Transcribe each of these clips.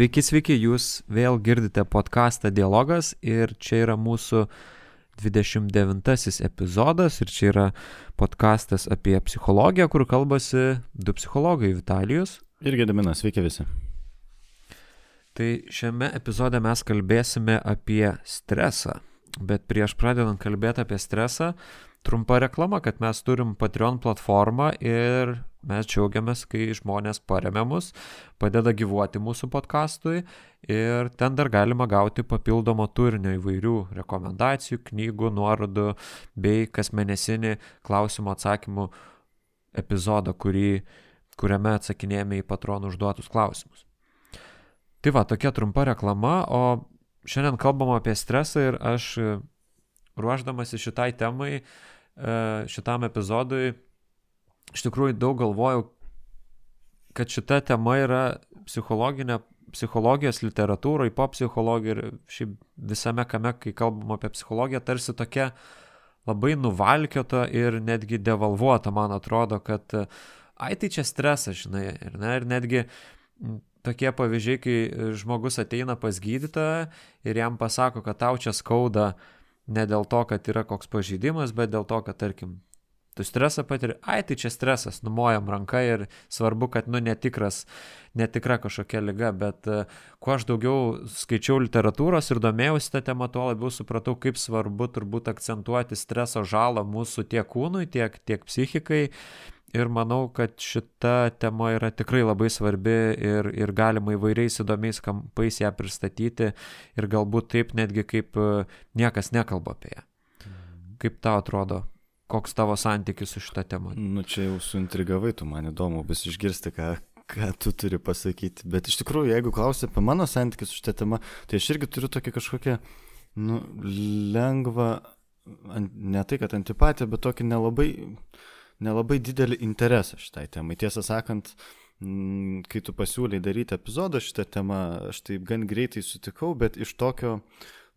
Sveiki, sveiki, jūs vėl girdite podcastą Dialogas ir čia yra mūsų 29 epizodas ir čia yra podcastas apie psichologiją, kur kalbasi du psichologai Vitalijus. Ir Gedaminas, sveiki visi. Tai šiame epizode mes kalbėsime apie stresą, bet prieš pradedant kalbėti apie stresą, trumpa reklama, kad mes turim Patreon platformą ir mes džiaugiamės, kai žmonės paremia mus, padeda gyvuoti mūsų podkastui ir ten dar galima gauti papildomo turinio įvairių rekomendacijų, knygų, nuorodų bei kasmėnesinį klausimų atsakymų epizodą, kurį, kuriame atsakinėjame į patronų užduotus klausimus. Tai va, tokia trumpa reklama, o šiandien kalbam apie stresą ir aš ruoždamasi šitai temai, e, šitam epizodui, iš tikrųjų daug galvojau, kad šita tema yra psichologinė, psichologijos literatūroje, po psichologijai ir šiaip visame kame, kai kalbam apie psichologiją, tarsi tokia labai nuvalkiota ir netgi devalvuota, man atrodo, kad ai tai čia stresas, žinai, ir, ne, ir netgi tokie pavyzdžiai, kai žmogus ateina pas gydytoją ir jam pasako, kad tau čia skauda uh, ne dėl to, kad yra koks pažeidimas, bet dėl to, kad, tarkim, tu stresą patiri, ai tai čia stresas, numojam ranką ir svarbu, kad, nu, netikras, netikra kažkokia lyga, bet uh, kuo aš daugiau skaičiau literatūros ir domėjausi tą temą, tuo labiau supratau, kaip svarbu turbūt akcentuoti streso žalą mūsų tiek kūnui, tiek, tiek psichikai ir manau, kad šita tema yra tikrai labai svarbi ir, ir galima įvairiais įdomiais kampais ją pristatyti ir galbūt taip netgi kaip e, niekas nekalba apie ją. Kaip tau atrodo, koks tavo santykis su šita tema? Nu čia jau suintrigavai, tu man įdomu bus išgirsti, ką, ką tu turi pasakyti. Bet iš tikrųjų, jeigu klausi apie mano santykį su šitą temą, tai aš irgi turiu tokį kažkokią, nu, lengvą, ne tai kad antipatiją, bet tokį nelabai nelabai didelį interesą šitai temai. Tiesą sakant, mm, kai tu pasiūlyi daryti epizodą šitą temą, aš taip gan greitai sutikau, bet iš tokio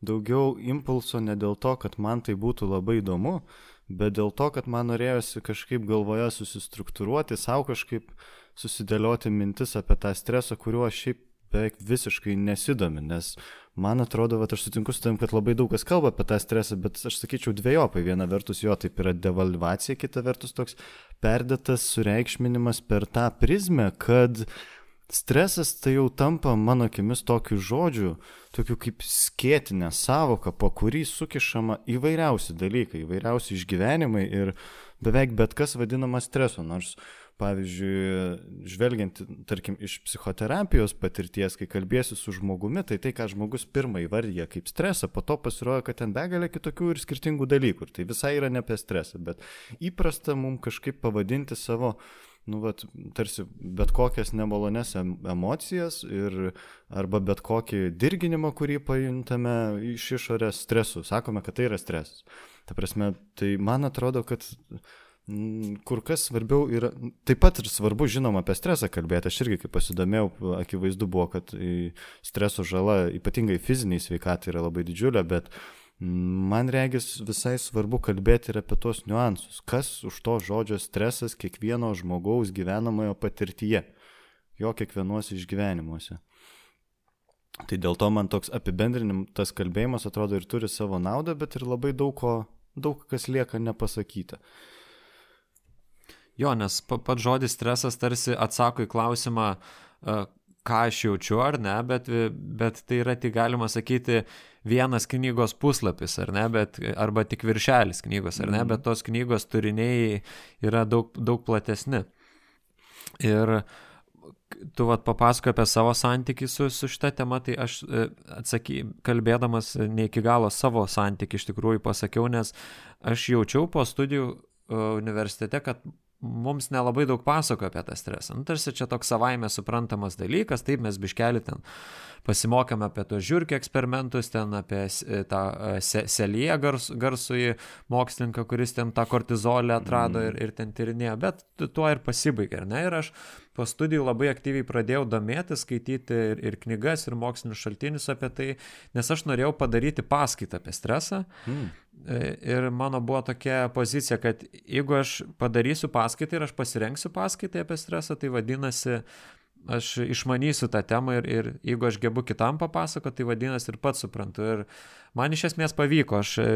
daugiau impulso ne dėl to, kad man tai būtų labai įdomu, bet dėl to, kad man norėjosi kažkaip galvoje susistruktūruoti, savo kažkaip susidėlioti mintis apie tą stresą, kuriuo šiaip beveik visiškai nesidomi, nes man atrodo, kad aš sutinku su tam, kad labai daug kas kalba apie tą stresą, bet aš sakyčiau dviejopai. Viena vertus jo taip yra devalvacija, kita vertus toks perdėtas sureikšminimas per tą prizmę, kad stresas tai jau tampa mano akimis tokiu žodžiu, tokiu kaip skėtinė savoka, po kurį sukišama įvairiausi dalykai, įvairiausi išgyvenimai ir beveik bet kas vadinama stresu, nors pavyzdžiui, žvelgiant, tarkim, iš psichoterapijos patirties, kai kalbėsiu su žmogumi, tai tai, ką žmogus pirmą įvardyja kaip stresą, po to pasirodo, kad ten begalė kitokių ir skirtingų dalykų. Ir tai visai yra ne apie stresą, bet įprasta mums kažkaip pavadinti savo nu, vat, tarsi bet kokias nemalones emocijas ir, arba bet kokį dirginimą, kurį pajuntame iš išorės stresu. Sakome, kad tai yra stresas. Ta prasme, tai man atrodo, kad kur kas svarbiau yra, taip pat ir svarbu žinoma apie stresą kalbėti, aš irgi kaip pasidomėjau, akivaizdu buvo, kad streso žala ypatingai fiziniai sveikatai yra labai didžiulė, bet man regis visai svarbu kalbėti ir apie tos niuansus, kas už to žodžio stresas kiekvieno žmogaus gyvenamojo patirtyje, jo kiekvienuose išgyvenimuose. Tai dėl to man toks apibendrinim, tas kalbėjimas atrodo ir turi savo naudą, bet ir labai daug, ko, daug kas lieka nepasakyta. Jo, nes pats žodis stresas tarsi atsako į klausimą, e, ką aš jaučiu ar ne, bet, bet tai yra tik galima sakyti vienas knygos puslapis, ar ne, bet, arba tik viršelis knygos, ar ne, mm. bet tos knygos turiniai yra daug, daug platesni. Ir tu vat papasako apie savo santykį su, su šita tema, tai aš e, atsaky, kalbėdamas ne iki galo savo santykį iš tikrųjų pasakiau, nes aš jaučiau po studijų e, universitete, kad mums nelabai daug pasako apie tą stresą. Nu, tarsi čia toks savaime suprantamas dalykas, taip mes biškelį ten pasimokėme apie tos žiūrkių eksperimentus, ten apie e, tą e, selyje gars, garsųjį mokslininką, kuris ten tą kortizolę atrado ir, ir ten tyrinėjo, bet tuo ir pasibaigė, ar ne? Ir aš po studijų labai aktyviai pradėjau domėtis, skaityti ir, ir knygas, ir mokslinius šaltinius apie tai, nes aš norėjau padaryti paskaitą apie stresą. Mm. Ir mano buvo tokia pozicija, kad jeigu aš padarysiu paskaitą ir aš pasirengsiu paskaitą apie stresą, tai vadinasi, aš išmanysiu tą temą ir, ir jeigu aš gebu kitam papasakoti, tai vadinasi ir pats suprantu. Ir man iš esmės pavyko, aš e,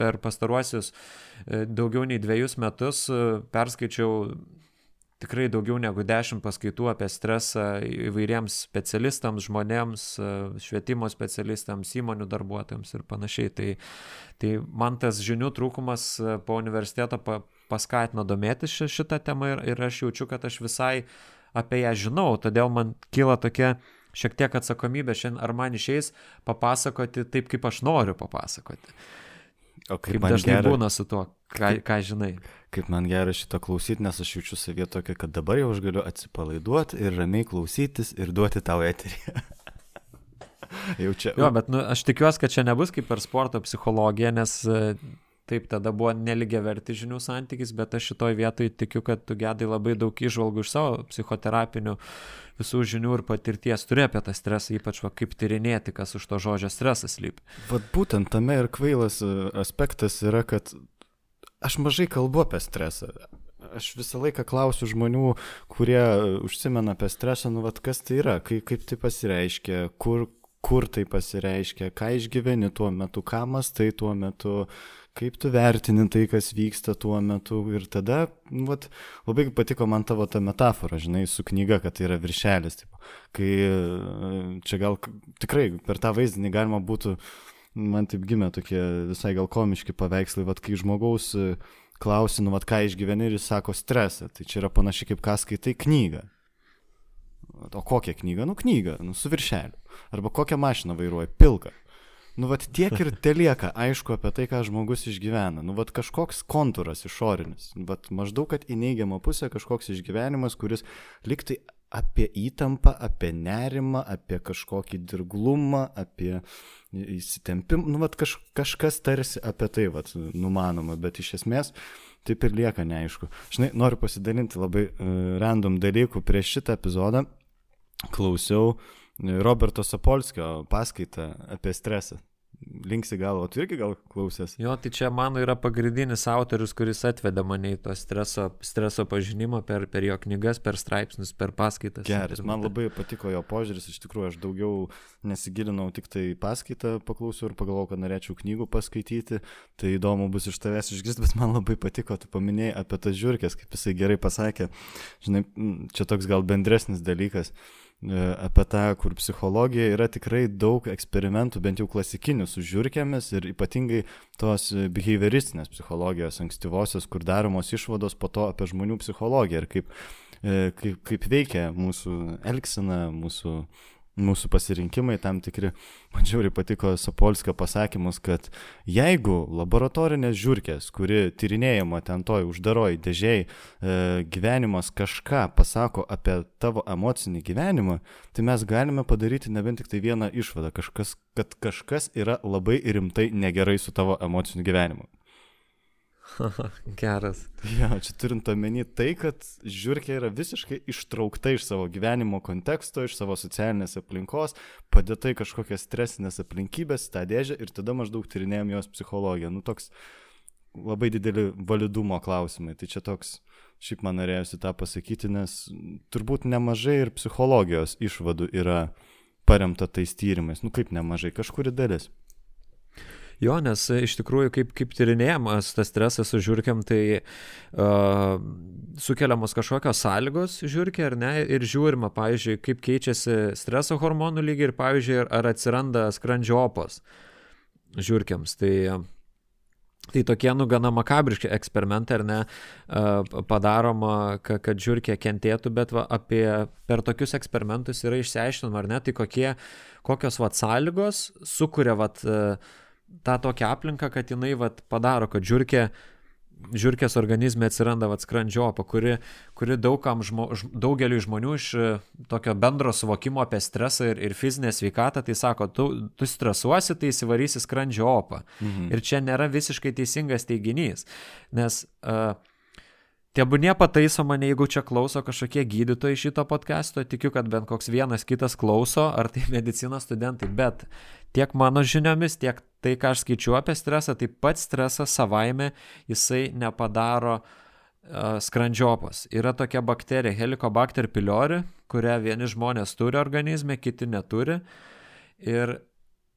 per pastaruosius e, daugiau nei dviejus metus e, perskaičiau tikrai daugiau negu dešimt paskaitų apie stresą įvairiems specialistams, žmonėms, švietimo specialistams, įmonių darbuotojams ir panašiai. Tai, tai man tas žinių trūkumas po universiteto pa, paskatino domėtis šitą temą ir, ir aš jaučiu, kad aš visai apie ją žinau, todėl man kyla tokia šiek tiek atsakomybė šiandien, ar man išeis papasakoti taip, kaip aš noriu papasakoti. O kaip, kaip dažnai gera, būna su tuo, ką, ką žinai. Kaip man gera šito klausyti, nes aš jaučiu savyje tokia, kad dabar jau aš galiu atsipalaiduoti ir ramiai klausytis ir duoti tau eterį. jau čia. Jo, bet nu, aš tikiuosi, kad čia nebus kaip per sporto psichologiją, nes Taip, tada buvo neligia verti žinių santykis, bet aš šitoj vietoj tikiu, kad tu gedai labai daug išvalgų iš savo psichoterapinių visų žinių ir patirties turi apie tą stresą, ypač va, kaip tyrinėti, kas už to žodžio stresas lypi. Vat būtent tame ir kvailas e, aspektas yra, kad aš mažai kalbu apie stresą. Aš visą laiką klausiu žmonių, kurie užsimena apie stresą, nu, vat, kas tai yra, kaip, kaip tai pasireiškia, kur, kur tai pasireiškia, ką išgyveni tuo metu, ką mastai tuo metu, kaip tu vertini tai, kas vyksta tuo metu. Ir tada, nu, vat, labai patiko man tavo ta metafora, žinai, su knyga, kad tai yra viršelis. Tipo, kai čia gal tikrai per tą vaizdinį galima būtų, man taip gimė tokie visai gal komiški paveikslai, vat, kai žmogaus klausi, nu, vat, ką išgyveni ir jis sako stresą. Tai čia yra panašiai kaip ką skaitai knygą. O kokią knygą? Nu, knygą, nu, su viršeliu. Arba kokią mašiną vairuoja? Pilką. Nu, vat tiek ir telieka aišku apie tai, ką žmogus išgyvena. Nu, vat kažkoks kontūras išorinis. Vat maždaug, kad į neigiamą pusę kažkoks išgyvenimas, kuris liktai apie įtampą, apie nerimą, apie kažkokį dirglumą, apie įsitempimą. Nu, vat kaž, kažkas tarsi apie tai, vat, numanoma, bet iš esmės taip ir lieka neaišku. Žinai, noriu pasidalinti labai uh, random dalykų prieš šitą epizodą. Klausiau uh, Roberto Sapolskio paskaitą apie stresą. Linksi galvo, tu irgi gal klausęs? Jo, tai čia mano yra pagrindinis autorius, kuris atvedė mane į to streso, streso pažinimą per, per jo knygas, per straipsnius, per paskaitas. Geras, man labai patiko jo požiūris, iš tikrųjų aš daugiau nesigilinau tik tai paskaitą, paklausiau ir pagalvojau, kad norėčiau knygų paskaityti, tai įdomu bus iš tavęs išgirsti, bet man labai patiko, tu paminėjai apie tas žiūrkės, kaip jisai gerai pasakė, žinai, čia toks gal bendresnis dalykas apie tą, kur psichologija yra tikrai daug eksperimentų, bent jau klasikinių su žiūrkėmis ir ypatingai tos behavioristinės psichologijos ankstyvosios, kur daromos išvados po to apie žmonių psichologiją ir kaip, e, kaip, kaip veikia mūsų elgsena, mūsų mūsų pasirinkimai tam tikri. Man žiauriai patiko Sapolskio pasakymus, kad jeigu laboratorinės žiūrkės, kuri tyrinėjama ten toj uždaroj dėžiai, e, gyvenimas kažką pasako apie tavo emocinį gyvenimą, tai mes galime padaryti ne vien tik tai vieną išvadą, kažkas, kad kažkas yra labai rimtai negerai su tavo emociniu gyvenimu. Geras. Ja, čia turint omeny tai, kad žiūrkė yra visiškai ištraukta iš savo gyvenimo konteksto, iš savo socialinės aplinkos, padėta į kažkokias stresinės aplinkybės, tą dėžę ir tada maždaug tyrinėjom jos psichologiją. Nu, toks labai dideli validumo klausimai. Tai čia toks, šiaip man norėjusi tą pasakyti, nes turbūt nemažai ir psichologijos išvadų yra paremta tais tyrimais. Nu, kaip nemažai, kažkuri dalis. Jo, nes e, iš tikrųjų, kaip, kaip tyrinėjamas tas stresas su žiūrkiam, tai uh, sukeliamos kažkokios sąlygos žiūrkiai ar ne, ir žiūrima, pavyzdžiui, kaip keičiasi streso hormonų lygiai ir, pavyzdžiui, ar atsiranda skrandžio opos žiūrkiams. Tai Tai tokie, nu, gana makabriški eksperimentai, ar ne, padaroma, kad žiūrkė kentėtų, bet va, apie, per tokius eksperimentus yra išsiaiškinama, ar ne, tai kokie, kokios va sąlygos sukuria va tą tokią aplinką, kad jinai vat, padaro, kad žiūrkė, žiūrkės organizme atsiranda vat, skrandžiopa, kuri, kuri daugam žmo, daugeliu žmonių iš e, tokio bendro suvokimo apie stresą ir, ir fizinę sveikatą, tai sako, tu, tu stresuosi, tai įsivarysi skrandžiopą. Mhm. Ir čia nėra visiškai teisingas teiginys, nes uh, Tebūnie pataiso mane, jeigu čia klauso kažkokie gydytojai šito podcast'o, tikiu, kad bent koks vienas kitas klauso, ar tai medicinos studentai, bet tiek mano žiniomis, tiek tai, ką aš skaičiu apie stresą, tai pats stresas savaime jisai nepadaro uh, skrandžiopos. Yra tokia bakterija Helicobacter pylori, kurią vieni žmonės turi organizme, kiti neturi. Ir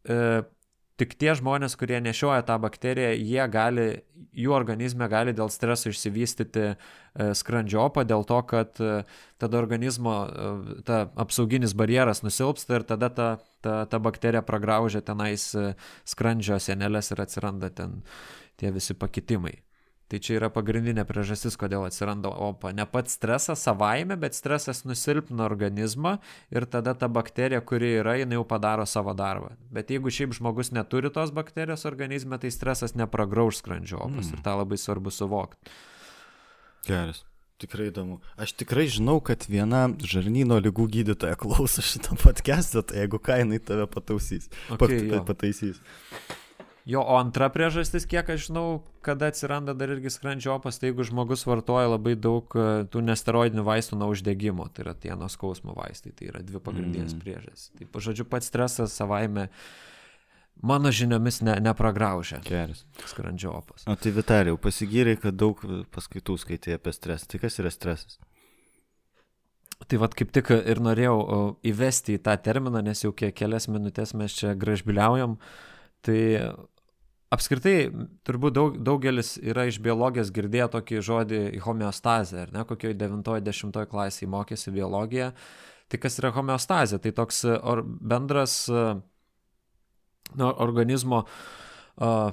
e, tik tie žmonės, kurie nešioja tą bakteriją, jie gali, jų organizme gali dėl streso išsivystyti e, skrandžiopą, dėl to, kad e, tada organizmo e, ta apsauginis barjeras nusilpsta ir tada ta, ta, ta bakterija pragraužia tenais skrandžio senelės ir atsiranda ten tie visi pakitimai. Tai čia yra pagrindinė priežastis, kodėl atsiranda opa. Ne pats stresas savaime, bet stresas nusilpna organizmą ir tada ta bakterija, kuri yra, jinai jau padaro savo darbą. Bet jeigu šiaip žmogus neturi tos bakterijos organizme, tai stresas nepragrauž skrandžio opas mm. ir tą labai svarbu suvokti. Geras. Tikrai įdomu. Aš tikrai žinau, kad viena žarnyno lygų gydytoja klauso šitą podcast'ą, tai jeigu kainai tave patausys. Okay, pat, pataisys. Jo, o antra priežastis, kiek aš žinau, kada atsiranda dar irgi skrandžio opas, tai jeigu žmogus vartoja labai daug e, tų nesteroidinių vaistų nuo uždegimo, tai yra tie nuo skausmo vaistai, tai yra dvi pagrindinės mm. priežastys. Tai, pažodžiu, pats stresas savaime mano žiniomis ne, nepragraužia. Geras. Skrandžio opas. O tai Vitalijau, pasigyrai, kad daug paskaitų skaitai apie stresą. Tai kas yra stresas? Tai vad kaip tik ir norėjau įvesti į tą terminą, nes jau kiek kelias minutės mes čia gražbiliaujam. Tai apskritai turbūt daug, daugelis yra iš biologijos girdėję tokį žodį homeostazė, ar ne, kokioje 90 klasėje mokėsi biologiją. Tai kas yra homeostazė? Tai toks or, bendras nu, organizmo uh,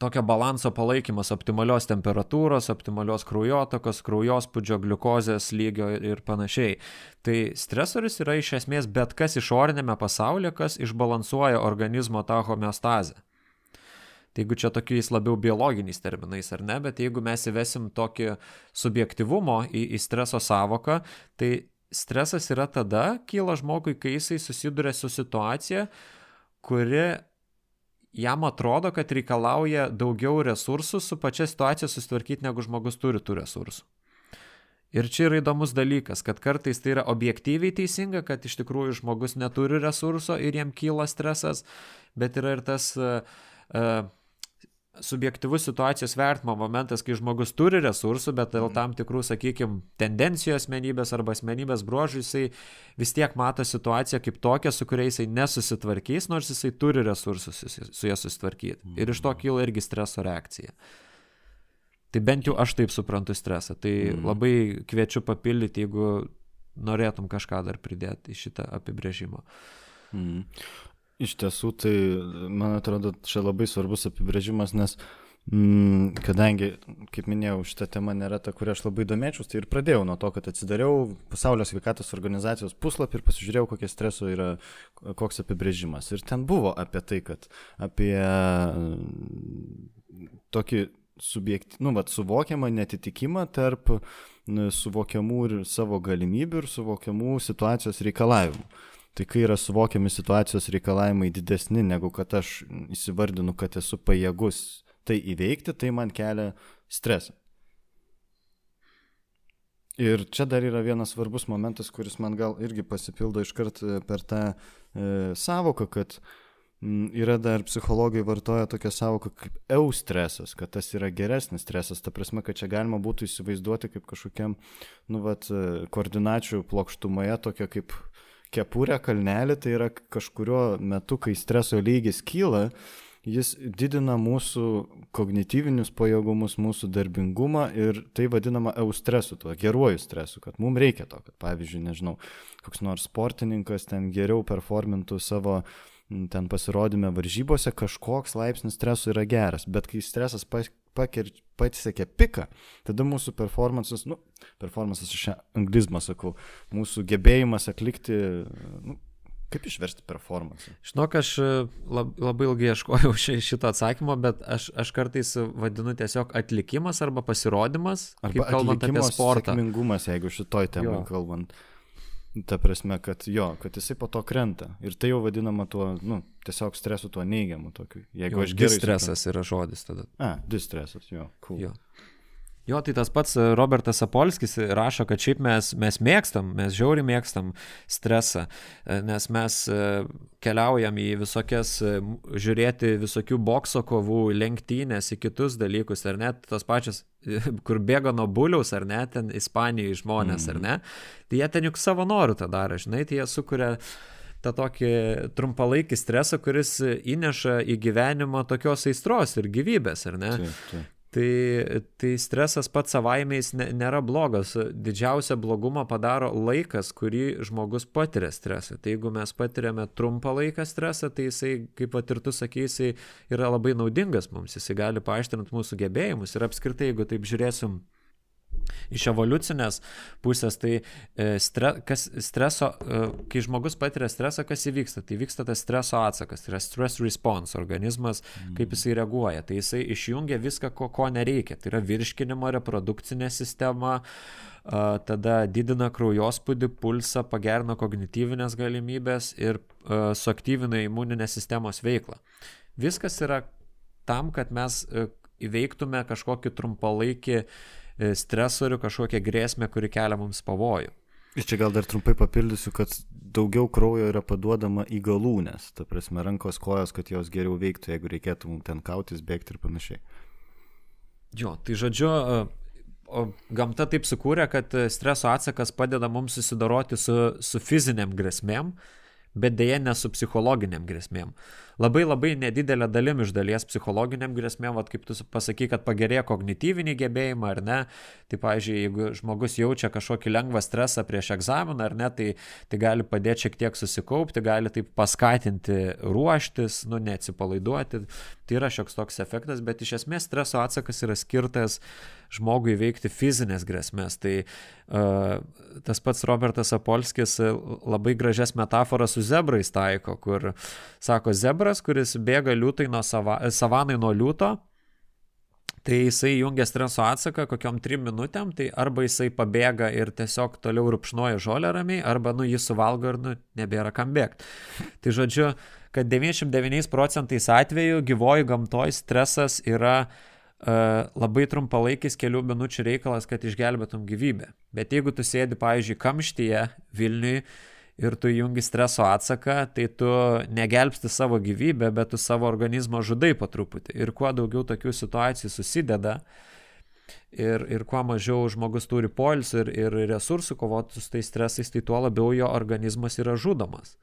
tokio balanso palaikymas optimalios temperatūros, optimalios kraujotakos, kraujospūdžio, gliukozės lygio ir panašiai. Tai stresorius yra iš esmės bet kas išorinėme pasaulyje, kas išbalansuoja organizmo tą homeostazę. Tai jeigu čia tokiais labiau biologiniais terminais ar ne, bet jeigu mes įvesim tokį subjektivumo į, į streso savoką, tai stresas yra tada, kyla žmogui, kai jisai susiduria su situacija, kuri jam atrodo, kad reikalauja daugiau resursų su pačia situacija susitvarkyti, negu žmogus turi tų resursų. Ir čia yra įdomus dalykas, kad kartais tai yra objektyviai teisinga, kad iš tikrųjų žmogus neturi resurso ir jam kyla stresas, bet yra ir tas uh, uh, subjektivus situacijos vertimo momentas, kai žmogus turi resursų, bet dėl mhm. tam tikrų, sakykime, tendencijų asmenybės arba asmenybės bruožų jisai vis tiek mato situaciją kaip tokią, su kuria jisai nesusitvarkys, nors jisai turi resursus su ja susitvarkyti. Ir iš to mhm. kyla irgi streso reakcija. Tai bent jau aš taip suprantu stresą. Tai mm. labai kviečiu papildyti, jeigu norėtum kažką dar pridėti į šitą apibrėžimą. Mm. Iš tiesų, tai man atrodo, čia labai svarbus apibrėžimas, nes mm, kadangi, kaip minėjau, šita tema nėra ta, kurią aš labai domėčiaus, tai ir pradėjau nuo to, kad atsidariau Pasaulio sveikatos organizacijos puslapį ir pasižiūrėjau, kokie streso yra, koks apibrėžimas. Ir ten buvo apie tai, kad apie tokį subjekti, nu, vat, suvokiamą netitikimą tarp suvokiamų ir savo galimybių ir suvokiamų situacijos reikalavimų. Tai kai yra suvokiami situacijos reikalavimai didesni negu kad aš įsivardinu, kad esu pajėgus tai įveikti, tai man kelia stresą. Ir čia dar yra vienas svarbus momentas, kuris man gal irgi pasipildo iškart e, per tą e, savoką, kad m, yra dar psichologai vartoja tokią savoką kaip eustresas, kad tas yra geresnis stresas, ta prasme, kad čia galima būtų įsivaizduoti kaip kažkokiam, nu, vat, e, koordinačių plokštumoje tokia kaip kepurę kalnelį, tai yra kažkurio metu, kai streso lygis kyla, jis didina mūsų kognityvinius pajėgumus, mūsų darbingumą ir tai vadinama eustresu, tuo geruoju stresu, kad mums reikia to, kad pavyzdžiui, nežinau, koks nors sportininkas ten geriau performintų savo ten pasirodymę varžybose, kažkoks laipsnis streso yra geras, bet kai stresas pasiekia piką, tada mūsų performances, nu, performances iš anglizmą sakau, mūsų gebėjimas atlikti, nu, Kaip išversti performance? Žinok, aš e, lab, labai ilgai ieškojau šito atsakymo, bet aš, aš kartais vadinu tiesiog atlikimas arba pasirodymas, arba kalbant apie sportą. Sėkmingumas, jeigu šitoj temai kalbant. Ta prasme, kad jo, kad jisai po to krenta. Ir tai jau vadinama tuo, nu, tiesiog stresu tuo neigiamu tokiu. Jeigu jo, aš gerai. Stresas yra žodis tada. A, distresas, jo, cool. Jo. Jo, tai tas pats e, Robertas Apolskis rašo, kad šiaip mes, mes mėgstam, mes žiauri mėgstam stresą, e, nes mes e, keliaujam į visokias, žiūrėti visokių bokso kovų, lenktynės, į kitus dalykus, ar net tos pačios, kur bėga nuo buliaus, ar net ten Ispanijoje žmonės, mm. ar ne, tai jie ten juk savo norų tą daro, žinai, tai jie sukuria tą tokį trumpalaikį stresą, kuris įneša į gyvenimą tokios aistros ir gyvybės, ar ne? Taip, taip. Tai, tai stresas pats savaime jis nėra blogas. Didžiausią blogumą padaro laikas, kurį žmogus patiria stresą. Tai jeigu mes patiriame trumpą laiką stresą, tai jisai, kaip pat ir tu sakai, jisai yra labai naudingas mums, jisai gali paaištrinti mūsų gebėjimus. Ir apskritai, jeigu taip žiūrėsim iš evoliucinės pusės, tai e, stre, kas streso, e, kai žmogus patiria stresą, kas įvyksta, tai vyksta tas streso atsakas, tai yra stress response, organizmas, mm. kaip jisai reaguoja, tai jisai išjungia viską, ko, ko nereikia, tai yra virškinimo, reprodukcinė sistema, tada didina kraujospūdį, pulsą, pagerina kognityvinės galimybės ir suaktyvina imuninės sistemos veiklą. Viskas yra tam, kad mes įveiktume kažkokį trumpalaikį uh, E, stresorių, kažkokią grėsmę, kuri kelia mums pavojų. Ir čia gal dar trumpai papildysiu, kad daugiau kraujo yra paduodama į galūnės, ta prasme rankos kojos, kad jos geriau veiktų, jeigu reikėtų mums ten kautis, bėgti ir panašiai. Jo, tai žodžiu, e, gamta taip sukūrė, kad streso atsakas padeda mums susidoroti su, su fiziniam grėsmėm, bet dėje ne su psichologiniam grėsmėm labai labai nedidelė dalim iš dalies psichologiniam grėsmėm, vat, kaip tu pasaky, kad pagerėja kognityviniai gebėjimai ar ne. Tai, pavyzdžiui, jeigu žmogus jaučia kažkokį lengvą stresą prieš egzaminą ar ne, tai, tai gali padėti šiek tiek susikaupti, gali taip paskatinti ruoštis, nu, neatsipalaiduoti. Tai yra šioks toks efektas, bet iš esmės streso atsakas yra skirtas žmogui veikti fizinės grėsmės. Tai uh, tas pats Robertas Apolskis labai gražias metaforas su zebrais taiko, kur sako, zebras zebras, kuris bėga liūtai nuo sava, savanai nuo liūto, tai jisai jungia streso atsaką kokiom trim minutėm, tai arba jisai pabėga ir tiesiog toliau rupšnuoja žolę ramiai, arba nu jį suvalgo ir nu nebėra kam bėgti. Tai žodžiu, kad 99 procentais atveju gyvoji gamtoj stresas yra Uh, labai trumpalaikis kelių minučių reikalas, kad išgelbėtum gyvybę. Bet jeigu tu sėdi, pavyzdžiui, kamštyje Vilniui, ir tu jungi streso atsaką, tai tu negelbsti savo gyvybę, bet tu savo organizmą žudai po truputį. Ir kuo daugiau tokių situacijų susideda, ir, ir kuo mažiau žmogus turi polis ir, ir resursų kovoti su tais stresais, tai tuo labiau jo organizmas yra žudomas.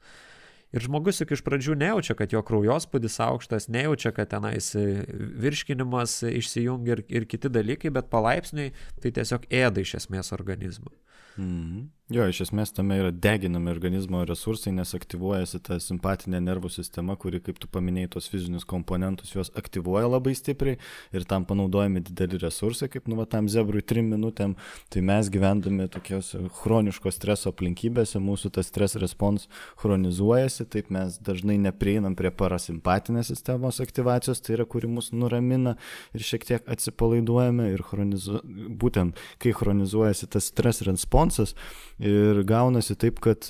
Ir žmogus juk iš pradžių nejaučia, kad jo kraujospūdis aukštas, nejaučia, kad tenais virškinimas išsijungia ir, ir kiti dalykai, bet palaipsniui tai tiesiog ėda iš esmės organizmą. Mhm. Jo, iš esmės tame yra deginami organizmo resursai, nes aktyvuojasi ta simpatinė nervų sistema, kuri, kaip tu paminėjai, tos fizinius komponentus juos aktyvuoja labai stipriai ir tam panaudojami dideli resursai, kaip nu, va, tam zebrui trim minutėm. Tai mes gyvendami tokios chroniško streso aplinkybėse, mūsų tas stres respons chronizuojasi, taip mes dažnai neprieinam prie parasimpatinės sistemos aktyvacijos, tai yra, kuri mus nuramina ir šiek tiek atsipalaiduojame ir chronizu... būtent kai chronizuojasi tas stres responsas, Ir gaunasi taip, kad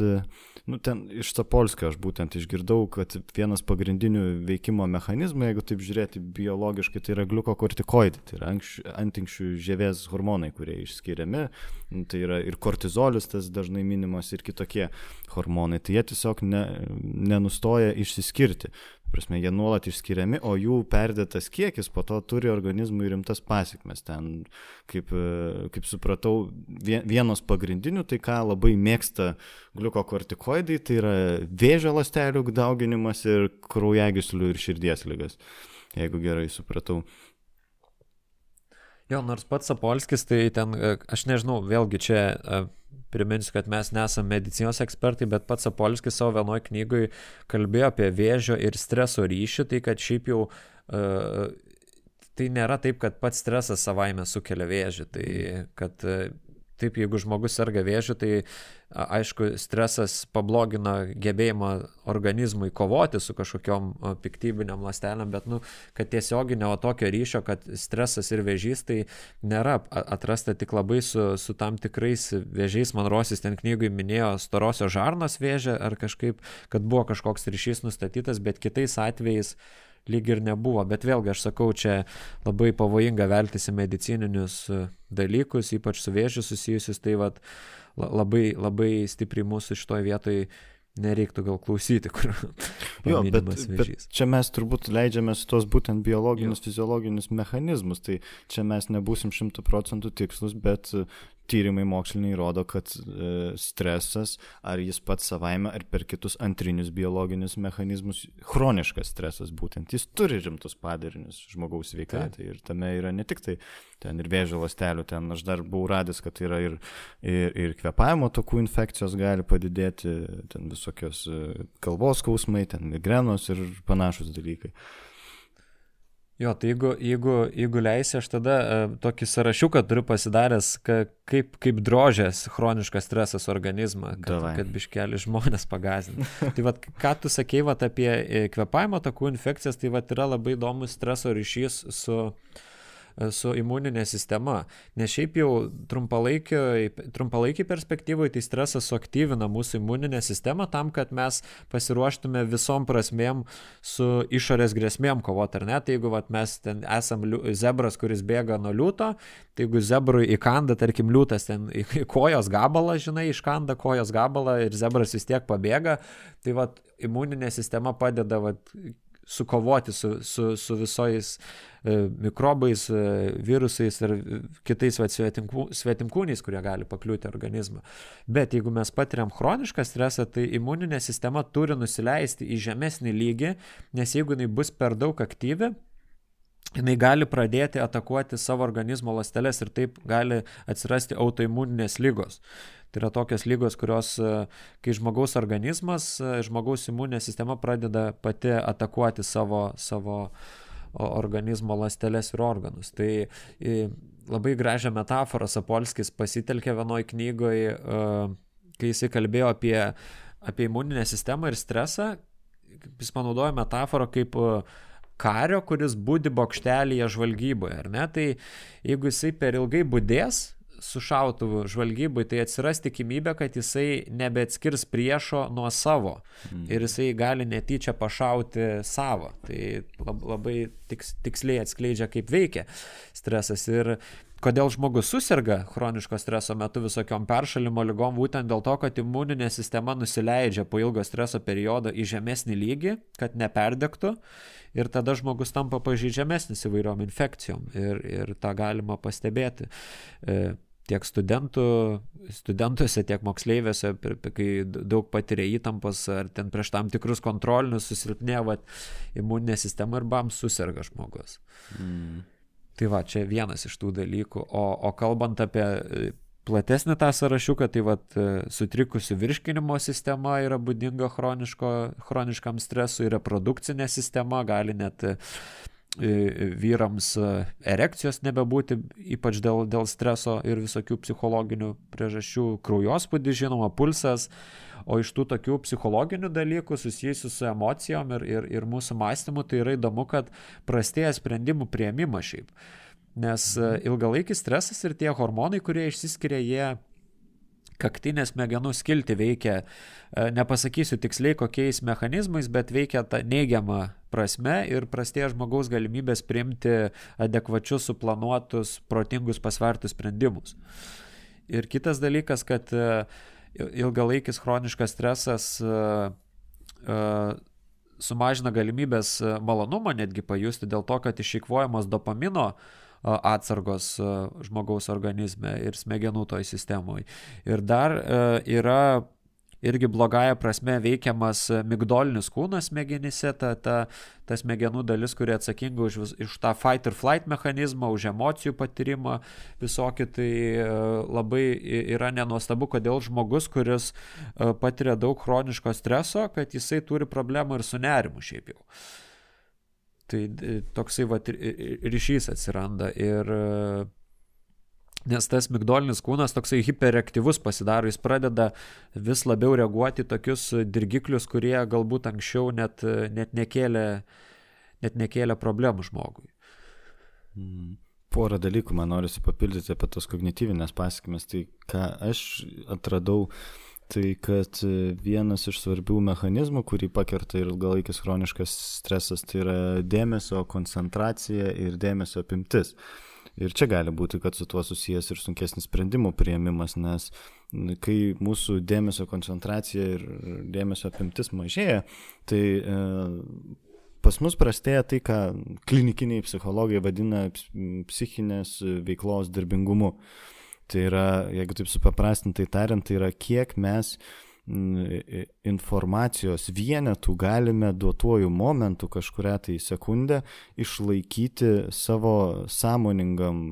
nu, ten iš Sapolskio aš būtent išgirdau, kad vienas pagrindinių veikimo mechanizmų, jeigu taip žiūrėti biologiškai, tai yra gliukokortikoidai, tai yra antinkščių žievės hormonai, kurie išskiriami, nu, tai yra ir kortizolis tas dažnai minimas ir kitokie hormonai, tai jie tiesiog ne, nenustoja išsiskirti. Prasme, jie nuolat išskiriami, o jų perdėtas kiekis po to turi organizmui rimtas pasiekmes. Ten, kaip, e, kaip supratau, vienos pagrindinių, tai ką labai mėgsta gliukokortikoidai, tai yra vėžio lastelių dauginimas ir kraujagyslių ir širdies lygas, jeigu gerai supratau. Jo, nors pats Sapolskis, tai ten, e, aš nežinau, vėlgi čia e, priminsiu, kad mes nesame medicinos ekspertai, bet pats Sapolskis savo vienoje knygoje kalbėjo apie vėžio ir streso ryšį, tai kad šiaip jau uh, tai nėra taip, kad pats stresas savaime sukelia vėžį, tai kad uh, Taip, jeigu žmogus serga vėžiu, tai aišku, stresas pablogina gebėjimą organizmui kovoti su kažkokiam piktybiniam lastelėm, bet, nu, kad tiesioginio tokio ryšio, kad stresas ir vėžys, tai nėra atrasta tik labai su, su tam tikrais vėžiais. Man Rosis ten knygai minėjo storosios žarnos vėžę ar kažkaip, kad buvo kažkoks ryšys nustatytas, bet kitais atvejais lyg ir nebuvo. Bet vėlgi aš sakau, čia labai pavojinga veltis į medicininius dalykus, ypač su vėžiu susijusius, tai vat, labai, labai stipriai mūsų šitoje vietoje nereiktų gal klausyti, kur. jo, bet, bet čia mes turbūt leidžiamės tos būtent biologinius, jo. fiziologinius mechanizmus, tai čia mes nebūsim šimtų procentų tikslus, bet tyrimai moksliniai rodo, kad e, stresas, ar jis pats savaime, ar per kitus antrinius biologinius mechanizmus, chroniškas stresas būtent, jis turi rimtus padarinius žmogaus sveikatai. Ir tame yra ne tik tai ten ir vėžio lastelių, ten aš dar buvau radęs, kad yra ir, ir, ir kvepavimo tokų infekcijos gali padidėti, ten visokios kalbos skausmai, ten migrenos ir panašus dalykai. Jo, tai jeigu, jeigu, jeigu leisi, aš tada uh, tokį sąrašiuką turiu pasidaręs, ka, kaip, kaip drožės chroniškas stresas organizmą, kad, Davai. kad biškeli žmonės pagazina. tai vad, ką tu sakei vat, apie e, kvepavimo takų infekcijas, tai vad yra labai įdomus streso ryšys su uh, su imuninė sistema. Nes šiaip jau trumpalaikiai perspektyvai tai stresas suaktyvina mūsų imuninę sistemą tam, kad mes pasiruoštume visom prasmėm su išorės grėsmėm kovoti, ar ne? Tai jeigu vat, mes ten esam zebras, kuris bėga nuo liūto, tai jeigu zebrui įkanda, tarkim, liūtas ten į kojos gabalą, žinai, iškanda kojos gabalą ir zebras vis tiek pabėga, tai vat imuninė sistema padeda vat, sukovoti su, su, su visais e, mikrobais, e, virusais ir kitais svetimkūniais, kurie gali pakliūti organizmą. Bet jeigu mes patiriam chronišką stresą, tai imuninė sistema turi nusileisti į žemesnį lygį, nes jeigu jinai bus per daug aktyvi, jinai gali pradėti atakuoti savo organizmo ląsteles ir taip gali atsirasti autoimuninės lygos. Tai yra tokios lygos, kurios, e, kai žmogaus organizmas, e, žmogaus imuninė sistema pradeda pati atakuoti savo, savo organizmo ląsteles ir organus. Tai labai gražią metaforą Sapolskis pasitelkė vienoje knygoje, kai jisai kalbėjo apie, apie imuninę sistemą ir stresą. Jis panaudojo metaforą kaip e, kario, kuris būdi bokštelėje žvalgyboje, ar ne? Tai jeigu jisai per ilgai būdės, su šautuvu žvalgybai, tai atsiras tikimybė, kad jisai nebeatskirs priešo nuo savo mm. ir jisai gali netyčia pašauti savo. Tai labai tiks, tiksliai atskleidžia, kaip veikia stresas. Ir kodėl žmogus susirga chroniško streso metu visokiom peršalimo lygom, būtent dėl to, kad imuninė sistema nusileidžia po ilgo streso periodo į žemesnį lygį, kad neperdegtų ir tada žmogus tampa pažydžiamesnis įvairiom infekcijom ir, ir tą galima pastebėti. E, tiek studentų, studentuose, tiek moksleiviuose, kai daug patiria įtampos ar ten prieš tam tikrus kontrolinius susilpnėja imuninė sistema ir bam susirga žmogus. Mm. Tai va, čia vienas iš tų dalykų. O, o kalbant apie e, platesnį tą sąrašiuką, tai va, e, sutrikusi virškinimo sistema yra būdinga chroniškam stresui, reprodukcinė sistema gali net vyrams e, erekcijos nebebūti, ypač dėl, dėl streso ir visokių psichologinių priežasčių, kraujospūdis, žinoma, pulsas, o iš tų tokių psichologinių dalykų susijusių su emocijom ir, ir, ir mūsų mąstymu, tai yra įdomu, kad prastėja sprendimų prieimimas šiaip. Nes e, ilgalaikis stresas ir tie hormonai, kurie išsiskiria, jie kaktinės smegenų skilti veikia, e, nepasakysiu tiksliai kokiais mechanizmais, bet veikia tą neigiamą prasme ir prastėja žmogaus galimybės priimti adekvačius, suplanuotus, protingus, pasvertus sprendimus. Ir kitas dalykas, kad e, ilgalaikis chroniškas stresas e, sumažina galimybės malonumą netgi pajusti dėl to, kad išeikvojamas dopamino atsargos žmogaus organizme ir smegenų toj sistemoje. Ir dar yra irgi blogąją prasme veikiamas migdolinis kūnas smegenyse, ta, ta, ta smegenų dalis, kuri atsakinga už, už tą fight or flight mechanizmą, už emocijų patyrimą visokį, tai labai yra nenuostabu, kodėl žmogus, kuris patiria daug chroniško streso, kad jisai turi problemų ir su nerimu šiaip jau. Tai e, toksai va, ryšys atsiranda ir e, nes tas migdolinis kūnas toksai hiperaktyvus pasidaro, jis pradeda vis labiau reaguoti tokius dirgiklius, kurie galbūt anksčiau net, net, nekėlė, net nekėlė problemų žmogui. Mm. Porą dalykų man norisi papildyti apie tos kognityvinės pasiekmes. Tai ką aš atradau, Tai kad vienas iš svarbių mechanizmų, kurį pakerta ir ilgalaikis chroniškas stresas, tai yra dėmesio koncentracija ir dėmesio apimtis. Ir čia gali būti, kad su tuo susijęs ir sunkesnis sprendimų prieimimas, nes kai mūsų dėmesio koncentracija ir dėmesio apimtis mažėja, tai e, pas mus prastėja tai, ką klinikiniai psichologai vadina psichinės veiklos darbingumu. Tai yra, jeigu taip supaprastintai tariant, tai yra kiek mes informacijos vienetų galime duotuoju momentu kažkuria tai sekundę išlaikyti savo sąmoningam,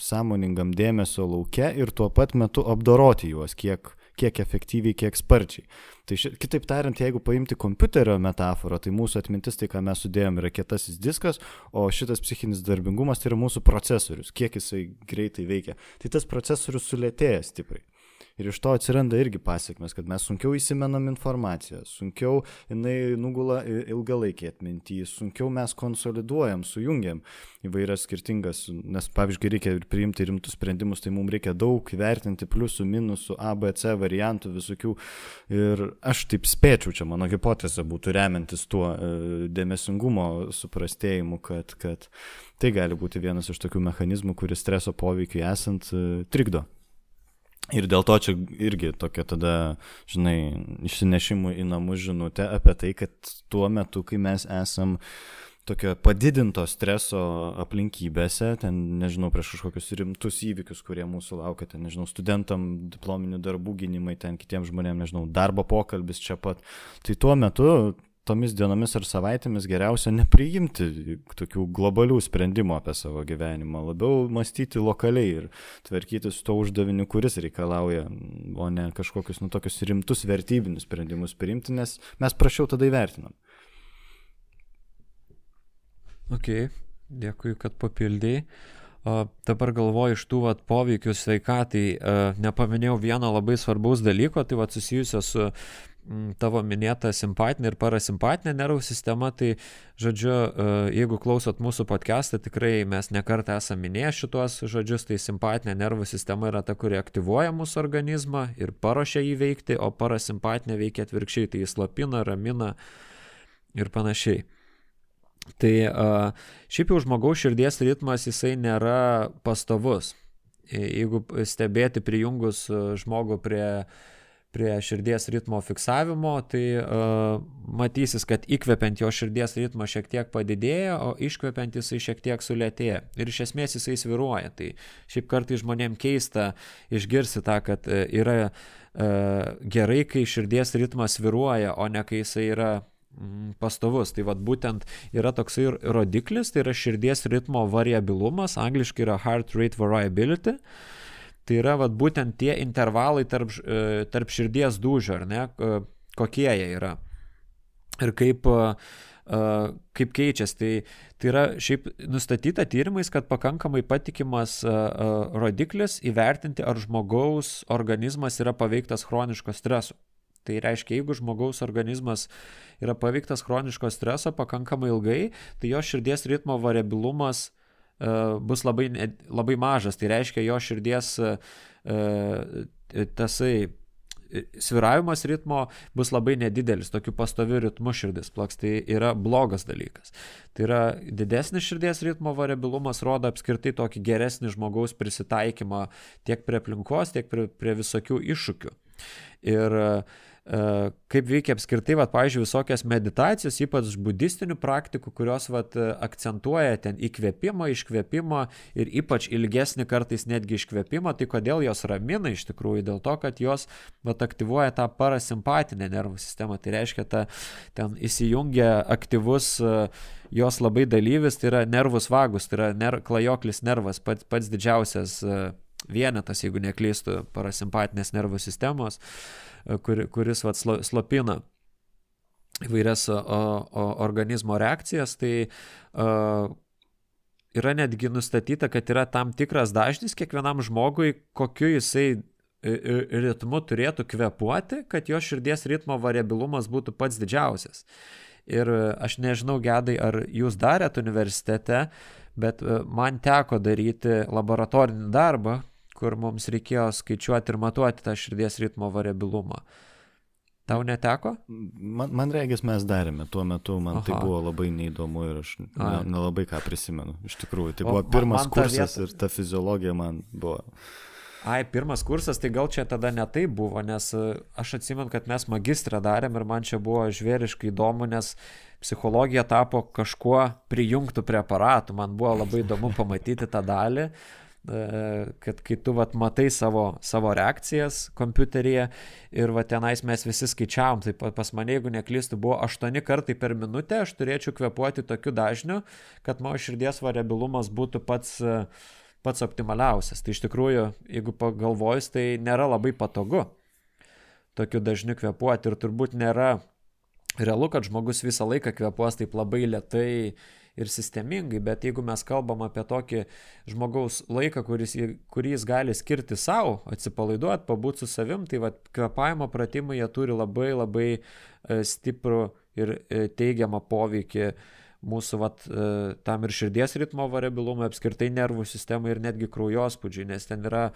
sąmoningam dėmesio laukia ir tuo pat metu apdoroti juos, kiek, kiek efektyviai, kiek sparčiai. Tai ši, kitaip tariant, jeigu paimti kompiuterio metaforą, tai mūsų atmintis, tai ką mes sudėjom, yra kietasis diskas, o šitas psichinis darbingumas tai yra mūsų procesorius, kiek jisai greitai veikia. Tai tas procesorius sulėtėja stipriai. Ir iš to atsiranda irgi pasiekmes, kad mes sunkiau įsimenam informaciją, sunkiau jinai nugula ilgalaikiai atminti, sunkiau mes konsoliduojam, sujungiam įvairias skirtingas, nes pavyzdžiui, reikia priimti rimtus sprendimus, tai mums reikia daug vertinti pliusų, minusų, A, B, C variantų visokių. Ir aš taip spėčiau, čia mano hipotezė būtų remiantis tuo e, dėmesingumo suprastėjimu, kad, kad tai gali būti vienas iš tokių mechanizmų, kuris streso poveikiai esant e, trikdo Ir dėl to čia irgi tokia tada, žinai, išsinešimų į namus žinutė apie tai, kad tuo metu, kai mes esam tokio padidinto streso aplinkybėse, ten, nežinau, prieš kažkokius rimtus įvykius, kurie mūsų laukia, ten, nežinau, studentam diplominių darbų gynimai, ten kitiems žmonėms, nežinau, darbo pokalbis čia pat. Tai tuo metu tomis dienomis ar savaitėmis geriausia nepriimti tokių globalių sprendimų apie savo gyvenimą, labiau mąstyti lokaliai ir tvarkytis su to uždaviniu, kuris reikalauja, o ne kažkokius, nu, tokius rimtus vertybinius sprendimus priimti, nes mes prašiau tada įvertinam. Ok, dėkui, kad papildėjai. O dabar galvoju iš tų vat, poveikių sveikatai, uh, nepaminėjau vieno labai svarbaus dalyko, tai vat susijusio su Mm, tavo minėta simpatinė ir parasimpatinė nervų sistema, tai žodžiu, e, jeigu klausot mūsų podcastą, tikrai mes nekartą esame minėję šitos žodžius, tai simpatinė nervų sistema yra ta, kuri aktyvuoja mūsų organizmą ir paruošia jį veikti, o parasimpatinė veikia atvirkščiai, tai jis slapina, ramina ir panašiai. Tai e, šiaip jau žmogaus širdies ritmas jisai nėra pastovus. Jeigu stebėti prijungus žmogų prie uh, prie širdies ritmo fiksavimo, tai uh, matysis, kad įkvepiant jo širdies ritmo šiek tiek padidėja, o iškvepiant jisai šiek tiek sulėtėja. Ir iš esmės jisai sviruoja. Tai šiaip kartai žmonėm keista išgirsti tą, kad uh, yra uh, gerai, kai širdies ritmas sviruoja, o ne kai jisai yra mm, pastovus. Tai vad būtent yra toksai rodiklis, tai yra širdies ritmo variabilumas, angliškai yra heart rate variability. Uh, Tai yra vat, būtent tie intervalai tarp, e, tarp širdies dūžio, ar ne, kokie jie yra. Ir kaip, e, kaip keičiasi. Tai, tai yra šiaip nustatyta tyrimais, kad pakankamai patikimas e, rodiklis įvertinti, ar žmogaus organizmas yra paveiktas chroniško streso. Tai reiškia, jeigu žmogaus organizmas yra paveiktas chroniško streso pakankamai ilgai, tai jo širdies ritmo variabilumas uh, E, bus labai, labai mažas. Tai reiškia, jo širdies e, e, tasai sviravimas ritmo bus labai nedidelis, tokiu pastoviu ritmu širdis plaks, tai yra blogas dalykas. Tai yra didesnis širdies ritmo variabilumas rodo apskritai tokį geresnį žmogaus prisitaikymą tiek prie aplinkos, tiek prie, prie visokių iššūkių. Ir uh, E, kaip veikia apskritai, va, pavyzdžiui, visokios meditacijos, ypač budistinių praktikų, kurios va, akcentuoja ten įkvėpimą, iškvėpimą ir ypač ilgesnį kartais netgi iškvėpimą, tai kodėl jos ramina iš tikrųjų? Dėl to, kad jos va, aktyvuoja tą parasimpatinę nervų sistemą, tai reiškia, ta, ten įsijungia aktyvus e, jos labai dalyvis, tai yra nervus vagus, tai yra ner, klajoklis nervas, pats, pats didžiausias e, vienetas, jeigu neklystų, parasimpatinės nervų sistemos. Uh, E, kur, kuris vat, slopina įvairias o, o, organizmo reakcijas, tai o, yra netgi nustatyta, kad yra tam tikras dažnis kiekvienam žmogui, kokiu jisai e, e, ritmu turėtų kvepuoti, kad jo širdies ritmo variabilumas būtų pats didžiausias. Ir aš nežinau, gedai, ar jūs darėt universitete, bet man teko daryti laboratorinį darbą, kur mums reikėjo skaičiuoti ir matuoti tą širdies ritmo variabilumą. Tau neteko? Man, man regis mes darėme tuo metu, man tai Aha. tai buvo labai neįdomu ir aš nelabai ką prisimenu. Iš tikrųjų, tai o buvo pirmas kursas vieta... ir ta fiziologija man buvo. Ai, pirmas kursas, tai gal čia tada ne taip buvo, nes e, aš atsimenu, kad mes magistrą darėm ir man čia buvo žvėriškai įdomu, nes psichologija tapo kažkuo prijungtų prie aparatų. Man buvo labai įdomu pamatyti tą dalį, kad kai tu vat, matai savo, savo reakcijas kompiuteryje ir va tenais mes visi skaičiavom, tai pas mane, jeigu neklystu, buvo 8 kartai per minutę, aš turėčiau kvepuoti tokiu dažniu, kad mano širdies variabilumas būtų pats uh, pats optimaliausias. Tai iš tikrųjų, jeigu pagalvojus, tai nėra labai patogu tokiu dažniu kvepuoti ir turbūt nėra realu, kad žmogus visą laiką kvepuos taip labai lietai ir sistemingai, bet jeigu mes kalbam apie tokį žmogaus laiką, kuris, kurį jis gali skirti savo, atsipalaiduoti, pabūti su savim, tai vad kvepavimo pratimai jie turi labai labai e, stiprų ir e, teigiamą poveikį uh, mūsų vat, e, tam ir širdies ritmo variabilumui, apskritai nervų sistemai ir netgi kraujospūdžiui, nes ten yra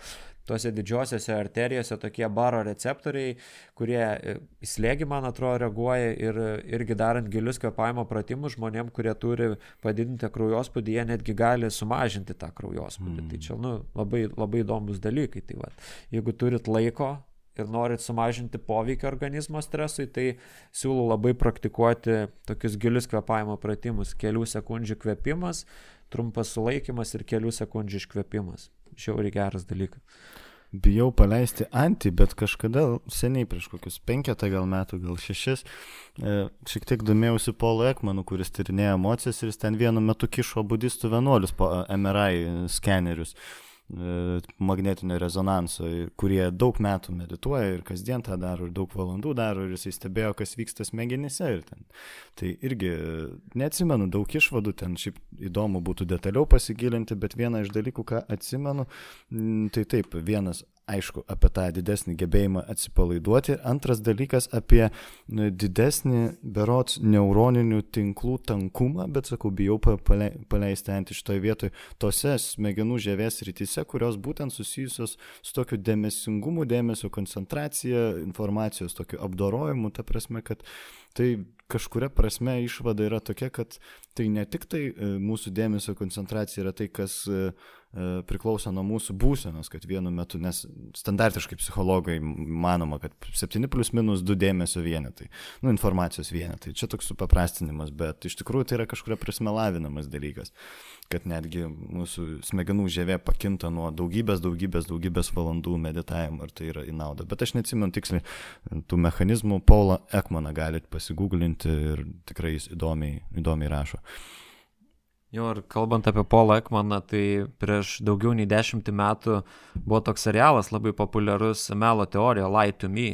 tuose didžiosiose arterijose tokie baro receptoriai, kurie e, į slėgį, man atrodo, reaguoja ir irgi darant gilius kvepavimo pratimus žmonėm, kurie turi padidintą kraujospūdį, jie netgi gali sumažinti tą kraujospūdį. Mm. Tai čia nu, labai, labai įdomus dalykai. Tai va, jeigu turit laiko, ir norit sumažinti poveikį organizmo stresui, tai siūlau labai praktikuoti tokius gilius kvepavimo pratimus. Kelių sekundžių kvepimas, trumpas sulaikimas ir kelių sekundžių iškvepimas. Žiauriai geras dalykas. Bijau paleisti antį, bet kažkada seniai, prieš kokius penketą gal metų, gal šešis, e, šiek tiek domėjausi Polo Ekmanu, kuris tyrinėja emocijas ir jis ten vienu metu kišo budistų vienuolius po MRI skenerius. E, magnetinio rezonanso, kurie daug metų medituoja ir kasdien tą daro ir daug valandų daro ir jisai stebėjo, kas vyksta smegenyse ir ten. Tai irgi neatsimenu daug išvadų, ten šiaip įdomu būtų detaliau pasigilinti, bet vieną iš dalykų, ką atsimenu, tai taip, vienas aišku, apie tą didesnį gebėjimą atsipalaiduoti. Antras dalykas apie nu, didesnį berots neuroninių tinklų tankumą, bet sakau, bijau paleisti ant iš toje vietoje, tose smegenų žievės rytise, kurios būtent susijusios su tokiu dėmesingumu, dėmesio koncentracija, informacijos tokiu apdorojimu, ta prasme, kad tai kažkuria prasme išvada yra tokia, kad tai ne tik tai e, mūsų dėmesio koncentracija yra tai, kas E, priklauso nuo mūsų būsenos, kad vienu metu, nes standartiškai psichologai manoma, kad 7 plus minus 2 dėmesio vienetai, nu, informacijos vienetai. Čia toks supaprastinimas, bet iš tikrųjų tai yra kažkuria prasme lavinamas dalykas, kad netgi mūsų smegenų žievė pakinta nuo daugybės, daugybės, daugybės valandų meditavimo ir tai yra į naudą. Bet aš neatsimenu tiksliai tų mechanizmų, Paulą Ekmaną galite pasigūglinti ir tikrai jis įdomiai, įdomiai rašo. Jo, ir kalbant apie Paulą Ekmaną, tai prieš daugiau nei dešimtį metų buvo toks serialas labai populiarus Melo teorija, Lie to Me.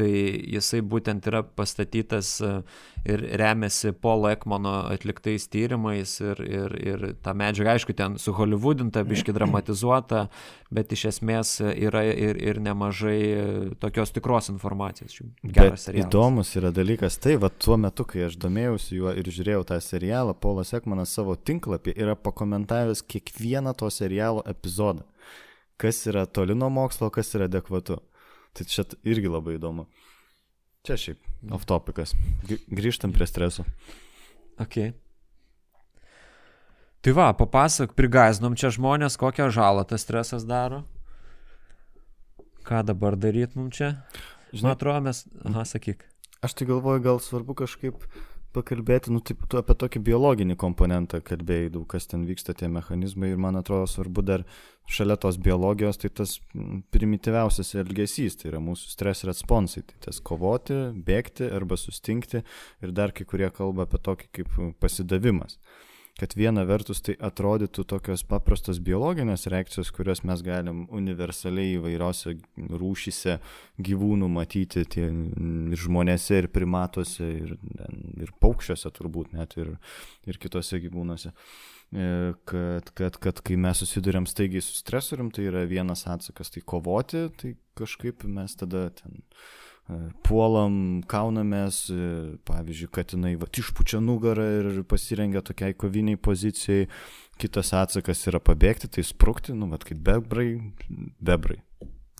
Tai jisai būtent yra pastatytas e, ir remiasi Polo Ekmano atliktais tyrimais ir, ir, ir ta medžiaga, aišku, ten su Hollywoodinta, biški dramatizuota, bet iš esmės yra ir, ir nemažai tokios tikros informacijos. Geras serialas. Įdomus yra dalykas, tai va tuo metu, kai aš domėjausi juo ir žiūrėjau tą serialą, Polas Ekmanas savo tinklapį yra pakomentavęs kiekvieną to serialo epizodą. Kas yra toli nuo mokslo, kas yra adekvatu. Tai čia irgi labai įdomu. Čia šiaip, off topicas. Grįžtam prie streso. Ok. Tai va, papasak, prigaznom čia žmonės, kokią žalą tas stresas daro. Ką dabar daryt mums čia? Žinai, atrodo, mes... Aha, sakyk. Aš tai galvoju, gal svarbu kažkaip pakalbėti, nu, taip, tu apie tokį biologinį komponentą kalbėjai, daug kas ten vyksta tie mechanizmai ir man atrodo svarbu dar šalia tos biologijos, tai tas primityviausias elgesys, tai yra mūsų stres responsai, tai tas kovoti, bėgti arba sustingti ir dar kai kurie kalba apie tokį kaip pasidavimas kad viena vertus tai atrodytų tokios paprastos biologinės reakcijos, kurias mes galim universaliai įvairiose rūšyse gyvūnų matyti tie, ir žmonėse, ir primatuose, ir, ir paukščiuose turbūt net, ir, ir kitose gyvūnuose. E, kad, kad, kad kai mes susidurėm staigiai su stresorium, tai yra vienas atsakas, tai kovoti, tai kažkaip mes tada ten E, puolam, kaunamės, e, pavyzdžiui, katinai va, išpučia nugarą ir pasirengia tokiai koviniai pozicijai, kitas atsakas yra pabėgti, tai sprukti, nu, bet kaip bebrai, bebrai.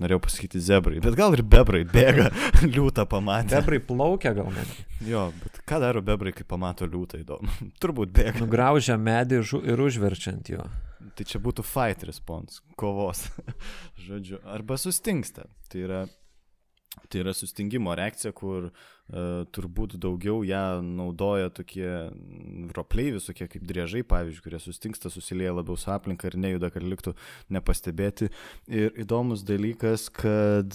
Norėjau pasakyti zebrai, bet gal ir bebrai bėga, liūtą pamatė. Bebrai plaukia gal net. Jo, bet ką daro bebrai, kai pamato liūtą įdomu? Turbūt bėga. Nugraužia medį ir užverčiant jo. Tai čia būtų fight response, kovos. Žodžiu, arba sustingsta. Tai yra Tai yra sustingimo reakcija, kur uh, turbūt daugiau ją naudoja tokie ropliai, visokie kaip driežai, pavyzdžiui, kurie sustingsta, susilieja labiau su aplinka ir nejuda, kad liktų nepastebėti. Ir įdomus dalykas, kad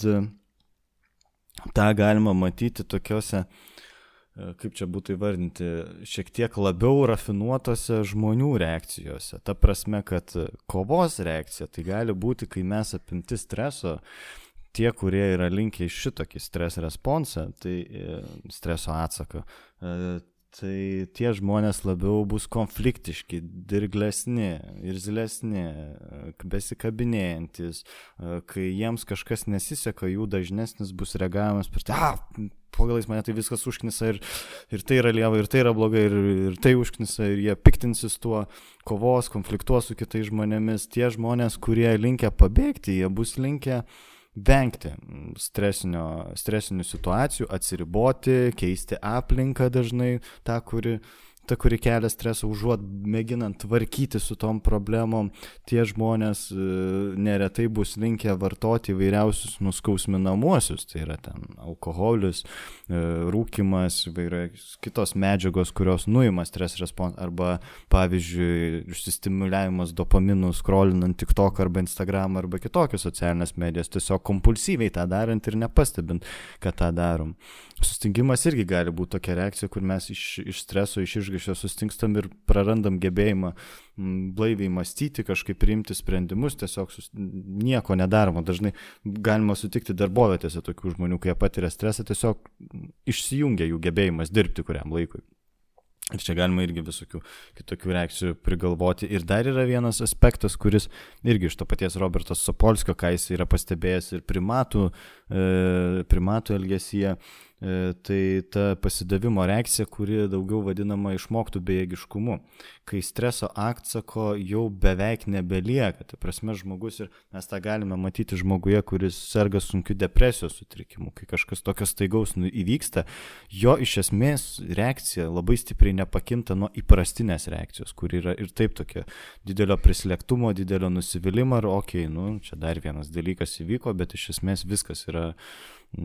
tą galima matyti tokiuose, uh, kaip čia būtų įvardinti, šiek tiek labiau rafinuotose žmonių reakcijose. Ta prasme, kad kovos reakcija tai gali būti, kai mes apimti streso, tie, kurie yra linkę į šitokį stres responsą, tai e, streso atsaką, e, tai tie žmonės labiau bus konfliktiški, dirglesni, irzlesni, besikabinėjantis, e, kai jiems kažkas nesiseka, jų dažnesnis bus reagavimas per tai, ah, pagalais mane tai viskas užknisa ir, ir tai yra lieva, ir tai yra blogai, ir, ir tai užknisa, ir jie piktinsis tuo, kovos, konfliktuos su kitais žmonėmis. Tie žmonės, kurie linkia pabėgti, jie bus linkę uh, vengti stresinių situacijų, atsiriboti, keisti aplinką dažnai tą, kuri ta, kuri kelia stresą, užuot mėginant tvarkyti su tom problemom, tie žmonės e, neretai bus linkę vartoti įvairiausius nuskausminamuosius, tai yra ten alkoholis, e, rūkimas, įvairios kitos medžiagos, kurios nuima stres respons, arba pavyzdžiui, išsistimuliavimas dopaminų, skrolinant TikTok arba Instagram arba kitokias socialinės medijas, tiesiog kompulsyviai tą darant ir nepastebint, kad tą darom. Sustingimas irgi gali būti tokia reakcija, kur mes iš, iš streso, iš išgašio sustingstam ir prarandam gebėjimą m, blaiviai mąstyti, kažkaip priimti sprendimus, tiesiog sus, nieko nedaroma. Dažnai galima sutikti darbovietėse tokių žmonių, kai jie patiria stresą, tiesiog išsijungia jų gebėjimas dirbti kuriam laikui. Ir čia galima irgi visokių kitokių reakcijų prigalvoti. Ir dar yra vienas aspektas, kuris irgi iš to paties Roberto Sapolskio, ką jis yra pastebėjęs ir primatų, e, primatų elgesyje, tai ta pasidavimo reakcija, kuri daugiau vadinama išmoktų bejėgiškumu, kai streso atsako jau beveik nebelieka. Tai prasme žmogus ir mes tą galime matyti žmoguje, kuris serga sunkiu depresijos sutrikimu, kai kažkas tokio staigaus nu, įvyksta, jo iš esmės reakcija labai stipriai nepakinta nuo įprastinės reakcijos, kur yra ir taip tokia didelio prislėgtumo, didelio nusivylimą, ar okei, okay, nu, čia dar vienas dalykas įvyko, bet iš esmės viskas yra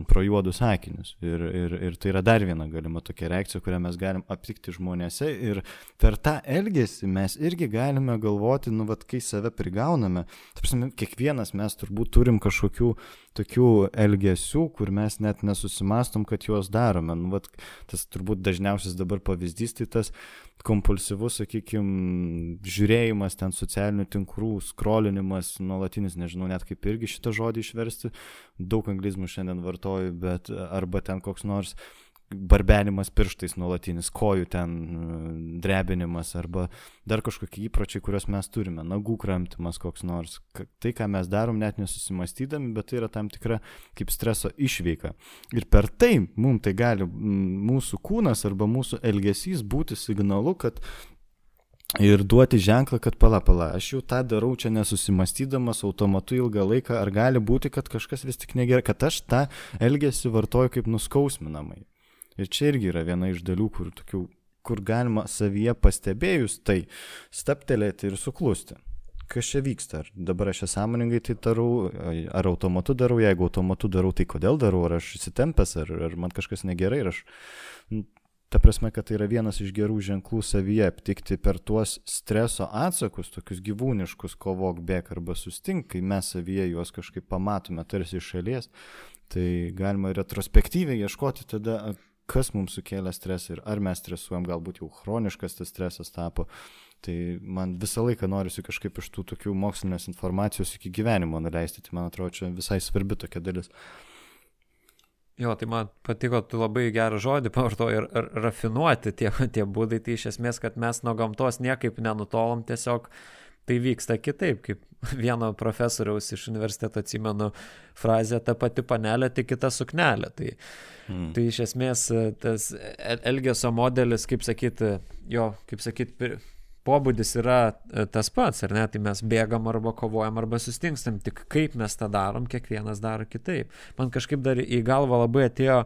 pro juodus akinius. Ir, ir, ir tai yra dar viena galima tokia reakcija, kurią mes galim aptikti žmonėse. Ir per tą elgesį mes irgi galime galvoti, nu, vad, kai save prigauname. Tarsi, kiekvienas mes turbūt turim kažkokių tokių elgesių, kur mes net nesusimastom, kad juos darome. Nu, vat, tas turbūt dažniausias dabar pavyzdys, tai tas kompulsyvus, sakykime, žiūrėjimas ten socialinių tinklų, skrolinimas, nuolatinis, nežinau net kaip irgi šitą žodį išversti, daug anglizmų šiandien vartoju, bet arba ten koks nors barbenimas pirštais nuolatinis, kojų ten e, drebinimas arba dar kažkokie įpročiai, kuriuos mes turime, nagų kramtimas koks nors. Tai, ką mes darom, net nesusimastydami, bet tai yra tam tikra kaip streso išveika. Ir per tai mums tai gali mūsų kūnas arba mūsų elgesys būti signalu, kad ir duoti ženklą, kad pala, pala, aš jau tą darau čia nesusimastydamas automatu ilgą laiką, ar gali būti, kad kažkas vis tik negerai, kad aš tą elgesį vartoju kaip nuskausminamai. Ir čia irgi yra viena iš dalių, kur, tokių, kur galima savyje pastebėjus tai staptelėti ir suklusti. Kas čia vyksta? Ar dabar aš sąmoningai tai darau, ar automatu darau, jeigu automatu darau, tai kodėl darau, ar aš įsitempęs, ar, ar man kažkas negerai, ar aš... Ta prasme, kad tai yra vienas iš gerų ženklų savyje aptikti per tuos streso atsakus, tokius gyvūniškus kovok bėk arba sustink, kai mes savyje juos kažkaip pamatome tarsi iš šalies, tai galima retrospektyviai ieškoti tada, kas mums sukėlė stresą ir ar mes stresuojam, galbūt jau chroniškas tas stresas tapo. Tai man visą laiką norisi kažkaip iš tų tokių mokslinės informacijos iki gyvenimo nuleisti, tai man atrodo, čia visai svarbi tokia dalis. Jo, tai man patiko, tu labai gerą žodį pavartoji ir, rafinuoti tie, tie būdai, tai iš esmės, kad mes nuo gamtos niekaip nenutolom, tiesiog uh, tai vyksta kitaip, kaip vieno profesoriaus iš universiteto atsimenu frazę, ta pati panelė, tik kita suknelė. Tai, mm. tai iš esmės tas elgesio modelis, kaip sakyti, jo, kaip sakyti, pobūdis yra e, tas pats, ar ne, tai mes bėgam arba kovojam arba sustingstam, tik kaip mes tą darom, kiekvienas daro kitaip. Man kažkaip dar į galvą labai atėjo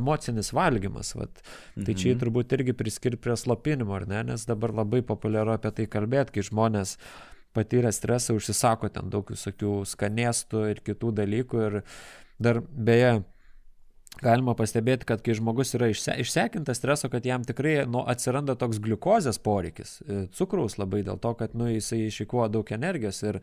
emocinis valgymas, vat. tai čia mhm. turbūt irgi priskirti prie slopinimo, ar ne, nes dabar labai populiaru apie tai kalbėti, kai žmonės patyrę stresą užsisako ten daug visokių skanėstų ir kitų dalykų ir dar beje, galima pastebėti, kad kai žmogus yra išse, išsekintas streso, kad jam tikrai nu, atsiranda toks gliukozės poreikis, e, cukraus labai dėl to, kad nu, jisai išikuoja daug energijos ir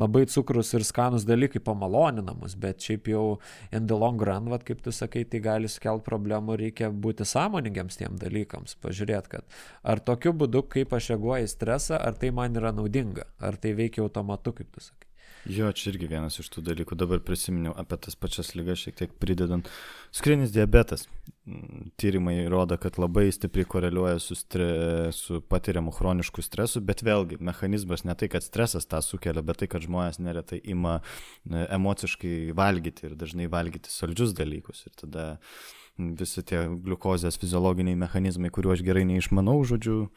labai cukrus ir skanus dalykai pamalonina mus, bet šiaip jau in the long run, vat, kaip tu sakai, tai gali sukelti problemų, reikia būti sąmoningiams tiem dalykams, pažiūrėti, kad ar tokiu būdu, kaip aš reaguoju į stresą, ar tai man yra naudinga, ar tai veikia automatu, kaip tu sakai. Jo, čia irgi vienas iš tų dalykų. Dabar prisiminiau apie tas pačias lygas šiek tiek pridedant. Skrinis diabetas. Mm, tyrimai rodo, kad labai stipriai koreliuoja su, stre, su patiriamu chronišku stresu, bet vėlgi mechanizmas ne tai, kad stresas tą sukelia, bet tai, kad žmonės neretai ima e, emociškai valgyti ir dažnai valgyti saldžius dalykus. Ir tada visi tie gliukozės fiziologiniai mechanizmai, kuriuo aš gerai neišmanau, žodžiu,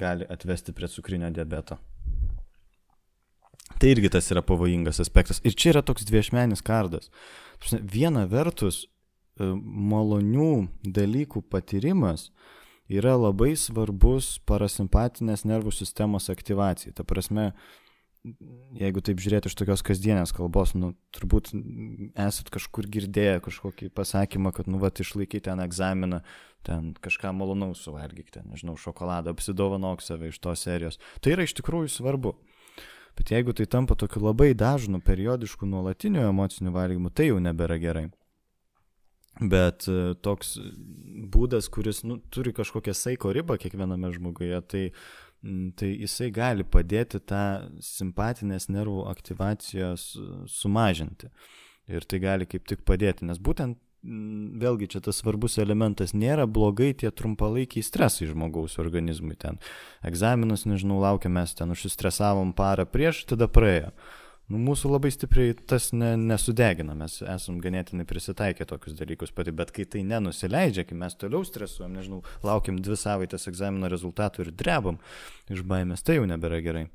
gali atvesti prie cukrinio diabeto. Tai irgi tas yra pavojingas aspektas. Ir čia yra toks dviešmenis kardas. Viena vertus, e, malonių dalykų patyrimas yra labai svarbus parasimpatinės nervų sistemos aktyvacijai. Ta prasme, jeigu taip žiūrėti iš tokios kasdienės kalbos, nu, turbūt esat kažkur girdėję kažkokį pasakymą, kad, nu, va, išlaikyti ten egzaminą, ten kažką malonaus suvalgykite, nežinau, šokoladą, apsidovanok save iš tos serijos. Tai yra iš tikrųjų svarbu. Bet jeigu tai tampa tokiu labai dažnu, periodišku, nuolatiniu emociniu valgymu, tai jau nebėra gerai. Bet e, toks būdas, kuris nu, turi kažkokią saiko ribą kiekviename žmoguje, tai, tai jisai gali padėti tą simpatinės nervų aktyvacijos sumažinti. Ir tai gali kaip tik padėti, nes būtent vėlgi čia tas svarbus elementas, nėra blogai tie trumpalaikiai stresai žmogaus organizmui ten. Egzaminus, nežinau, laukiam mes ten, užsistresavom parą prieš, tada praėjo. Nu, mūsų labai stipriai tas ne, nesudegina, mes esam ganėtinai prisitaikę tokius dalykus pati, bet kai tai nenusileidžia, kai mes toliau stresuojam, nežinau, laukiam dvi savaitės egzamino rezultatų ir drebam iš baimės, tai jau nebėra gerai.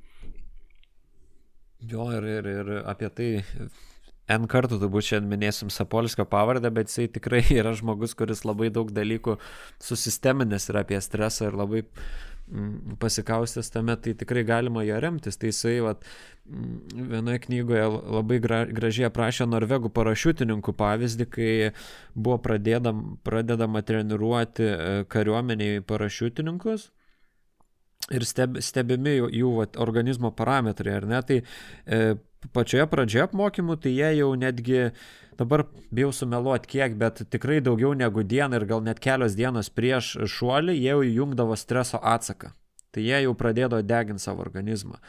Jo, ir, ir, ir apie tai N kartų turbūt šiandien minėsim Sapolskio pavardę, bet jisai tikrai yra žmogus, kuris labai daug dalykų susisteminės yra apie stresą ir labai mm, pasikaustęs tame, tai tikrai galima jo remtis. Tai jisai vat, mm, vienoje knygoje labai gra, gražiai aprašė norvegų parašiutininkų pavyzdį, kai buvo pradėdam, pradedama treniruoti e, kariuomeniai parašiutininkus ir steb, stebimi jų, jų vat, organizmo parametrai, ar ne? Tai e, pačioje pradžioje apmokymų, tai jie jau netgi, dabar bijau sumeluoti kiek, bet tikrai daugiau negu dieną ir gal net kelios dienos prieš šuolį, jie jau įjungdavo streso atsaką. Tai jie jau pradėjo deginti savo organizmą.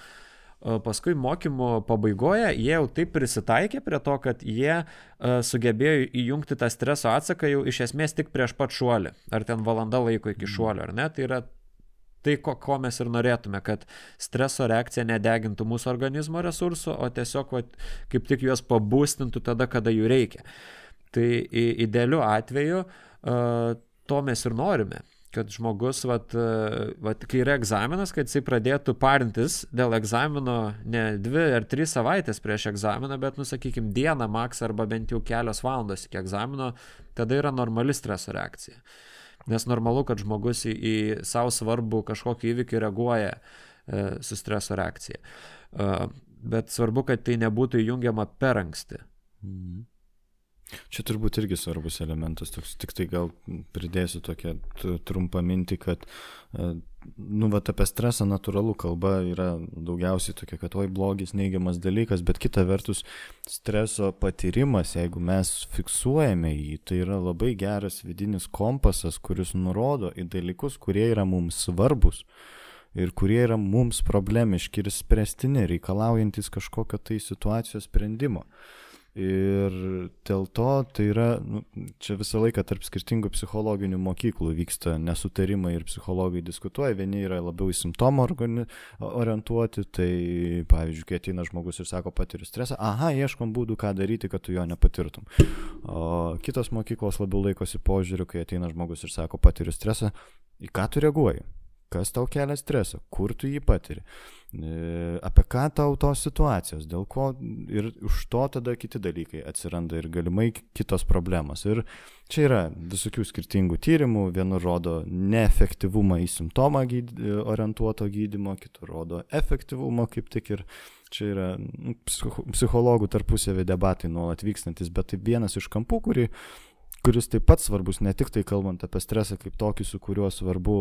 Paskui mokymo pabaigoje jie jau taip prisitaikė prie to, kad jie uh, sugebėjo įjungti tą streso atsaką jau iš esmės tik prieš pat šuolį. Ar ten valanda laiko iki šuolio, ar ne? Tai yra tai, ko, ko mes ir norėtume, kad streso reakcija nedegintų mūsų organizmo resursų, o tiesiog va, kaip tik juos pabūstintų tada, kada jų reikia. Tai idealiu atveju uh, to mes ir norime kad žmogus, vat, vat, kai yra egzaminas, kad jisai pradėtų parintis dėl egzamino ne dvi ar trys savaitės prieš egzaminą, bet, nusakykime, dieną maks arba bent jau kelios valandos iki egzamino, tada yra normali streso reakcija. Uh, Nes normalu, kad žmogus į, į savo svarbų kažkokį įvykį reaguoja e, su streso reakcija. E, bet svarbu, kad tai nebūtų įjungiama per anksti. Mhm. Čia turbūt irgi svarbus elementas, toks, tik tai gal pridėsiu tokią trumpą mintį, kad, e, nu, va, apie stresą natūralu kalba yra daugiausiai tokia, kad oi blogis, neigiamas dalykas, bet kita vertus, streso patyrimas, jeigu mes fiksuojame jį, tai yra labai geras vidinis kompasas, kuris nurodo į dalykus, kurie yra mums svarbus ir kurie yra mums problemiški ir spręstini, reikalaujantis kažkokio tai situacijos sprendimo. Ir dėl to tai yra, nu, čia visą laiką tarp skirtingų psichologinių mokyklų vyksta nesutarimai ir psichologai diskutuoja, vieni yra labiau į simptomą orientuoti, tai pavyzdžiui, kai ateina žmogus ir sako patiriu stresą, aha, ieškom būdų, ką daryti, kad tu jo nepatirtum. O kitos mokyklos labiau laikosi požiūriu, kai ateina žmogus ir sako patiriu stresą, į ką tu reaguoji, kas tau kelia stresą, kur tu jį patiri, apie ką tau tos situacijos, dėl ko ir už to tada kiti dalykai atsiranda ir galimai kitos problemos. Ir čia yra visokių skirtingų tyrimų, vienur rodo neefektyvumą į simptomą orientuoto gydimo, kitur rodo efektyvumą kaip tik ir čia yra nu, psichologų tarpusavį debatai nuolat vykstantis, bet tai vienas iš kampų, kurį kuris taip pat svarbus, ne tik tai kalbant apie stresą kaip tokį, su kuriuo svarbu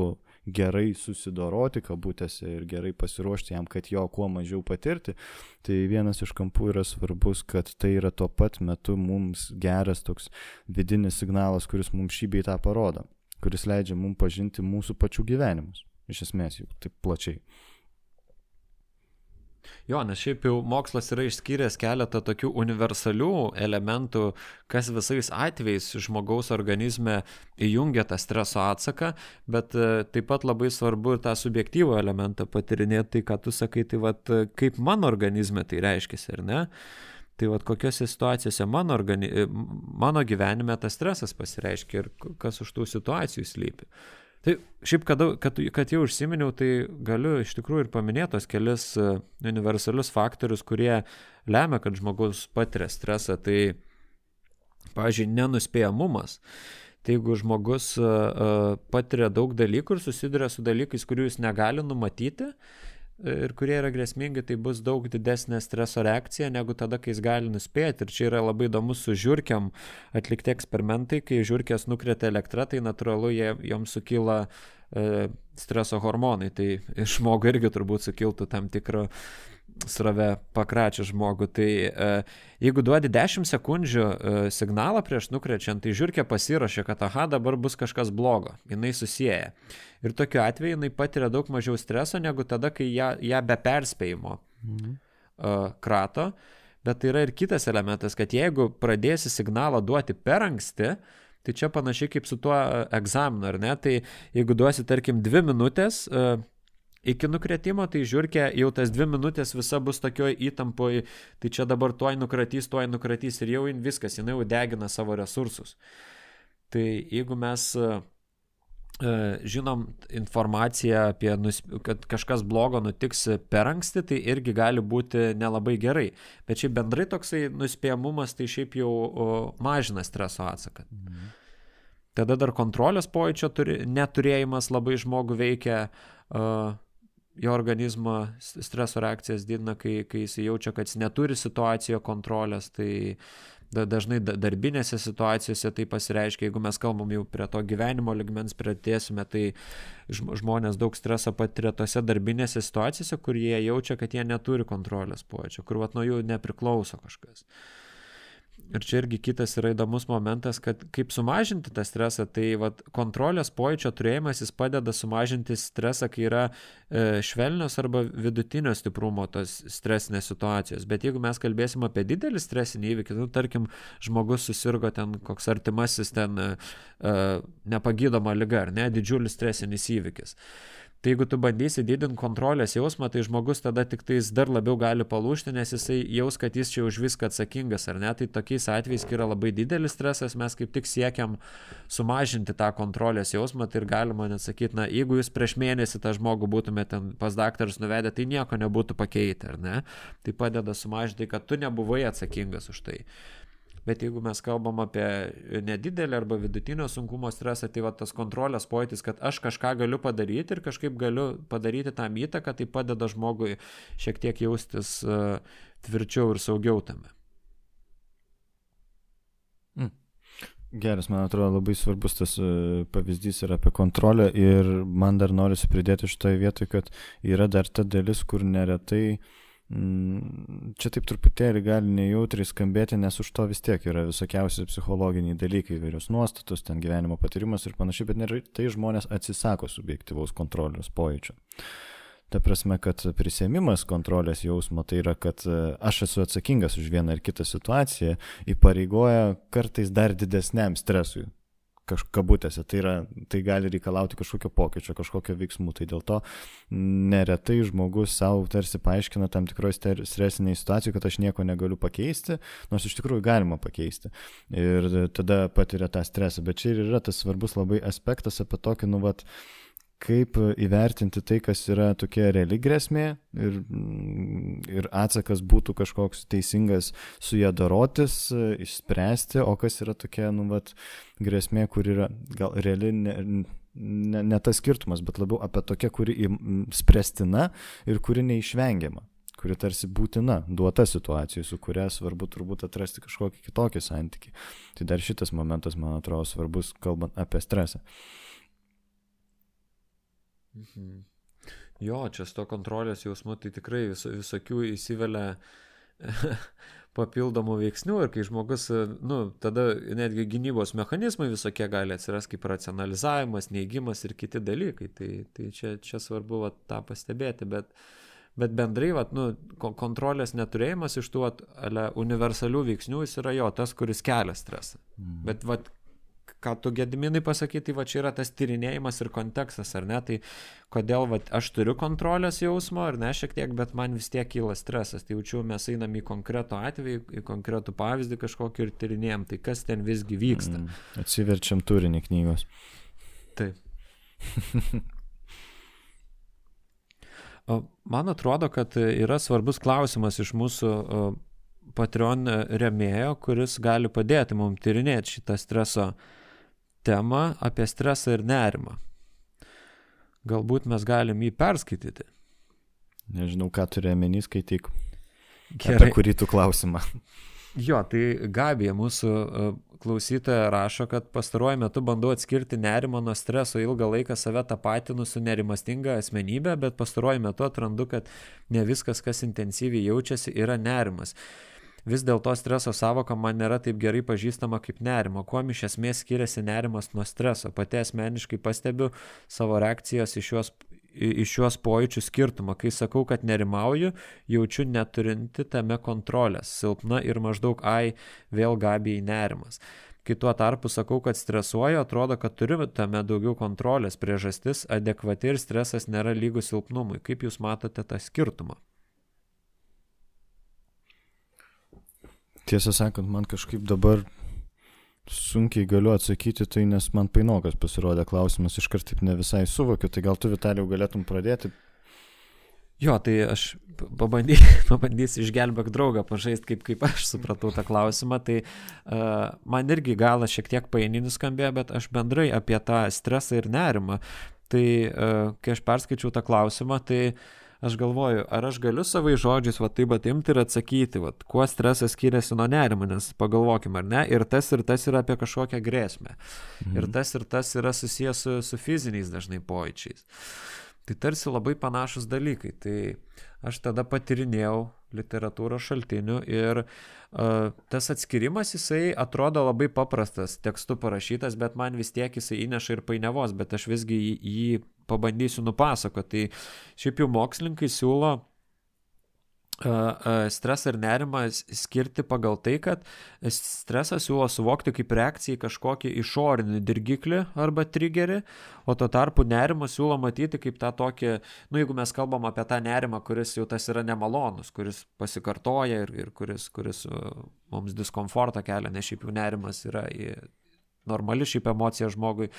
gerai susidoroti kabutėse ir gerai pasiruošti jam, kad jo kuo mažiau patirti, tai vienas iš kampų yra svarbus, kad tai yra tuo pat metu mums geras toks vidinis signalas, kuris mums šį bei tą parodo, kuris leidžia mums pažinti mūsų pačių gyvenimus, iš esmės jau taip plačiai. Jo, nes šiaip jau mokslas yra išskyręs keletą tokių universalių elementų, kas visais atvejais žmogaus organizme įjungia tą streso atsaką, bet e, taip pat labai svarbu ir tą subjektyvų elementą patirinėti, tai ką tu sakai, tai vad kaip mano organizme tai reiškia, ar ne? Tai vad kokiose situacijose mano, organi... mano gyvenime tas stresas pasireiškia ir kas už tų situacijų slypi. Tai šiaip, kad, kad, kad jau užsiminiau, tai galiu iš tikrųjų ir paminėtos kelis e, universalius faktorius, kurie lemia, kad žmogus patiria stresą. Tai, pavyzdžiui, nenuspėjamumas. Tai jeigu žmogus uh, patiria daug dalykų ir susiduria su dalykais, kurių jis negali numatyti, ir kurie yra grėsmingi, tai bus daug didesnė streso reakcija negu tada, kai jis gali nuspėti. Ir čia yra labai įdomu su žiūrkiam atlikti eksperimentai, kai žiūrkės nukrėtė elektrą, tai natūralu, jie, joms sukyla e, streso hormonai. Tai žmogų irgi turbūt sukiltų tam tikro srove pakračia žmogų. Tai e, jeigu duodi 10 sekundžių e, signalą prieš nukrečiant, tai žiūrkė pasirašė, kad aha, dabar bus kažkas blogo. Jis susijęja. Ir tokiu atveju jinai patiria daug mažiau streso negu tada, kai ją, ją be perspėjimo mhm. e, krato. Bet tai yra ir kitas elementas, kad jeigu pradėsi signalą duoti per anksti, tai čia panašiai kaip su tuo e, egzaminu, ar ne? Tai jeigu duosi, tarkim, dvi minutės, uh, iki nukretimo, tai žiūrkė jau tas dvi minutės visa bus tokioj įtampoj, tai čia dabar tuoj nukratys, tuoj nukratys ir jau viskas, jinai jau degina savo resursus. Tai jeigu mes uh, žinom informaciją apie, kad kažkas blogo nutiks per anksti, tai irgi gali būti nelabai gerai. Bet šiaip bendrai toksai nuspėjamumas tai šiaip jau mažina streso atsaką. Mhm. Tada dar kontrolės pojūčio turi, neturėjimas labai žmogų veikia. Uh, jo organizmo streso reakcijas didina, kai, kai jis jaučia, kad jis neturi situacijoje kontrolės, tai dažnai darbinėse situacijose tai pasireiškia, jeigu mes kalbam jau prie to gyvenimo ligmens prieartėsime, tai žmonės daug streso patiria tose darbinėse situacijose, kur jie jaučia, kad jie neturi kontrolės pojūčio, kur vat nuo jų nepriklauso kažkas. Uh, Ir čia irgi kitas yra įdomus momentas, kad kaip sumažinti tą stresą, tai vat, kontrolės pojūčio turėjimas jis padeda sumažinti stresą, kai yra e, švelnios arba vidutinio stiprumo tos stresinės situacijos. Bet jeigu mes kalbėsim apie didelį stresinį įvykį, nu, tarkim, žmogus susirgo ten koks artimasis ten e, e nepagydoma lyga, ar ne, didžiulis stresinis įvykis. E, Tai jeigu tu bandysi didinti kontrolės jausmą, tai žmogus tada tik tais dar labiau gali palūšti, nes jisai jaus, kad jis čia už viską atsakingas, ar ne? Tai tokiais atvejais, kai yra labai didelis stresas, mes kaip tik siekiam sumažinti tą kontrolės jausmą, tai ir galima net sakyti, na, jeigu jūs prieš mėnesį tą žmogų būtumėte pas daktarus nuvedę, tai nieko nebūtų pakeitę, ar ne? Tai padeda sumažinti, kad tu nebuvai atsakingas už tai. Bet jeigu mes kalbam apie nedidelį arba vidutinio sunkumo stresą, tai va tas kontrolės pojūtis, kad aš kažką galiu padaryti ir kažkaip galiu padaryti tam įtaką, tai padeda žmogui šiek tiek jaustis uh, tvirčiau ir saugiau tame. Mm. Geras, man atrodo, labai svarbus tas e, pavyzdys yra apie kontrolę ir man dar norisi pridėti šitoje vietoje, kad yra dar ta dalis, kur neretai uh, čia taip truputėlį gali nejautriai skambėti, nes už to vis tiek yra visokiausi psichologiniai dalykai, įvairios nuostatos, ten gyvenimo patyrimas ir panašiai, bet neretai žmonės atsisako subjektivaus kontrolės pojūčio. Ta prasme, kad prisėmimas kontrolės jausmo tai yra, kad e, aš esu atsakingas už vieną ar kitą situaciją, įpareigoja kartais dar didesniam stresui kabutėse, tai, yra, tai gali reikalauti kažkokio pokyčio, kažkokio veiksmų. Tai dėl to neretai žmogus savo tarsi paaiškina tam tikroje stresiniai situacijoje, kad aš nieko negaliu pakeisti, nors iš tikrųjų galima pakeisti. Ir tada patiria tą stresą. Bet čia ir yra tas svarbus labai aspektas apie tokį, nu, vat, kaip įvertinti tai, kas yra tokia reali grėsmė ir, ir atsakas būtų kažkoks teisingas su ją dorotis, išspręsti, o kas yra tokia, nu, vat, grėsmė, kur yra gal reali, ne, ne, ne tas skirtumas, bet labiau apie tokią, kuri spręstina ir kuri neišvengiama kuri tarsi būtina, duota situacija, su kuria svarbu turbūt atrasti kažkokį kitokį santykį. Tai dar šitas momentas, man atrodo, svarbus, kalbant apie stresą. Mhm. Jo, čia su to kontrolės jausmu tai tikrai vis, visokių įsivelia papildomų veiksnių ir kai žmogus, nu, tada netgi gynybos mechanizmai visokie gali atsirasti kaip racionalizavimas, neigimas ir kiti dalykai. Tai, tai čia, čia svarbu va, tą pastebėti, bet, bet bendrai, va, nu, kontrolės neturėjimas iš tų va, ale, universalių veiksnių jis yra jo, tas, kuris kelia stresą. Mm. Bet va, ką tu gediminai pasakyti, tai va čia yra tas tyrinėjimas ir kontekstas, ar ne? Tai kodėl va, aš turiu kontrolės jausmo, ar ne šiek tiek, bet man vis tiek kyla stresas. Tai jaučiu, mes einam į konkretų atvejį, į konkretų pavyzdį kažkokį ir tyrinėjom, tai kas ten visgi vyksta. Mm, atsiverčiam turinį knygos. Taip. Man atrodo, kad yra svarbus klausimas iš mūsų Patreon remėjo, kuris gali padėti mums tyrinėti šitą streso temą apie stresą ir nerimą. Galbūt mes galim jį perskaityti. Nežinau, ką turi omeny, skaityk. Gerai. Apie kurį tu klausimą. Jo, tai Gabija, mūsų e, klausytoja, rašo, kad pastaruoju metu bandau atskirti nerimą nuo streso, ilgą laiką save tapatinu su nerimastinga asmenybė, bet pastaruoju metu atrandu, kad ne viskas, kas intensyviai jaučiasi, yra nerimas. Vis dėlto streso savoka man nėra taip gerai pažįstama kaip nerimo. Kuo iš esmės skiriasi nerimas nuo streso? Pati asmeniškai pastebiu savo reakcijas iš šios iš šiuos pojūčių skirtumą. Kai sakau, kad nerimauju, jaučiu neturinti tame kontrolės, silpna ir maždaug ai, vėl gabiai nerimas. Kai tuo tarpu sakau, kad stresuoju, atrodo, kad turiu tame daugiau kontrolės, priežastis adekvati ir stresas nėra lygus silpnumui. Kaip Jūs matote tą skirtumą? Tiesą sakant, man kažkaip dabar sunkiai galiu atsakyti, tai nes man painokas pasirodė klausimas, iškart taip ne visai suvokiu, tai gal tu Vitalijau galėtum pradėti. Jo, tai aš pabandysiu, pabandysiu išgelbėk draugą, pažaisti, kaip, kaip aš supratau tą klausimą. Tai uh, man irgi galas šiek tiek paininis skambėjo, bet aš bendrai apie tą stresą ir nerimą. Tai uh, kai aš perskaičiau tą klausimą, tai uh, aš galvoju, ar aš galiu savai žodžiais va taip atimti ir atsakyti, va, kuo stresas skiriasi nuo nerimo, nes pagalvokime, ar ne, ir tas ir tas yra apie kažkokią grėsmę. Mhm. Ir tas ir tas yra susijęs su, su fiziniais dažnai pojūčiais. Tai tarsi labai panašus dalykai. Tai aš tada patirinėjau literatūros šaltinių ir uh, tas atskirimas jisai atrodo labai paprastas, tekstu parašytas, bet man vis tiek jisai įneša ir painiavos, bet aš visgi jį, jį pabandysiu nupasakoti. Tai šiaip jau mokslininkai siūlo stresą ir nerimą skirti pagal tai, kad stresą siūlo suvokti kaip reakciją į kažkokį išorinį dirgiklį arba triggerį, o tuo tarpu nerimą siūlo matyti kaip tą tokį, nu jeigu mes kalbam apie tą nerimą, kuris jau tas yra nemalonus, kuris pasikartoja ir, ir kuris, kuris mums diskomfortą kelia, nes šiaip jau nerimas yra normali šiaip emocija žmogui.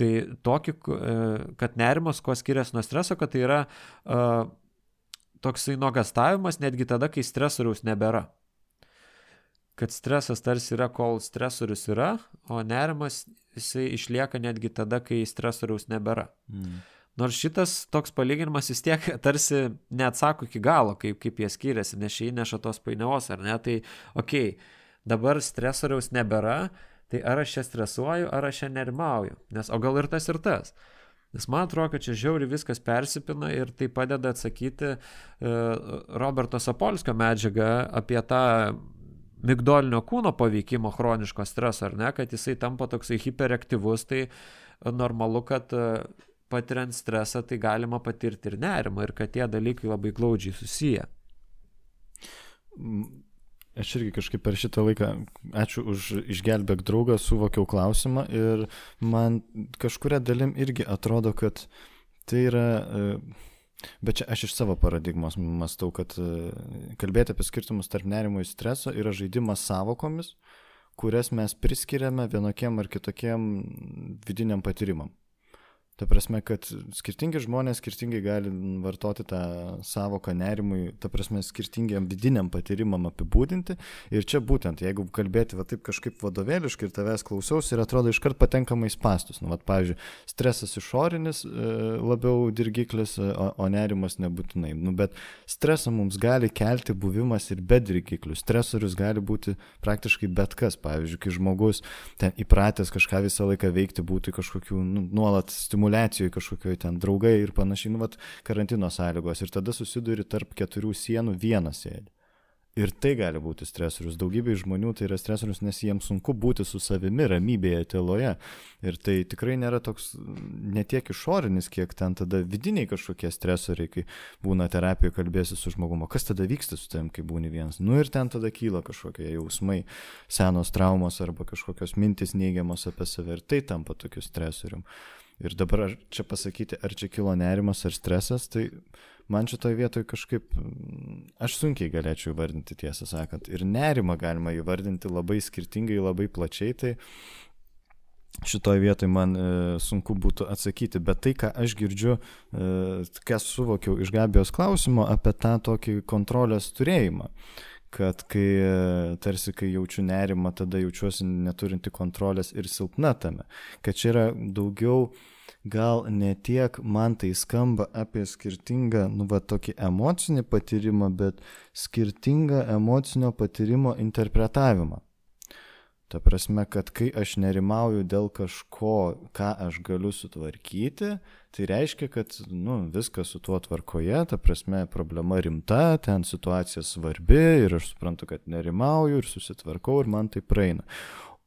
Tai tokį, e, kad nerimas kuo skiriasi nuo streso, kad tai yra uh, toksai nuogastavimas netgi tada, kai stresoriaus nebėra. Kad stresas tarsi yra, kol stresorius yra, o nerimas jisai išlieka netgi tada, kai stresoriaus nebėra. Mm. Nors šitas toks palyginimas vis tiek tarsi neatsako iki galo, kaip, kaip jie skiriasi, nes šį įneša tos painiavos, ar ne? Tai, okei, okay, dabar stresoriaus nebėra, uh, Tai ar aš čia stresuoju, ar aš čia nerimauju. Nes o gal ir tas ir tas. Nes man atrodo, kad čia žiauri viskas persipina ir tai padeda atsakyti e, Roberto Sapolskio medžiagą apie tą migdolinio kūno paveikimo chroniško streso, ar ne, kad jisai tampa toksai hiperaktyvus, tai normalu, kad e, patiriant stresą tai galima patirti ir nerimą ir kad tie dalykai labai glaudžiai susiję. Aš irgi kažkaip per šitą laiką, ačiū už išgelbėk draugą, suvokiau klausimą ir man kažkuria dalim irgi atrodo, kad tai yra, e, bet čia aš iš savo paradigmos mastau, kad e, kalbėti apie skirtumus tarp nerimo ir streso yra žaidimas savokomis, kurias mes priskiriame vienokiem ar kitokiem vidiniam patyrimam. Ta prasme, kad skirtingi žmonės skirtingai gali vartoti tą savoką nerimui, ta prasme, skirtingiam vidiniam patyrimam apibūdinti. Ir čia būtent, jeigu kalbėti va taip kažkaip vadovėliškai ir tavęs klausiausi ir atrodo iškart patenkama į pastus. Nu, va, pavyzdžiui, stresas išorinis e, labiau dirgiklis, o, o nerimas nebūtinai. Nu, bet stresą mums gali kelti buvimas ir be dirgiklių. Stresorius gali būti praktiškai bet kas. Pavyzdžiui, kai žmogus ten įpratęs kažką visą laiką veikti, būti kažkokiu nu, nuolat stimuluojančiu simulacijoje kažkokioje ten draugai ir panašiai, nu, vat, karantino sąlygos. Ir tada susiduri tarp keturių sienų vienas sėdi. Ir tai gali būti stresorius. Daugybė žmonių tai yra stresorius, nes jiems sunku būti su savimi ramybėje, tyloje. Ir tai tikrai nėra toks netiek išorinis, kiek ten tada vidiniai kažkokie stresoriai, kai būna terapijoje kalbėsi su žmogumu. Kas tada vyksta su tavim, kai būni vienas? Nu ir ten tada kyla kažkokie jausmai, senos traumos arba kažkokios mintis neigiamos apie save. Ir tai tampa tokiu stresorium. Ir dabar čia pasakyti, ar čia kilo nerimas ar stresas, tai man šitoje vietoje kažkaip, aš sunkiai galėčiau įvardinti tiesą sakant. Ir nerimą galima įvardinti labai skirtingai, labai plačiai, tai šitoje vietoje man e, sunku būtų atsakyti. Bet tai, ką aš girdžiu, e, ką suvokiau iš Gabijos klausimo apie tą tokį kontrolės turėjimą. E, kad kai tarsi kai jaučiu nerimą, tada jaučiuosi neturinti kontrolės ir silpna tame. Kad čia yra daugiau gal ne tiek man tai skamba apie skirtingą, nu, va, tokį emocinį patyrimą, bet skirtingą emocinio patyrimo interpretavimą. Ta prasme, kad kai aš nerimauju dėl kažko, ką aš galiu sutvarkyti, tai reiškia, kad nu, viskas su tuo tvarkoje, ta prasme, problema rimta, ten situacija svarbi ir aš suprantu, kad nerimauju ir susitvarkau ir man tai praeina.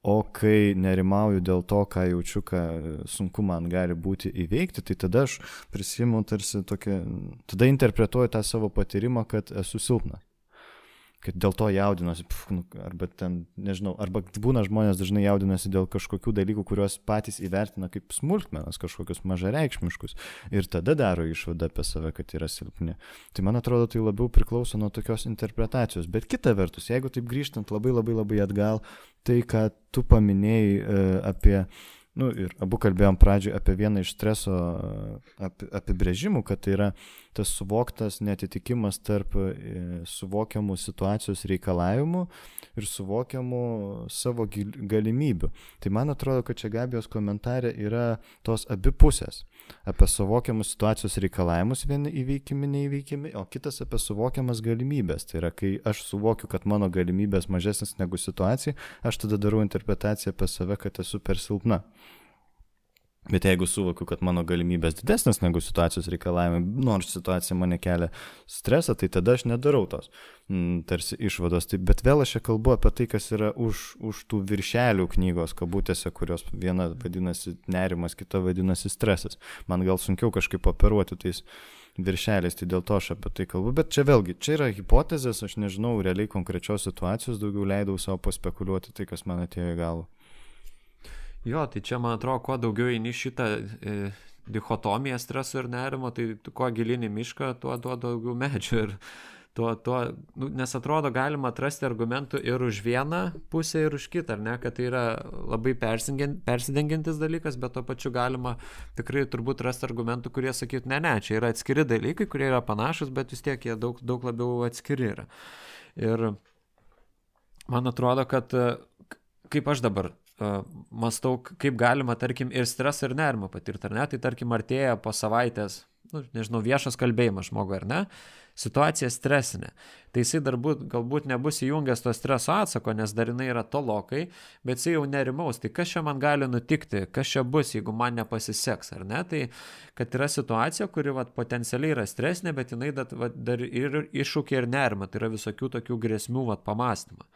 O kai nerimauju dėl to, ką jaučiu, ką sunku man gali būti įveikti, tai tada aš prisimu tarsi tokia, tada interpretuoju tą savo patyrimą, kad esu silpnas kad dėl to jaudinosi, pf, nu, arba ten, nežinau, arba būna žmonės dažnai jaudinasi dėl kažkokių dalykų, kuriuos patys įvertina kaip smulkmenas, kažkokius mažareikšmiškus ir tada daro išvadą apie save, kad yra silpni. Tai man atrodo, tai labiau priklauso nuo tokios interpretacijos. Bet kita vertus, jeigu taip grįžtant labai labai labai atgal, tai ką tu paminėjai e, apie Nu, ir abu kalbėjom pradžioje apie vieną iš streso ap, apibrėžimų, kad tai yra tas suvoktas netitikimas tarp e, suvokiamų situacijos reikalavimų ir suvokiamų savo galimybių. Tai man atrodo, kad čia Gabijos komentarė yra tos abi pusės. Apie suvokiamus situacijos reikalavimus vieni įveikimi, neįveikimi, o kitas apie suvokiamas galimybės. Tai yra, kai aš suvokiu, kad mano galimybės mažesnės negu situacija, aš tada darau interpretaciją apie save, kad esu per silpna. Bet jeigu suvokiu, kad mano galimybės didesnės negu situacijos reikalavimai, nors situacija mane kelia stresą, tai tada aš nedarau tos m, mm, tarsi išvados. Tai, bet vėl aš čia kalbu apie tai, kas yra už, už tų viršelių knygos kabutėse, kurios viena vadinasi nerimas, kita vadinasi stresas. Man gal sunkiau kažkaip operuoti tais viršeliais, tai dėl to aš apie tai kalbu. Bet čia vėlgi, čia yra hipotezės, aš nežinau realiai konkrečios situacijos, daugiau leidau savo paspekuliuoti tai, kas man atėjo į galvą. Jo, tai čia man atrodo, kuo daugiau eini šitą e, dichotomiją streso ir nerimo, tai kuo gilini mišką, tuo, tuo daugiau medžių. Ir tuo, tuo, nu, nes atrodo, galima atrasti argumentų ir už vieną pusę, ir už kitą, ar ne, kad tai yra labai persidengiantis dalykas, bet tuo pačiu galima tikrai turbūt rasti argumentų, kurie sakytų, ne, ne, čia yra atskiri dalykai, kurie yra panašus, bet vis tiek jie daug, daug labiau atskiri yra. Ir man atrodo, kad kaip aš dabar mastau, kaip galima, tarkim, ir stresą, ir nerimą patirti, ar ne? Tai tarkim, artėja po savaitės, nu, nežinau, viešas kalbėjimas žmogui, ar ne? Situacija stresinė. Tai jisai dar būt, galbūt nebus įjungęs to streso atsako, nes dar jinai yra tolokai, bet jisai jau nerimaus. Tai kas čia man gali nutikti, kas čia bus, jeigu man nepasiseks, ar ne? Tai kad yra situacija, kuri vat, potencialiai yra stresinė, bet jinai dar, vat, dar ir iššūkia ir nerima. Tai yra visokių tokių grėsmių vat, pamastymą.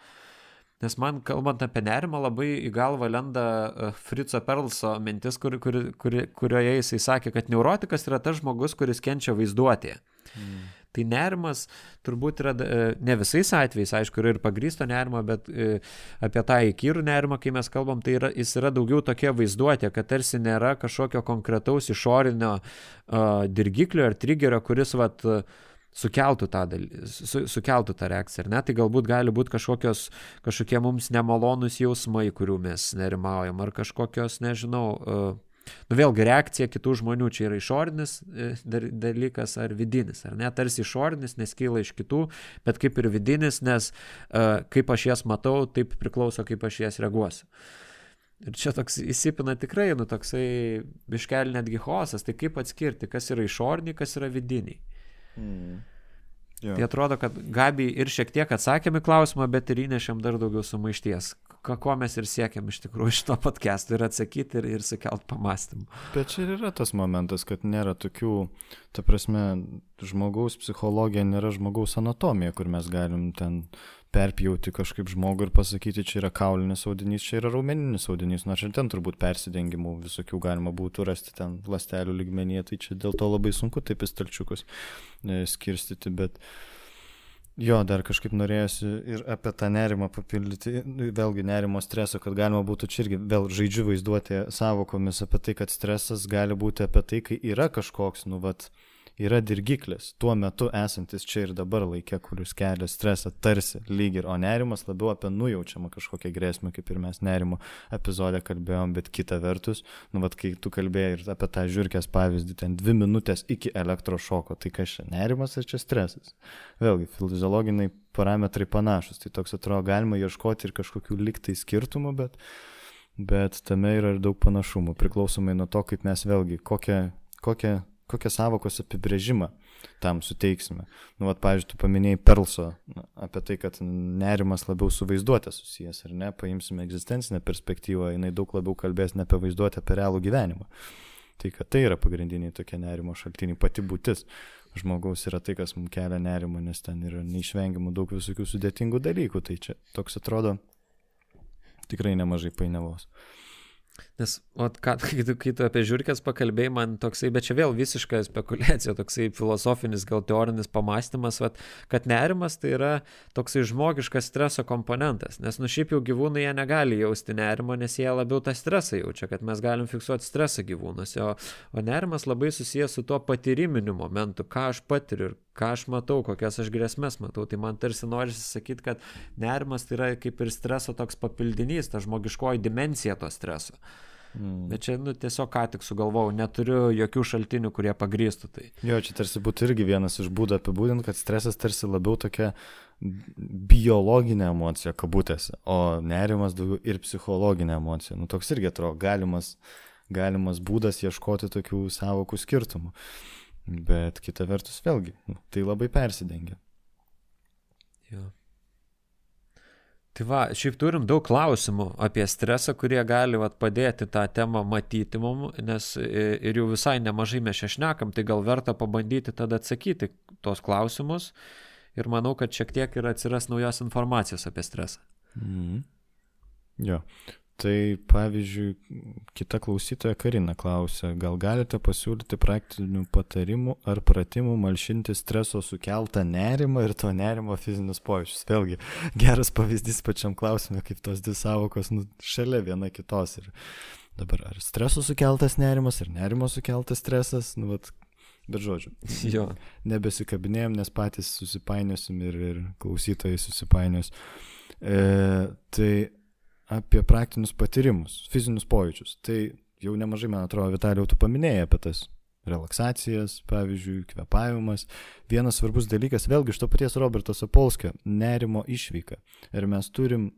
Nes man, kalbant apie nerimą, labai į galvą lenda e, Fritzo Perlso mintis, kur, kur, kur, kurioje jisai sakė, kad neurotikas yra tas žmogus, kuris kenčia vaizduotėje. Mm. Tai nerimas turbūt yra e, ne visais atvejais, aišku, yra ir pagrysto nerimo, bet e, apie tą įkyrų nerimą, kai mes kalbam, tai yra, jis yra daugiau tokia vaizduotė, kad tarsi nėra kažkokio konkretaus išorinio uh, dirgiklio ar trigerio, kuris vat, uh, sukeltų tą, su, sukeltų tą reakciją, ar ne? Tai galbūt gali būti kažkokios, kažkokie mums nemalonus jausmai, kurių mes nerimaujam, ar kažkokios, nežinau, uh, nu vėlgi reakcija kitų žmonių čia yra išorinis e, dalykas ar vidinis, ar ne, tarsi išorinis, nes kyla iš kitų, bet kaip ir vidinis, nes uh, kaip aš jas matau, taip priklauso, kaip aš jas reaguosiu. Ir čia toks įsipina tikrai, nu toksai biškel netgi chaosas, tai kaip atskirti, kas yra išoriniai, kas yra vidiniai. Mm. Yeah. Tai atrodo, kad Gabi ir šiek tiek atsakėme klausimą, bet ir įnešėm dar daugiau sumaišties. Ko, ko mes ir siekiam iš tikrųjų iš to podcast'o ir atsakyti ir, ir sukelt pamastymų. Bet čia ir yra tas momentas, kad nėra tokių, ta prasme, žmogaus psichologija nėra žmogaus anatomija, kur mes galim ten perpjauti kažkaip žmogų ir pasakyti, čia yra kaulinis audinys, čia yra raumeninis audinys, nors ir ten turbūt persidengimų visokių galima būtų rasti ten lastelių ligmenyje, tai čia dėl to labai sunku taip į stalčiukus e, skirstyti, bet jo, dar kažkaip norėjusi ir apie tą nerimą papildyti, vėlgi nerimo streso, kad galima būtų čia irgi vėl žaidžiu vaizduoti savokomis apie tai, kad stresas gali būti apie tai, kai yra kažkoks, nu, vat, yra dirgiklis, tuo metu esantis čia ir dabar laikė, kuris kelia stresą tarsi lyg ir, o nerimas labiau apie nujaučiamą kažkokią grėsmę, kaip ir mes nerimo epizodę kalbėjom, bet kita vertus, nu vad, kai tu kalbėjai ir apie tą žiūrkės pavyzdį, ten dvi minutės iki elektrošoko, tai kas čia nerimas ar čia stresas? Vėlgi, fiziologiniai parametrai panašus, tai toks atrodo galima ieškoti ir kažkokių liktai skirtumų, bet, bet tame yra ir daug panašumų, priklausomai nuo to, kaip mes vėlgi, kokią, kokią kokią savokos apibrėžimą tam suteiksime. Nu, vat, pavyzdžiui, tu paminėjai Perlso apie tai, kad nerimas labiau su vaizduotė susijęs, ar ne, paimsime egzistencinę perspektyvą, jinai daug labiau kalbės ne apie vaizduotę, apie realų gyvenimą. Tai kad tai yra pagrindiniai tokie nerimo šaltiniai, pati būtis žmogaus yra tai, kas mums kelia nerimą, nes ten yra neišvengiamų daug visokių sudėtingų dalykų, tai čia toks atrodo tikrai nemažai painiavos. Nes, o ką, kai tu, kai tu apie žiūrkės pakalbėjai, man toksai, bet čia vėl visiška spekulacija, toksai filosofinis, gal teorinis pamastymas, vat, kad nerimas tai yra toksai žmogiškas streso komponentas. Nes, nu šiaip jau gyvūnai jie negali jausti nerimo, nes jie labiau tą stresą jaučia, kad mes galim fiksuoti stresą gyvūnuose. O, o nerimas labai susijęs su tuo patyriminiu momentu, ką aš patiriu ir ką aš matau, kokias aš grėsmės matau. Tai man tarsi norisi sakyti, kad nerimas tai yra kaip ir streso toks papildinys, ta žmogiškoji dimensija to streso. Mm. Bet čia nu, tiesiog ką tik sugalvojau, neturiu jokių šaltinių, kurie pagrįstų tai. Jo, čia tarsi būtų irgi vienas iš būdų apibūdinti, kad stresas tarsi labiau tokia biologinė emocija, kabutėse, o nerimas daugiau ir psichologinė emocija. Nu, toks irgi atrodo galimas, galimas būdas ieškoti tokių savokų skirtumų. Bet kita vertus vėlgi, nu, tai labai persidengia. Jo. Tai va, šiaip turim daug klausimų apie stresą, kurie gali vat, padėti tą temą matyti mum, nes ir jau visai nemažai mes šešnekam, tai gal verta pabandyti tada atsakyti tuos klausimus ir manau, kad šiek tiek ir atsiras naujos informacijos apie stresą. Mhm. Jo, Tai pavyzdžiui, kita klausytoja Karina klausia, gal galite pasiūlyti praktinių patarimų ar pratimų malšinti streso sukeltą nerimą ir to nerimo fizinius pojūčius. Vėlgi, geras pavyzdys pačiam klausimui, kaip tos dvi savokos nu, šalia viena kitos. Ir dabar ar streso sukeltas nerimas, ar nerimo sukeltas stresas, nu, vat, bet žodžiu. Jo. Nebesikabinėjom, nes patys susipainiosim ir, ir klausytojai susipainios. E, tai apie praktinius patyrimus, fizinius pojūčius. Tai jau nemažai, man atrodo, Vitalijau, tu paminėjai apie tas relaksacijas, pavyzdžiui, kvepavimas. Vienas svarbus dalykas, vėlgi iš to paties Roberto Sapolskio, nerimo išvyka. Ir mes turim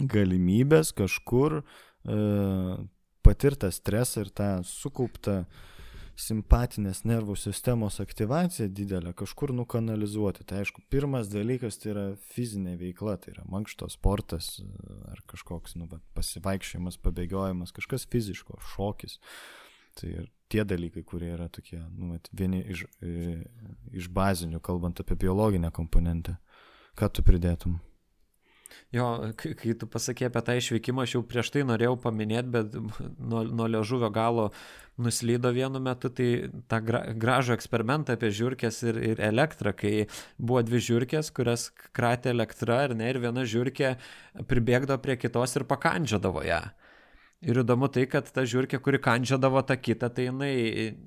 galimybės kažkur uh, patirtą stresą ir tą sukauptą uh, simpatinės nervų sistemos aktyvacija didelė kažkur nukanalizuoti. Tai aišku, pirmas dalykas tai yra fizinė veikla, tai yra mankšto sportas ar kažkoks nu, pasivaikščiojimas, pabėgiojimas, kažkas fiziško, šokis. Tai ir tie dalykai, kurie yra tokie, nu, vieni iš, iš bazinių, kalbant apie biologinę komponentę. Ką tu pridėtum? Jo, kai, tu pasakė apie tą išvykimą, aš jau prieš tai norėjau paminėti, bet nuo, nuo ležuvio galo nuslydo vienu metu, tai tą gra, gražų eksperimentą apie žiūrkės ir, ir elektrą, kai buvo dvi žiūrkės, kurias kratė elektra, ar ne, ir viena žiūrkė pribėgdavo prie kitos ir pakandžiodavo ją. Ir įdomu tai, kad ta žiūrkė, kuri kandžiodavo tą kitą, tai jinai,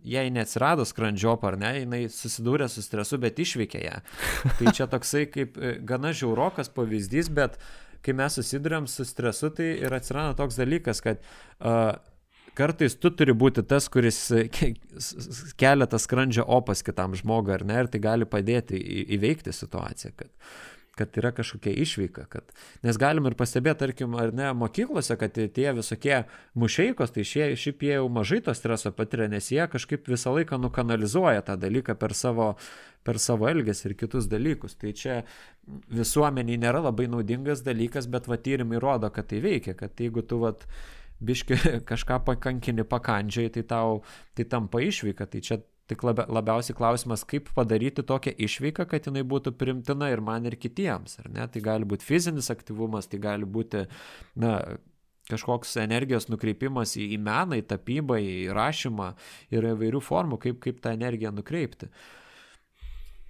jai neatsirado skrandžiop ar ne, jinai susidūrė su stresu, bet išveikė ją. Tai čia toksai kaip e, gana žiaurokas pavyzdys, bet kai mes susidurėm su stresu, tai ir atsirado toks dalykas, kad uh, kartais tu turi būti tas, kuris kelia tą skrandžio opas kitam žmogui, ar ne, ir tai gali padėti įveikti situaciją, kad, kad yra kažkokia išvyka. Kad, nes galim ir pastebėti, tarkim, ar ne, mokyklose, kad tie visokie mušeikos, tai šie, šiaip jie jau mažai to streso patiria, nes jie kažkaip visą laiką nukanalizuoja tą dalyką per savo, per savo elgesį ir kitus dalykus. Tai čia visuomeniai nėra labai naudingas dalykas, bet va tyrimai rodo, kad tai veikia, kad jeigu tu va biški kažką pakankini pakandžiai, tai tau tai tampa išvyka. Tai čia tik labia, labiausiai klausimas, kaip padaryti tokią išvyką, kad jinai būtų primtina ir man, ir kitiems. Ar ne? Tai gali būti fizinis aktyvumas, tai gali būti na, kažkoks energijos nukreipimas į, į meną, į tapybą, į rašymą ir įvairių formų, kaip, kaip tą energiją nukreipti.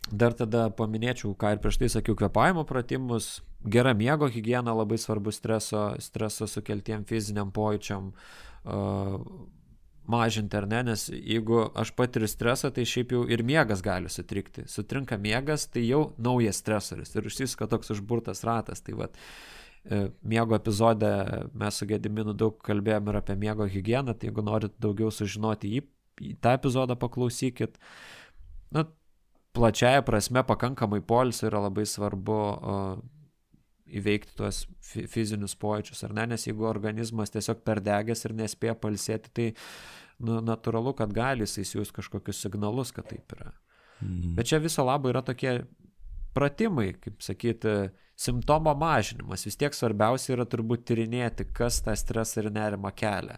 Dar tada paminėčiau, ką ir prieš tai sakiau, kvepavimo pratimus, gera miego higiena labai svarbu streso, streso sukeltiem fiziniam pojūčiam uh, mažinti, ar ne, nes jeigu aš patiriu stresą, tai šiaip jau ir miegas gali sutrikti. Sutrinka miegas, tai jau naujas stresorius ir užsiska toks užburtas ratas. Tai vat, e, miego epizode mes su Gediminu daug kalbėjom ir apie miego higieną, tai jeigu norit daugiau sužinoti jį, tą epizodą paklausykit. Na, plačiaja prasme pakankamai polisio yra labai svarbu uh, įveikti tuos fizinius pojūčius, ar ne, nes jeigu organizmas tiesiog perdegęs ir nespėja palsėti, tai nu, natūralu, kad gali jisai siūs kažkokius signalus, kad taip yra. Mhm. Bet čia viso labo yra tokie pratimai, kaip sakyti, simptomo mažinimas. Vis tiek svarbiausia yra turbūt tyrinėti, kas tą stresą ir nerimą kelia.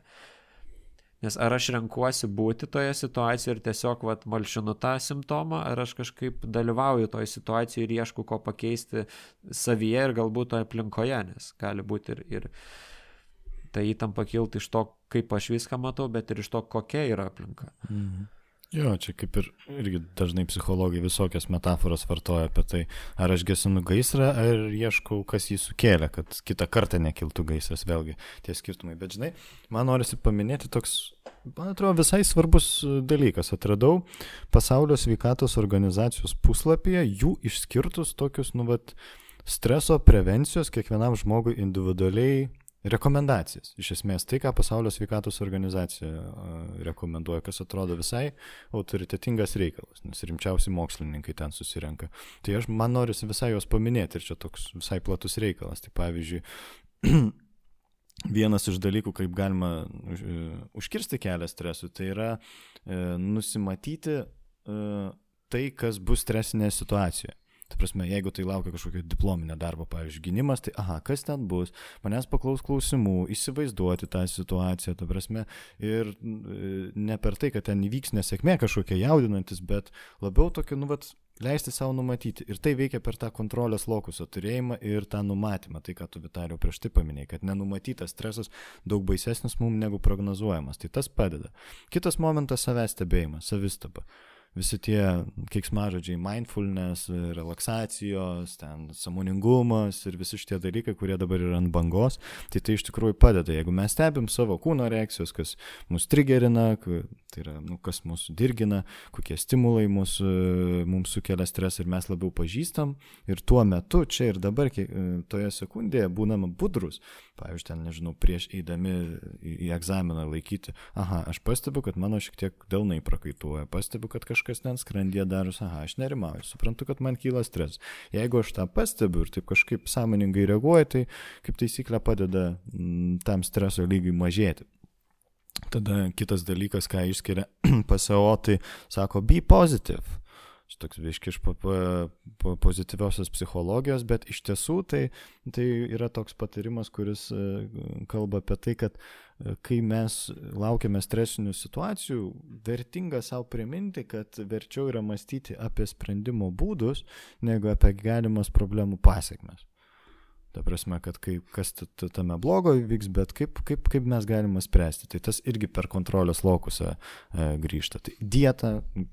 Nes ar aš renkuosi būti toje situacijoje ir tiesiog vat, malšinu tą simptomą, ar aš kažkaip dalyvauju toje situacijoje ir iešku ko pakeisti savyje ir galbūt toje aplinkoje, nes gali būti ir, ir ta įtampa kilti iš to, kaip aš viską matau, bet ir iš to, kokia yra aplinka. Mhm. Jo, čia kaip ir irgi dažnai psichologai visokias metaforas vartoja apie tai, ar aš gesinu gaisrą, ar ieškau, kas jį sukėlė, kad kitą kartą nekiltų gaisras, vėlgi tie skirtumai. Bet žinai, man norisi paminėti toks, man atrodo, visai svarbus dalykas. Atradau pasaulio sveikatos organizacijos puslapyje jų išskirtus tokius, nu, vat, streso prevencijos kiekvienam žmogui individualiai rekomendacijas. Iš esmės tai, ką Pasaulio sveikatos organizacija rekomenduoja, kas atrodo visai autoritetingas reikalas, nes rimčiausi mokslininkai ten susirenka. Tai aš man norisi visai juos paminėti ir čia toks visai platus reikalas. Tai pavyzdžiui, vienas iš dalykų, kaip galima užkirsti kelią stresui, tai yra e, nusimatyti e, tai, kas bus stresinėje situacijoje. Tai prasme, jeigu tai laukia kažkokio diplominio darbo, pavyzdžiui, gynimas, tai aha, kas ten bus, manęs paklaus klausimų, įsivaizduoti tą situaciją, ta prasme, ir e, ne per tai, kad ten įvyks nesėkmė kažkokia jaudinantis, bet labiau tokia, nu, vat, leisti savo numatyti. Ir tai veikia per tą kontrolės lokuso turėjimą ir tą numatymą. Tai, ką tu Vitalijau prieš tai paminėjai, kad nenumatytas stresas daug baisesnis mums negu prognozuojamas. Tai tas padeda. Kitas momentas - savęs stebėjimas, savistaba visi tie keiksmažodžiai mindfulness, relaksacijos, ten samoningumas ir visi šitie dalykai, kurie dabar yra ant bangos, tai tai iš tikrųjų padeda. Jeigu mes stebim savo kūno reakcijos, kas mus trigerina, tai yra, nu, kas mus dirgina, kokie stimulai mus, mums sukelia stresą ir mes labiau pažįstam ir tuo metu, čia ir dabar, toje sekundėje būname budrus, pavyzdžiui, ten, nežinau, prieš eidami į egzaminą laikyti, aha, aš pastebiu, kad mano šiek tiek delnai prakaituoja, pastebiu, kad kažkas kažkas ten skrandyje darosi, aha, aš nerimauju, suprantu, kad man kyla stresas. Jeigu aš tą pastebiu ir taip kažkaip sąmoningai reaguoju, tai kaip taisyklė padeda m, mm, tam streso lygiui mažėti. Tada kitas dalykas, ką išskiria PSO, tai sako, be positive. Čia toks viški iš po, po, po pozityviosios psichologijos, bet iš tiesų tai, tai yra toks patarimas, kuris e, kalba apie tai, kad e, kai mes laukiame stresinių situacijų, vertinga savo priminti, kad verčiau yra mąstyti apie sprendimo būdus, negu apie galimas problemų pasiekmes. Ta prasme, kad kaip, kas tame blogo vyks, bet kaip, kaip, kaip mes galime spręsti. Tai tas irgi per kontrolės lokusą e, grįžta. Tai dieta,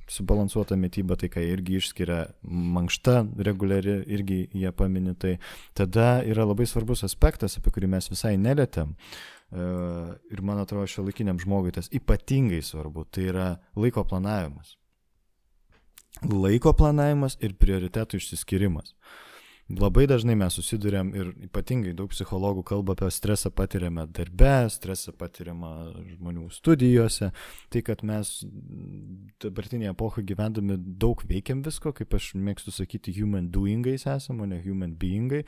subalansuota mytyba, tai ką irgi išskiria mankšta reguliari, irgi jie paminė. Tai tada yra labai svarbus aspektas, apie kurį mes visai nelėtėm. E, ir man atrodo, šio laikiniam žmogui tas ypatingai svarbu. Tai yra laiko planavimas. Laiko planavimas ir prioritetų išsiskirimas. Labai dažnai mes susidurėm ir ypatingai daug psichologų kalba apie stresą patiriamą darbe, stresą patiriamą žmonių studijose, tai kad mes dabartinėje epochoje gyvendami daug veikiam visko, kaip aš mėgstu sakyti, human doingais esame, o ne human beingai.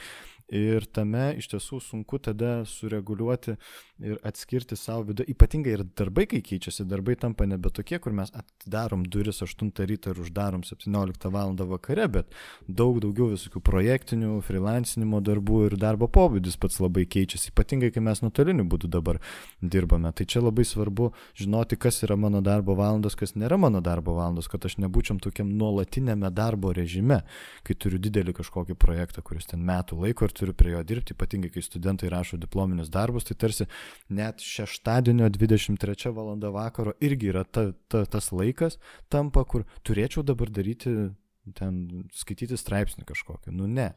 Ir tame iš tiesų sunku tada sureguliuoti ir atskirti savo vidų. Ypatingai ir darbai, kai keičiasi, darbai tampa nebe tokie, kur mes atidarom duris 8 ryto ir uždarom 17 val. vakare, bet daug daugiau visokių projektinių, freelancinimo darbų ir darbo pobūdis pats labai keičiasi. Ypatingai, kai mes nuotoliniu būdu dabar dirbame. Tai čia labai svarbu žinoti, kas yra mano darbo valandos, kas nėra mano darbo valandos, kad aš nebūčiam tokiam nuolatinėme darbo režime, kai turiu didelį kažkokį projektą, kuris ten metų laiko ir turiu prie jo dirbti, ypatingai kai studentai rašo diplominius darbus, tai tarsi net šeštadienio 23 val. vakaro irgi yra ta, ta, tas laikas tampa, kur turėčiau dabar daryti, ten skaityti straipsnį kažkokį. Nu ne.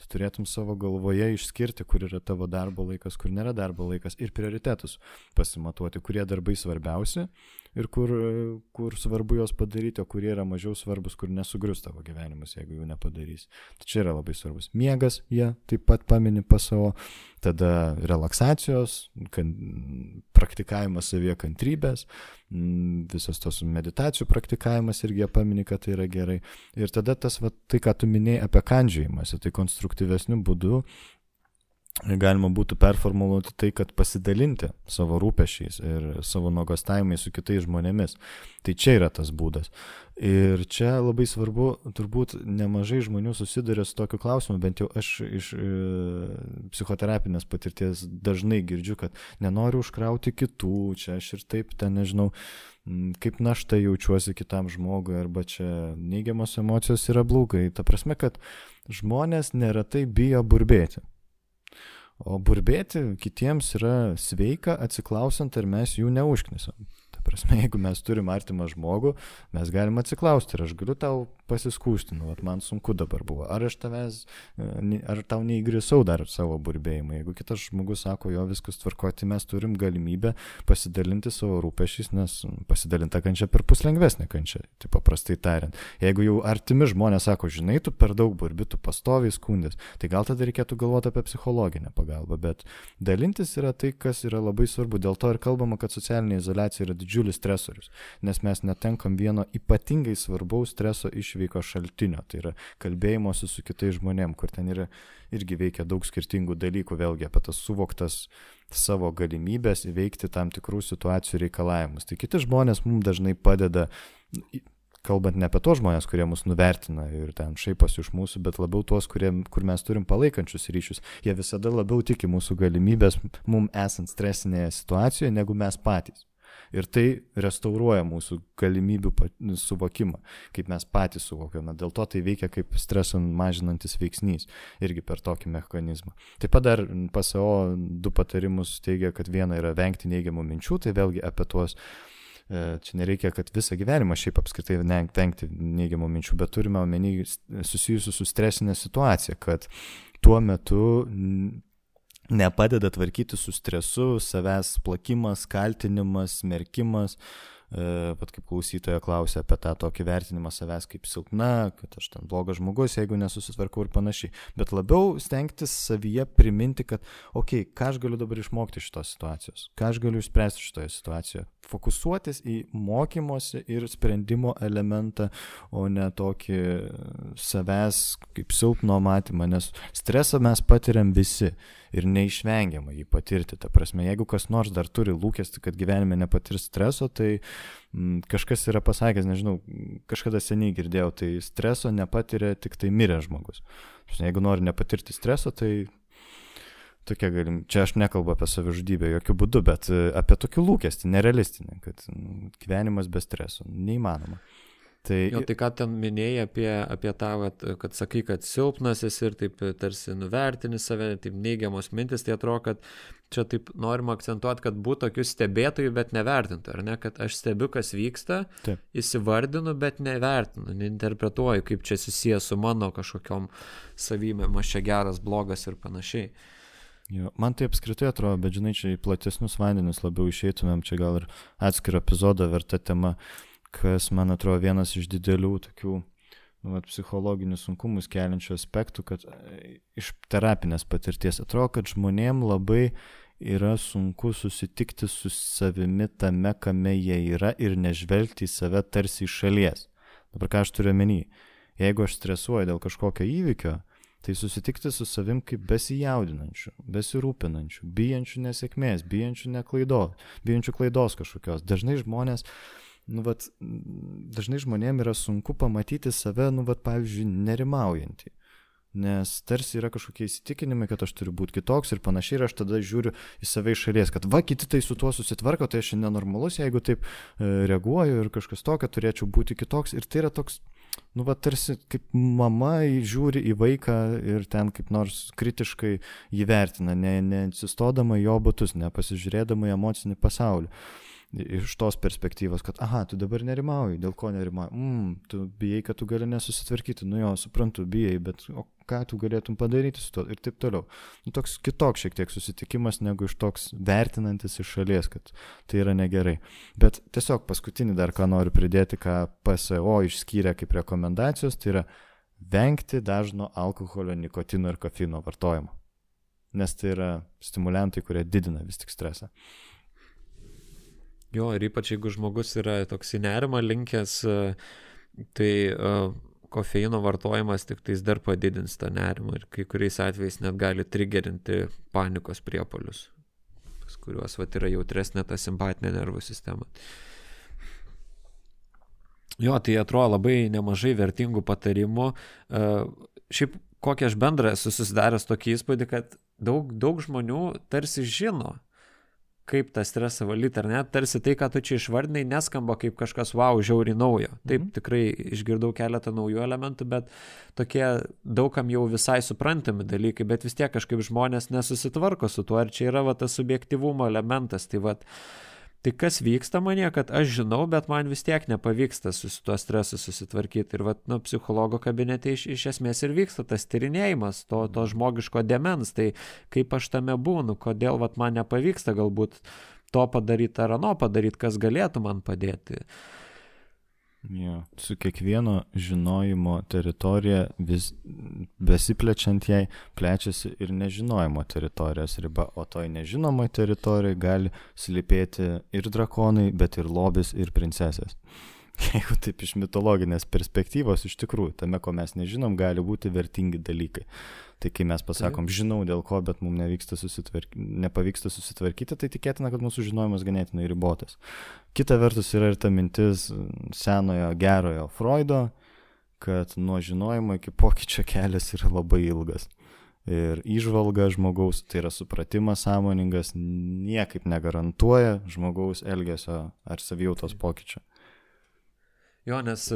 Tu turėtum savo galvoje išskirti, kur yra tavo darbo laikas, kur nėra darbo laikas ir prioritetus pasimatuoti, kurie darbai svarbiausi ir kur, kur svarbu juos padaryti, o kurie yra mažiau svarbus, kur nesugrius tavo gyvenimas, jeigu jų nepadarys. Tai čia yra labai svarbus. Miegas, jie taip pat pamini pasavo, tada relaksacijos, kan, praktikavimas savyje kantrybės, visas tos meditacijų praktikavimas irgi jie pamini, kad tai yra gerai. Ir tada tas, va, tai ką tu minėjai apie kandžiojimąsi, tai konstruktyvesniu būdu galima būtų performuluoti tai, kad pasidalinti savo rūpešiais ir savo nuogastavimais su kitais žmonėmis. Tai čia yra tas būdas. Ir čia labai svarbu, turbūt nemažai žmonių susiduria su tokiu klausimu, bent jau aš iš e, psichoterapinės patirties dažnai girdžiu, kad nenoriu užkrauti kitų, čia aš ir taip ten nežinau, kaip našta jaučiuosi kitam žmogui, arba čia neigiamos emocijos yra blogai. Ta prasme, kad žmonės neretai bijo burbėti. O burbėti kitiems yra sveika, atsiklausant, ar mes jų neužknisam. Ta prasme, jeigu mes turim artimą žmogų, mes galim atsiklausti ir aš galiu tau pasiskūsti, nu, man sunku dabar buvo. Ar aš tavęs, e, ar tau neįgrisau dar savo burbėjimą. Jeigu kitas žmogus sako, jo viskas tvarkoti, mes turim galimybę pasidalinti savo rūpešiais, nes pasidalinta kančia per pus lengvesnė kančia, tai paprastai tariant. Jeigu jau artimi žmonės sako, žinai, tu per daug burbi, tu pastoviai skundės, tai gal tada reikėtų galvoti apie psichologinę pagalbą, bet dalintis yra tai, kas yra labai svarbu. Dėl to ir kalbama, kad socialinė izolacija yra didžiulis stresorius, nes mes netenkam vieno ypatingai svarbaus streso iš išveiko šaltinio, tai yra kalbėjimuose su kitais žmonėm, kur ten yra irgi veikia daug skirtingų dalykų, vėlgi apie tas suvoktas savo galimybės įveikti tam tikrų situacijų reikalavimus. Tai kiti žmonės mums dažnai padeda kalbant ne apie tos žmonės, kurie mus nuvertina ir ten šaiposi iš mūsų, bet labiau tuos, kurie, kur mes turim palaikančius ryšius. Jie visada labiau tiki mūsų galimybės mum esant stresinėje situacijoje, negu mes patys. Ir tai restauruoja mūsų galimybių suvokimą, kaip mes patys suvokiame. Dėl to tai veikia kaip streso mažinantis veiksnys, irgi per tokį mechanizmą. Taip pat dar PSO du patarimus teigia, kad viena yra vengti neigiamų minčių, tai vėlgi apie tuos e, Čia nereikia, kad visą gyvenimą šiaip apskritai vengti neigiamų minčių, bet turime omeny susijusių su stresinė situacija, kad tuo metu nepadeda tvarkyti su stresu, savęs plakimas, kaltinimas, smerkimas, pat kaip klausytoja klausia apie tą tokį vertinimą savęs kaip silpna, kad aš ten blogas žmogus, jeigu nesusitvarkau ir panašiai. Bet labiau stengtis savyje priminti, kad, okei, okay, ką aš galiu dabar išmokti iš tos situacijos, ką aš galiu išspręsti šitoje situacijoje. Fokusuotis į mokymosi ir sprendimo elementą, o ne tokį savęs kaip silpno matymą, nes stresą mes patiriam visi ir neišvengiamai jį patirti. Ta prasme, jeigu kas nors dar turi lūkesti, kad gyvenime nepatirs streso, tai mm, kažkas yra pasakęs, nežinau, kažkada seniai girdėjau, tai streso nepatiria tik tai miręs žmogus. Jeigu nori nepatirti streso, tai tokia galim, čia aš nekalbu apie savižudybę jokių būdų, bet e, apie tokį lūkestį, nerealistinį, kad mm, gyvenimas be streso neįmanoma. Tai, jo, tai ką ten minėjai apie, apie tą, vat, kad sakai, kad silpnas esi ir taip tarsi nuvertini save, taip neigiamos mintis, tai atrodo, kad čia taip norima akcentuoti, kad būtų tokių stebėtojų, bet nevertintų, ar ne, kad aš stebiu, kas vyksta, taip. įsivardinu, bet nevertinu, neinterpretuoju, kaip čia susijęs su mano kažkokiam savybėm, aš čia geras, blogas ir panašiai. Jo, man tai apskritai atrodo, bet žinai, čia į platesnius vandenius labiau išeitumėm, čia gal ir atskirą epizodą verta tema. Uh, kas, man atrodo, vienas iš didelių tokių nu, vat, psichologinius sunkumus keliančių aspektų, kad e, iš terapinės patirties atrodo, kad žmonėm labai yra sunku susitikti su savimi tame, kame jie yra ir nežvelgti į save tarsi iš šalies. Dabar ką aš turiu menį? Jeigu aš stresuoju dėl kažkokio įvykio, tai susitikti su savim kaip besijaudinančiu, besirūpinančiu, bijančiu nesėkmės, bijančiu neklaidos, bijančiu klaidos kažkokios. Dažnai žmonės, nu, vat, dažnai žmonėm yra sunku pamatyti save, nu, vat, pavyzdžiui, nerimaujantį. Nes tarsi yra kažkokie įsitikinimai, kad aš turiu būti kitoks ir panašiai, ir aš tada žiūriu į save iš šalies, kad va, kiti tai su tuo susitvarko, tai aš nenormalus, jeigu taip e, reaguoju ir kažkas tokio, turėčiau būti kitoks. Ir tai yra toks, nu, va, tarsi kaip mama žiūri į vaiką ir ten kaip nors kritiškai jį vertina, neatsistodama ne jo batus, nepasižiūrėdama į emocinį pasaulį. Iš tos perspektyvos, kad, aha, tu dabar nerimauji, dėl ko nerimauji, mm, tu bijai, kad tu gali nesusitvarkyti, nu jo, suprantu, bijai, bet o ką tu galėtum padaryti su to ir taip toliau. Nu, toks kitoks šiek tiek susitikimas negu iš toks vertinantis iš šalies, kad tai yra negerai. Bet tiesiog paskutinį dar ką noriu pridėti, ką PSO išskyrė kaip rekomendacijos, tai yra vengti dažno alkoholio, nikotino ir kofeino vartojimo. Nes tai yra stimulantai, kurie didina vis tik stresą. Jo, ir ypač jeigu žmogus yra toks į nerimą linkęs, tai kofeino vartojimas tik tais dar padidins tą nerimą ir kai kuriais atvejais net gali trigerinti panikos priepolius, kuriuos vat, yra jautresnė ta simpatinė nervų sistema. Jo, tai atrodo labai nemažai vertingų patarimų. Šiaip kokią aš bendrą esu susidaręs tokį įspūdį, kad daug, daug žmonių tarsi žino, kaip tą stresą valyti, ar ne, tarsi tai, ką tu čia išvardinai, neskamba kaip kažkas wow, žiauri naujo. Taip, mhm. tikrai išgirdau keletą naujų elementų, bet tokie daugam jau visai suprantami dalykai, bet vis tiek kažkaip žmonės nesusitvarko su tuo, ar čia yra va tas subjektivumo elementas. Tai va, Tai kas vyksta manie, kad aš žinau, bet man vis tiek nepavyksta su tuo stresu susitvarkyti. Ir, vat, nu, psichologo kabinete iš, iš esmės ir vyksta tas tyrinėjimas to, to žmogiško demens. Tai kaip aš tame būnu, kodėl, vat, man nepavyksta galbūt to padaryti ar ano padaryti, kas galėtų man padėti. Jo. Su kiekvieno žinojimo teritorija vis besiplečiant jai plečiasi ir nežinojimo teritorijos riba, o toj nežinomoj teritorijai gali slypėti ir drakonai, bet ir lobis ir princesės. Jeigu taip iš mitologinės perspektyvos, iš tikrųjų, tame, ko mes nežinom, gali būti vertingi dalykai. Tai kai mes pasakom, žinau dėl ko, bet mums susitvarky, nepavyksta susitvarkyti, tai tikėtina, kad mūsų žinojimas ganėtinai ribotas. Kita vertus yra ir ta mintis senojo gerojo Freudo, kad nuo žinojimo iki pokyčio kelias yra labai ilgas. Ir išvalga žmogaus, tai yra supratimas sąmoningas, niekaip negarantuoja žmogaus elgesio ar savijautos pokyčio. Jo, nes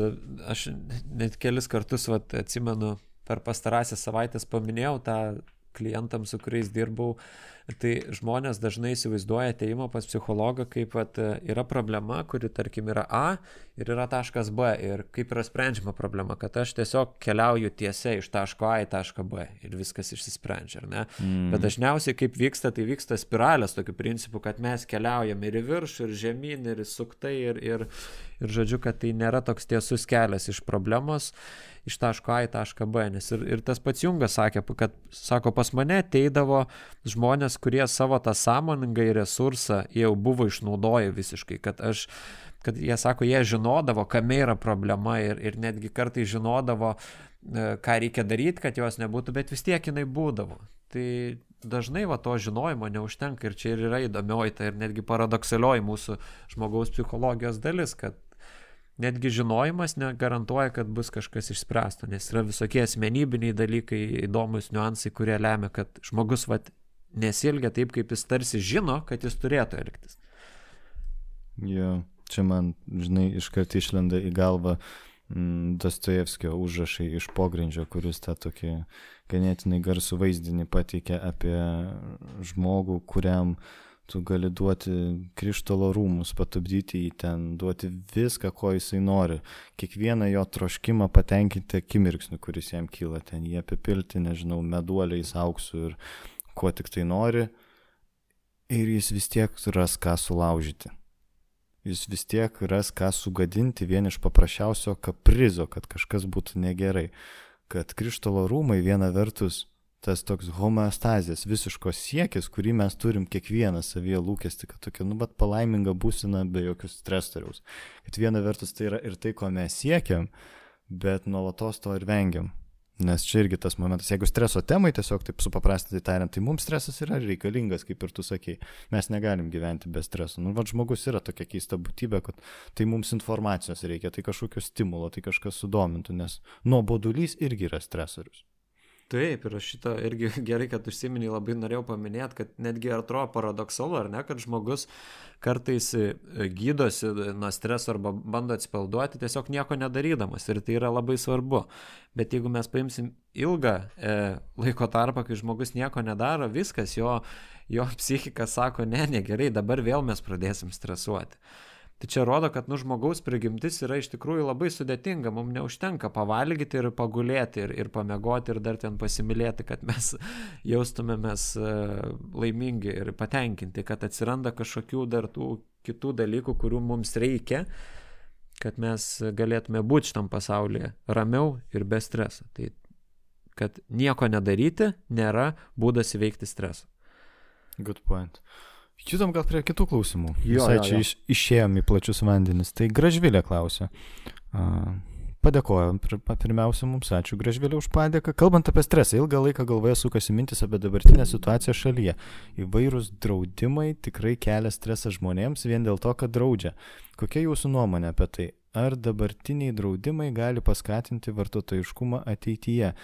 aš net kelis kartus vat, atsimenu, per pastarąsias savaitės paminėjau tą klientam, su kuriais dirbau, tai žmonės dažnai įsivaizduoja ateimą pas psichologą kaip at, yra problema, kuri tarkim yra A ir yra taškas B ir kaip yra sprendžiama problema, kad aš tiesiog keliauju tiesiai iš taško A į tašką B ir viskas išsisprendžia, ar ne? Mm. Bet dažniausiai kaip vyksta, tai vyksta spiralės tokiu principu, kad mes keliaujam ir į viršų, ir žemyn, ir suktai, ir, ir, ir žodžiu, kad tai nėra toks tiesus kelias iš problemos iš taško A į tašką B. Nes ir, ir tas pats Jungas sakė, kad, sako, pas mane ateidavo žmonės, kurie savo tą sąmoningai resursą jau buvo išnaudoję visiškai, kad aš kad jie sako, jie žinodavo, kame yra problema ir, ir netgi kartai žinodavo, e, ką reikia daryti, kad jos nebūtų, bet vis tiek jinai būdavo. Tai dažnai va to žinojimo neužtenka ir čia ir yra įdomioji, tai ir netgi paradoksalioji mūsų žmogaus psichologijos dalis, kad netgi žinojimas negarantuoja, kad bus kažkas išspręsta, nes yra visokie asmenybiniai dalykai, įdomus niuansai, kurie lemia, kad žmogus vat, nesilgia taip, kaip jis tarsi žino, kad jis turėtų elgtis. Jo, čia man, žinai, iškart išlenda į galvą mm, Dostojevskio užrašai iš pogrindžio, kuris tą tokį ganėtinai garsų vaizdinį pateikė apie žmogų, kuriam uh, tu gali duoti krištolo rūmus, patupdyti jį ten, duoti viską, ko jisai nori, kiekvieną jo troškimą patenkinti akimirksniu, kuris jam kyla, ten jį apipilti, nežinau, meduoliais, auksu ir kuo tik tai nori, ir jis vis tiek ras ką sulaužyti. jis vis tiek ras ką sugadinti vien iš paprasčiausio kaprizo, kad kažkas būtų negerai. Kad krištolo rūmai viena vertus tas toks homeostazės visiškos siekis, kurį mes turim kiekvieną savyje lūkesti, kad tokia, nu, bet palaiminga būsina be jokių stresoriaus. Kad viena vertus tai yra ir tai, ko mes siekiam, bet nuolatos to ir vengiam. Nes čia irgi tas momentas, jeigu streso temai tiesiog taip supaprastinti tariant, tai mums stresas yra reikalingas, kaip ir tu sakei. Mes negalim gyventi be streso. Nu, vad žmogus yra tokia keista būtybė, kad tai mums informacijos reikia, tai kažkokio stimulo, tai kažkas sudomintų, nes nuobodulys irgi yra stresorius. Taip, ir aš šitą irgi gerai, kad užsiminiai, labai norėjau paminėti, kad netgi atrodo paradoksalu, ar ne, kad žmogus kartais e, gydosi nuo streso arba bando atsipalduoti tiesiog nieko nedarydamas ir tai yra labai svarbu. Bet jeigu mes paimsim ilgą e, laiko tarpą, kai žmogus nieko nedaro, viskas, jo, jo psichika sako, ne, negerai, dabar vėl mes pradėsim stresuoti. Tai čia rodo, kad nu, žmogaus prigimtis yra iš tikrųjų labai sudėtinga, mums neužtenka pavalgyti ir pagulėti ir, ir pamegoti ir dar ten pasimylėti, kad mes jaustumėmės e, laimingi ir patenkinti, kad atsiranda kažkokių dar tų kitų dalykų, kurių mums reikia, kad mes galėtume būti šitam pasaulyje ramiau ir be streso. Tai kad nieko nedaryti nėra būdas įveikti stresą. Good point. Judam gal prie kitų klausimų. Jo, Visai jo, čia jo. Iš, išėjom į plačius vandenis. Tai Gražvilė klausė. Uh, Padėkojom pirmiausia mums, ačiū Gražvėlė už padėką. Kalbant apie stresą, ilgą laiką galvoje sukasi mintis apie dabartinę situaciją šalyje. Įvairūs draudimai tikrai kelia stresą žmonėms vien dėl to, kad draudžia. Kokia jūsų nuomonė apie tai? Ar dabartiniai draudimai gali paskatinti vartotojiškumą ateityje?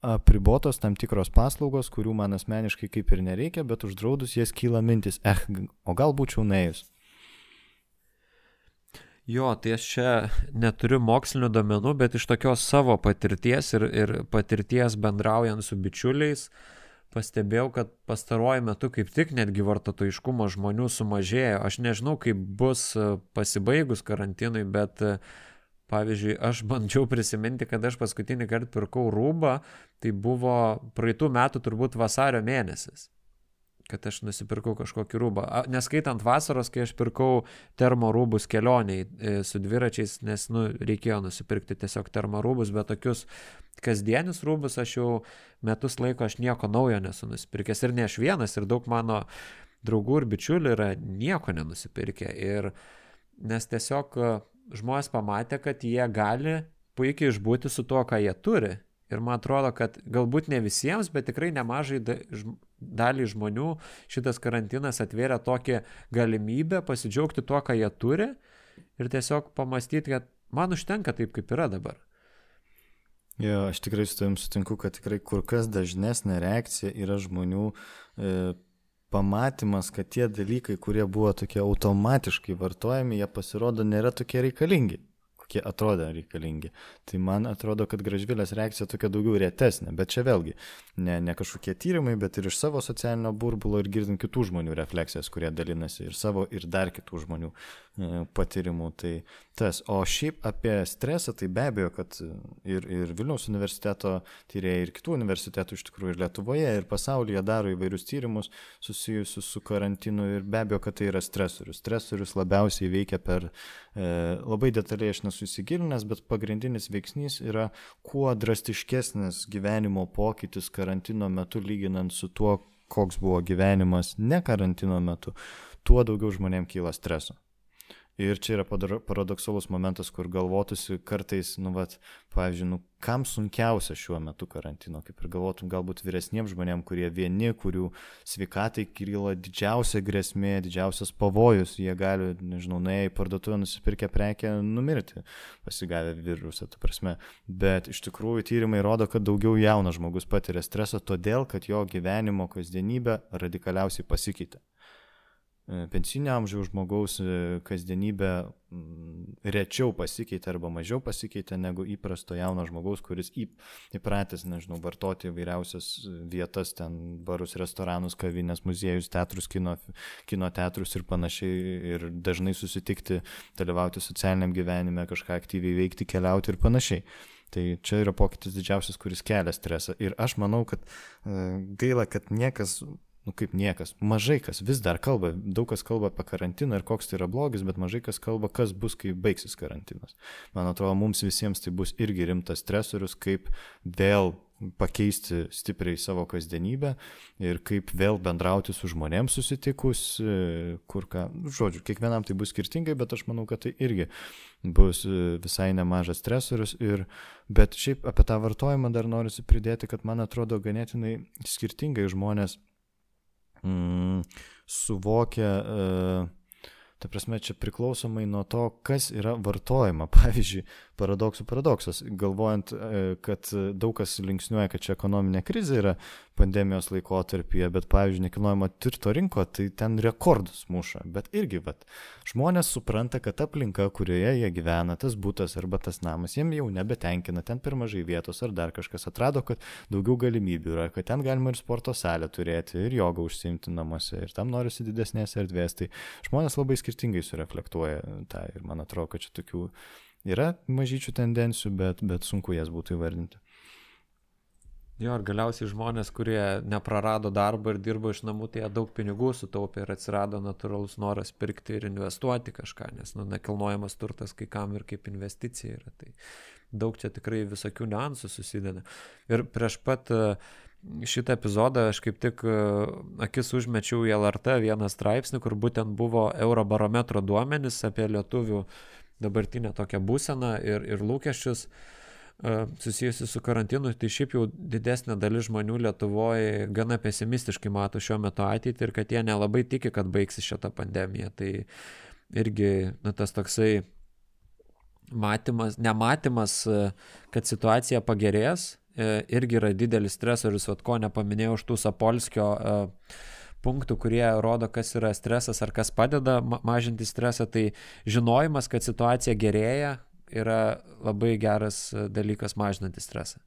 Apribotos tam tikros paslaugos, kurių man asmeniškai kaip ir nereikia, bet uždraudus jas kyla mintis, eh, o gal būčiau neėjus. Jo, tai aš čia neturiu mokslinių domenų, bet iš tokios savo patirties ir, ir patirties bendraujant su bičiuliais, pastebėjau, kad pastaruoju metu kaip tik netgi vartotojiškumo žmonių sumažėjo. Aš nežinau, kaip bus pasibaigus karantinui, bet uh, Pavyzdžiui, aš bandžiau prisiminti, kad aš paskutinį kartą pirkau rūbą, tai buvo praeitų metų turbūt vasario mėnesis, kad aš nusipirkau kažkokį rūbą. Neskaitant vasaros, kai aš pirkau termo rūbus kelioniai e, su dviračiais, nes nu, reikėjo nusipirkti tiesiog termo rūbus, bet tokius kasdienius rūbus aš jau metus laiko aš nieko naujo nesu nusipirkęs ir ne aš vienas, ir daug mano draugų ir bičiulių yra nieko nenusipirkę. Ir nes tiesiog žmonės pamatė, kad jie gali puikiai išbūti su tuo, ką jie turi. Ir man atrodo, kad galbūt ne visiems, bet tikrai nemažai dalį žmonių šitas karantinas atvėrė tokią galimybę pasidžiaugti tuo, ką jie turi ir tiesiog pamastyti, kad man užtenka taip, kaip yra dabar. Jo, aš tikrai su tavim sutinku, kad tikrai kur kas dažnesnė reakcija yra žmonių e, pamatymas, kad tie dalykai, kurie buvo tokie automatiškai vartojami, jie pasirodo nėra tokie reikalingi kokie atrodė reikalingi. Tai man atrodo, kad gražvilės reakcija tokia daugiau retesnė, bet čia vėlgi ne, ne kažkokie tyrimai, bet ir iš savo socialinio burbulo ir girdint kitų žmonių refleksijas, kurie dalinasi ir savo, ir dar kitų žmonių e, patyrimų. Tai tas. O šiaip apie stresą, tai be abejo, kad ir, ir Vilniaus universiteto tyrėjai, ir kitų universitetų iš tikrųjų ir Lietuvoje, ir pasaulyje daro įvairius tyrimus susijusius su karantinu ir be abejo, kad tai yra stresorius. Stresorius labiausiai veikia per e, labai detaliai aš nesu susigilinęs, bet pagrindinis veiksnys yra kuo drastiškesnis gyvenimo pokytis karantino metu lyginant su tuo, koks buvo gyvenimas ne karantino metu, tuo daugiau žmonėms kyla streso. Ir čia yra paradoksalus momentas, kur galvotųsi kartais, nu, vat, pavyzdžiui, nu, kam sunkiausia šiuo metu karantino, kaip ir galvotum galbūt vyresniems žmonėms, kurie vieni, kurių sveikatai kyla didžiausia grėsmė, didžiausias pavojus, jie gali, nežinau, nuėję į parduotuvę, nusipirkę prekę, numirti, pasigavę virusą, tu prasme. Bet iš tikrųjų tyrimai rodo, kad daugiau jaunas žmogus patiria stresą, todėl kad jo gyvenimo kasdienybė radikaliausiai pasikeitė. E, pensinio amžiaus žmogaus e, kasdienybė rečiau pasikeitė arba mažiau pasikeitė negu įprasto jauno žmogaus, kuris įpratęs, nežinau, vartoti įvairiausias vietas, ten barus, restoranus, kavinės, muziejus, teatrus, kino, kino teatrus ir panašiai, ir dažnai susitikti, dalyvauti socialiniam gyvenime, kažką aktyviai veikti, keliauti ir panašiai. Tai čia yra pokytis didžiausias, kuris kelia stresą. Ir aš manau, kad e, gaila, kad niekas nu kaip niekas, mažai kas vis dar kalba, daug kas kalba apie karantiną ir koks tai yra blogis, bet mažai kas kalba, kas bus, kai baigsis karantinas. Man atrodo, mums visiems tai bus irgi rimtas stresorius, kaip vėl pakeisti stipriai savo kasdienybę ir kaip vėl bendrauti su žmonėms susitikus, kur ką, žodžiu, kiekvienam tai bus skirtingai, bet aš manau, kad tai irgi bus visai nemažas stresorius. Ir, bet šiaip apie tą vartojimą dar noriu pridėti, kad man atrodo ganėtinai skirtingai žmonės mm, suvokia, e, ta prasme, čia priklausomai nuo to, kas yra vartojama. Pavyzdžiui, paradoksų paradoksas, galvojant, e, kad daug kas linksniuoja, kad čia ekonominė krizė yra pandemijos laikotarpyje, bet pavyzdžiui, nekilnojamo turto rinko, tai ten rekordus muša. Bet irgi, bet žmonės supranta, kad aplinka, kurioje jie gyvena, tas būtas arba tas namas, jiem jau nebetenkina, ten per mažai vietos ar dar kažkas atrado, kad daugiau galimybių yra, kad ten galima ir sporto salę turėti, ir jogą užsimti namuose, ir tam norisi didesnės erdvės. Tai žmonės labai skirtingai sureflektuoja tą ir man atrodo, kad čia tokių Yra mažyčių tendencijų, bet, bet sunku jas būtų įvardinti. Jo, ir galiausiai žmonės, kurie neprarado darbą ir dirbo iš namų, tai jie daug pinigų sutaupė ir atsirado natūralus noras pirkti ir investuoti kažką, nes nu, nekilnojamas turtas kai kam ir kaip investicija yra. Tai daug čia tikrai visokių niuansų susideda. Ir prieš pat e, šitą epizodą aš kaip tik e, akis užmečiau į LRT vieną straipsnį, kur būtent buvo Eurobarometro duomenys apie lietuvių dabartinę tokią būseną ir, ir lūkesčius uh, susijusi su karantinu, tai šiaip jau didesnė dalis žmonių Lietuvoje gana pesimistiškai mato šiuo metu ateitį ir kad jie nelabai tiki, kad baigsis šitą pandemiją. Tai irgi na, tas toksai matymas, nematymas, kad situacija pagerės, e, irgi yra didelis stresorius, vat ko nepaminėjau už tų Sapolskio uh, punktų, kurie rodo, kas yra stresas ar kas padeda mažinti stresą, tai žinojimas, kad situacija gerėja, yra labai geras e, dalykas mažinanti stresą.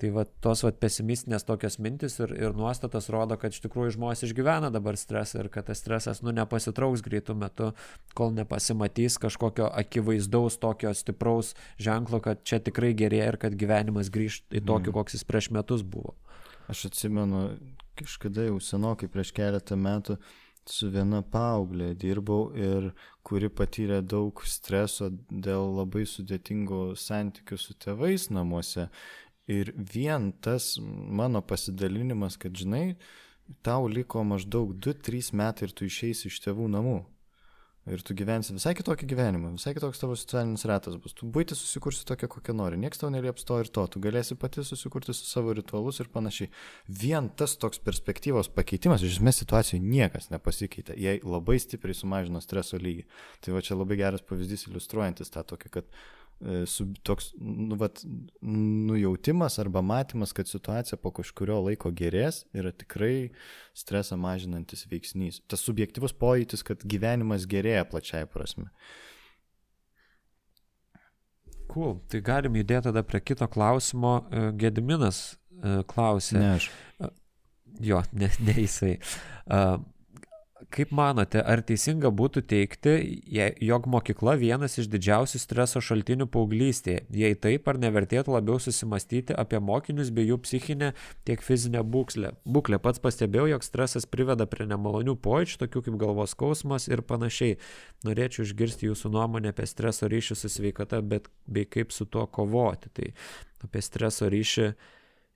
Tai va, tos va, pesimistinės tokios mintis ir, ir nuostatos rodo, kad iš tikrųjų žmonės išgyvena dabar stresą ir kad tas stresas nu, nepasitrauks greitų metų, kol nepasimatys kažkokio akivaizdaus tokio stipraus ženklo, kad čia tikrai gerėja ir kad gyvenimas grįžtų į tokį, mm. koks jis prieš metus buvo. Aš atsimenu, kažkada jau senokai prieš keletą metų su viena paauglė dirbau ir kuri patyrė daug streso dėl labai sudėtingų santykių su tėvais namuose. Ir vien tas mano pasidalinimas, kad žinai, tau liko maždaug 2-3 metai ir tu išeisi iš tėvų namų. Ir tu gyvensi visai kitokį gyvenimą, visai kitoks tavo socialinis ratas bus. Tu būti susikursi tokia, kokią nori. Niekas tau nelieps to ir to. Tu galėsi pati susikurti su savo ritualus ir panašiai. Vien tas toks perspektyvos pakeitimas, iš esmės situacijoje niekas nepasikeitė. Jie labai stipriai sumažino streso lygį. Tai va čia labai geras pavyzdys iliustruojantis tą tokį, kad su, toks nu, vat, nujautimas arba matymas, kad situacija po kažkurio laiko gerės, yra tikrai stresą mažinantis veiksnys. Tas subjektivus pojūtis, kad gyvenimas gerėja plačiai prasme. Cool. Tai galim judėti tada prie kito klausimo. E, Gediminas e, klausė. Ne aš. Jo, ne, ne jisai. Kaip manote, ar teisinga būtų teikti, jog mokykla vienas iš didžiausių streso šaltinių paauglystėje? Jei taip, ar nevertėtų labiau susimastyti apie mokinius bei jų psichinę tiek fizinę būklę? Būklę pats pastebėjau, jog stresas priveda prie nemalonių pojūčių, tokių kaip galvos skausmas ir panašiai. Norėčiau išgirsti jūsų nuomonę apie streso ryšį su sveikata, bet bei kaip su tuo kovoti. Tai apie streso ryšį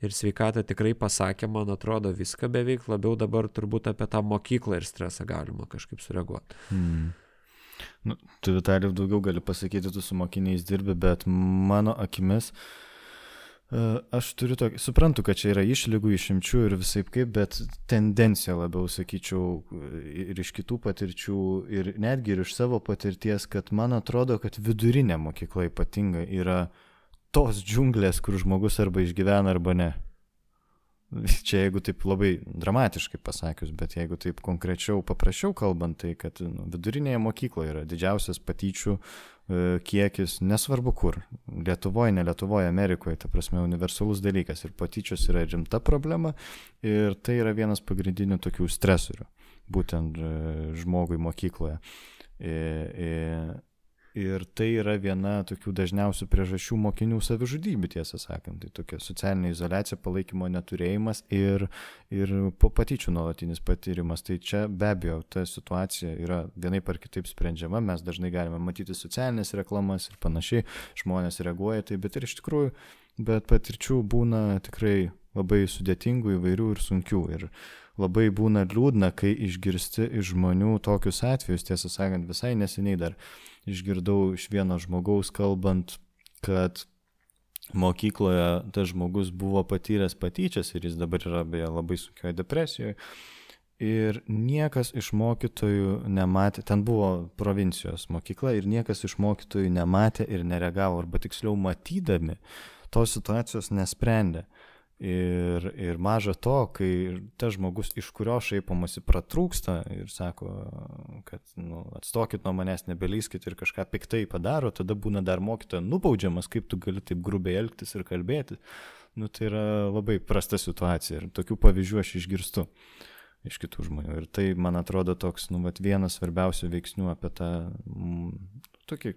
ir sveikatą tikrai pasakė, man atrodo, viską beveik, labiau dabar turbūt apie tą mokyklą ir stresą galima kažkaip sureaguoti. Hmm. Nu, tu Vitalijau daugiau gali pasakyti, tu su mokiniais dirbi, bet mano akimis uh, aš turiu tokį, suprantu, kad čia yra išlygų, išimčių ir visai kaip, bet tendencija labiau, sakyčiau, ir iš kitų patirčių, ir netgi ir iš savo patirties, kad man atrodo, kad vidurinė mokykla ypatingai yra uh, tos džiunglės, kur žmogus arba išgyvena, arba ne. Čia jeigu taip labai dramatiškai pasakius, bet jeigu taip konkrečiau, paprasčiau kalbant, tai kad nu, vidurinėje mokykloje yra didžiausias patyčių e, kiekis, nesvarbu kur. Lietuvoje, ne Lietuvoje, Amerikoje, ta prasme, universalus dalykas. Ir patyčios yra rimta problema ir tai yra vienas pagrindinių tokių stresorių, būtent e, žmogui mokykloje. E, e, Ir tai yra viena tokių dažniausių priežasčių mokinių savižudybių, tiesą sakant. Tai tokia socialinė izolacija, palaikymo neturėjimas ir, ir patyčių nuolatinis patyrimas. Tai čia be abejo ta situacija yra vienai par kitaip sprendžiama. Mes dažnai galime matyti socialinės reklamas ir panašiai, žmonės reaguoja tai, bet ir iš tikrųjų, bet patirčių būna tikrai labai sudėtingų, įvairių ir sunkių. Ir labai būna liūdna, kai išgirsti iš žmonių tokius atvejus, tiesą sakant, visai neseniai dar išgirdau iš vieno žmogaus kalbant, kad mokykloje tas žmogus buvo patyręs patyčias ir jis dabar yra beje labai sunkioje depresijoje. Ir niekas iš mokytojų nematė, ten buvo provincijos mokykla ir niekas iš mokytojų nematė ir nereagavo, arba tiksliau matydami, tos situacijos nesprendė. Ir, ir maža to, kai tas žmogus, iš kurio šaipomasi, pratrūksta ir sako, kad nu, atstokit nuo manęs, nebelyskit ir kažką piktai padaro, tada būna dar mokytoja nubaudžiamas, kaip tu gali taip grubiai elgtis ir kalbėti. Nu, tai yra labai prasta situacija ir tokių pavyzdžių aš išgirstu iš kitų žmonių. Ir tai, man atrodo, toks, nu, vat, vienas svarbiausių veiksnių apie tą m, tokį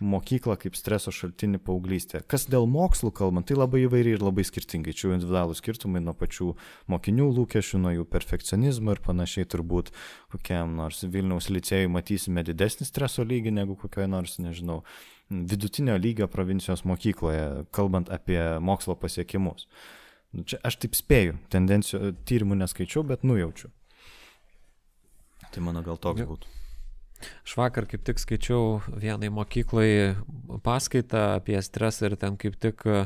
mokyklą kaip streso šaltinį paauglystėje. Kas dėl mokslų kalbant, tai labai įvairiai ir labai skirtingai. Čia individualų skirtumai nuo pačių mokinių lūkesčių, nuo jų perfekcionizmo ir panašiai turbūt kokiam nors Vilniaus licėjui matysime didesnį streso lygį negu kokioje nors, nežinau, vidutinio lygio provincijos mokykloje, kalbant apie mokslo pasiekimus. Nu, čia aš taip spėju, tendencijų tyrimų neskaičiau, bet nujaučiu. Tai mano gal toks būtų. Aš vakar kaip tik skaičiau vienai mokyklai paskaitą apie stresą ir ten kaip tik e,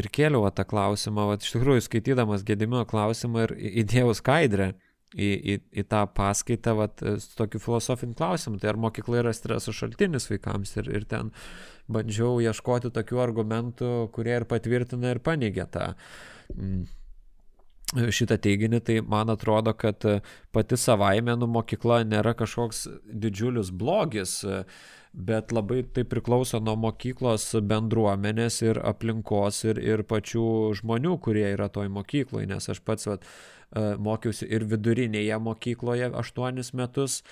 ir kėliau tą klausimą, va, iš tikrųjų skaitydamas gedimino klausimą ir įdėjau skaidrę į, į, į tą paskaitą, va, su tokiu filosofiniu klausimu, tai ar mokykla yra streso šaltinis vaikams ir, ir ten bandžiau ieškoti tokių argumentų, kurie ir patvirtina ir paneigia tą. Mm šitą teiginį, tai man atrodo, kad pati savaime nu mokykla nėra kažkoks didžiulis blogis, bet labai tai priklauso nuo mokyklos bendruomenės ir aplinkos ir, ir pačių žmonių, kurie yra toj mokykloje, nes aš pats vat, mokiausi ir vidurinėje mokykloje aštuonis metus,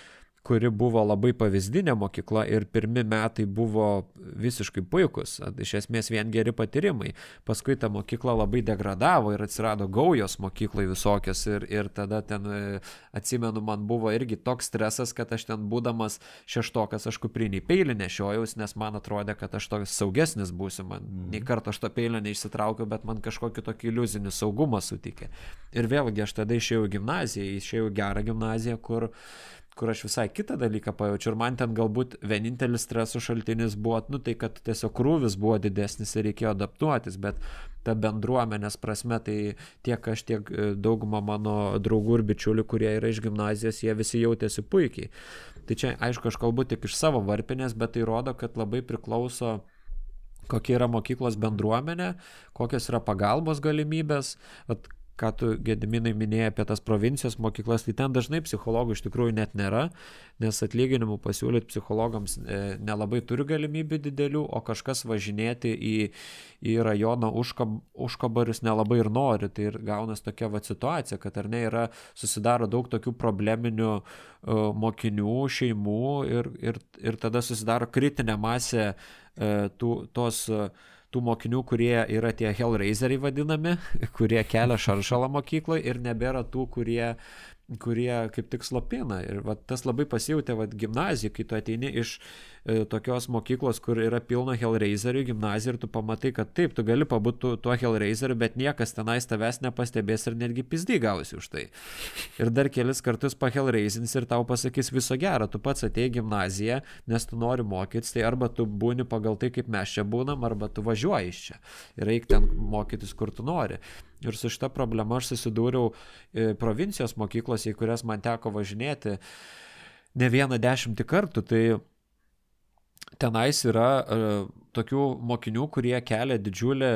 kuri buvo labai pavyzdinė mokykla ir pirmi metai buvo visiškai puikus, iš esmės vien geri patyrimai. Paskui ta mokykla labai degradavo ir atsirado gaujos mokyklai visokios ir, ir tada ten, e, atsimenu, man buvo irgi toks stresas, kad aš ten būdamas šeštokas aš kuprinį peilį nešiojaus, nes man atrodė, kad aš toks saugesnis būsiu, man mm. nei kartą aš to peilio neišsitraukiau, bet man kažkokį tokį iliuzinį saugumą sutikė. Ir vėlgi aš tada išėjau į gimnaziją, išėjau į gerą gimnaziją, kur kur aš visai kitą dalyką pajaučiu ir man ten galbūt vienintelis streso šaltinis buvo, nu tai kad tiesiog krūvis buvo didesnis ir reikėjo adaptuotis, bet ta bendruomenės prasme, tai tiek aš, tiek e, dauguma mano draugų ir bičiulių, kurie yra iš gimnazijos, jie visi jautėsi puikiai. Tai čia, aišku, aš kalbu tik iš savo varpinės, bet tai rodo, kad labai priklauso kokia yra mokyklos bendruomenė, kokios yra pagalbos galimybės. At ką tu Gediminai minėjai apie tas provincijos mokyklas, tai ten dažnai psichologų iš tikrųjų net nėra, nes atlyginimų pasiūlyti psichologams e, nelabai turi galimybių didelių, o kažkas važinėti į, į rajono užkab, užkabarius nelabai ir nori. Tai ir gaunas tokia va situacija, kad ar ne yra susidaro daug tokių probleminių uh, mokinių, šeimų ir, ir, ir tada susidaro kritinė masė uh, tų, tos uh, tų mokinių, kurie yra tie Hellraiseriai vadinami, kurie kelia šaršalą mokykloje ir nebėra tų, kurie kurie kaip tik slopina. Ir va, tas labai pasijūtė va, gimnazijai, kai tu ateini iš e, tokios mokyklos, kur yra pilna Hellraiserių gimnazija ir tu pamatai, kad taip, tu gali pabūti tuo Hellraiseriu, bet niekas tenais tavęs nepastebės ir netgi pizdy gausi už tai. Ir dar kelis kartus pa Hellraisins ir tau pasakys viso gero, tu pats atei gimnaziją, nes tu nori mokytis, tai arba tu būni pagal tai, kaip mes čia būnam, arba tu važiuoji iš čia ir eik ten mokytis, kur tu nori. Ir su šita problema aš susidūriau e, provincijos mokyklose, į kurias man teko važinėti ne vieną dešimtį kartų. Tai tenais yra uh, tokių mokinių, kurie kelia didžiulį,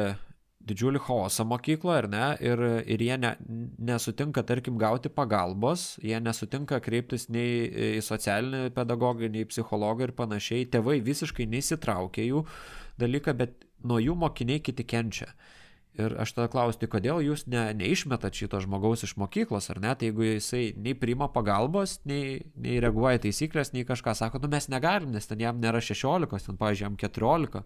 didžiulį chaosą mokykloje, ar ne? Ir, ir jie ne, nesutinka, tarkim, gauti pagalbos, jie nesutinka kreiptis nei į socialinį pedagogą, nei į psichologą ir panašiai. Tėvai visiškai neįsitraukia jų dalyką, bet nuo jų mokiniai kiti kenčia. Ir aš tada klausiu, tai kodėl jūs ne, neišmetat šito žmogaus iš mokyklos, ar ne? Tai jeigu jisai nei priima pagalbos, nei, nei reaguoja taisyklės, nei kažką sako, nu mes negalim, nes ten jam nėra 16, ten, pavyzdžiui, jam 14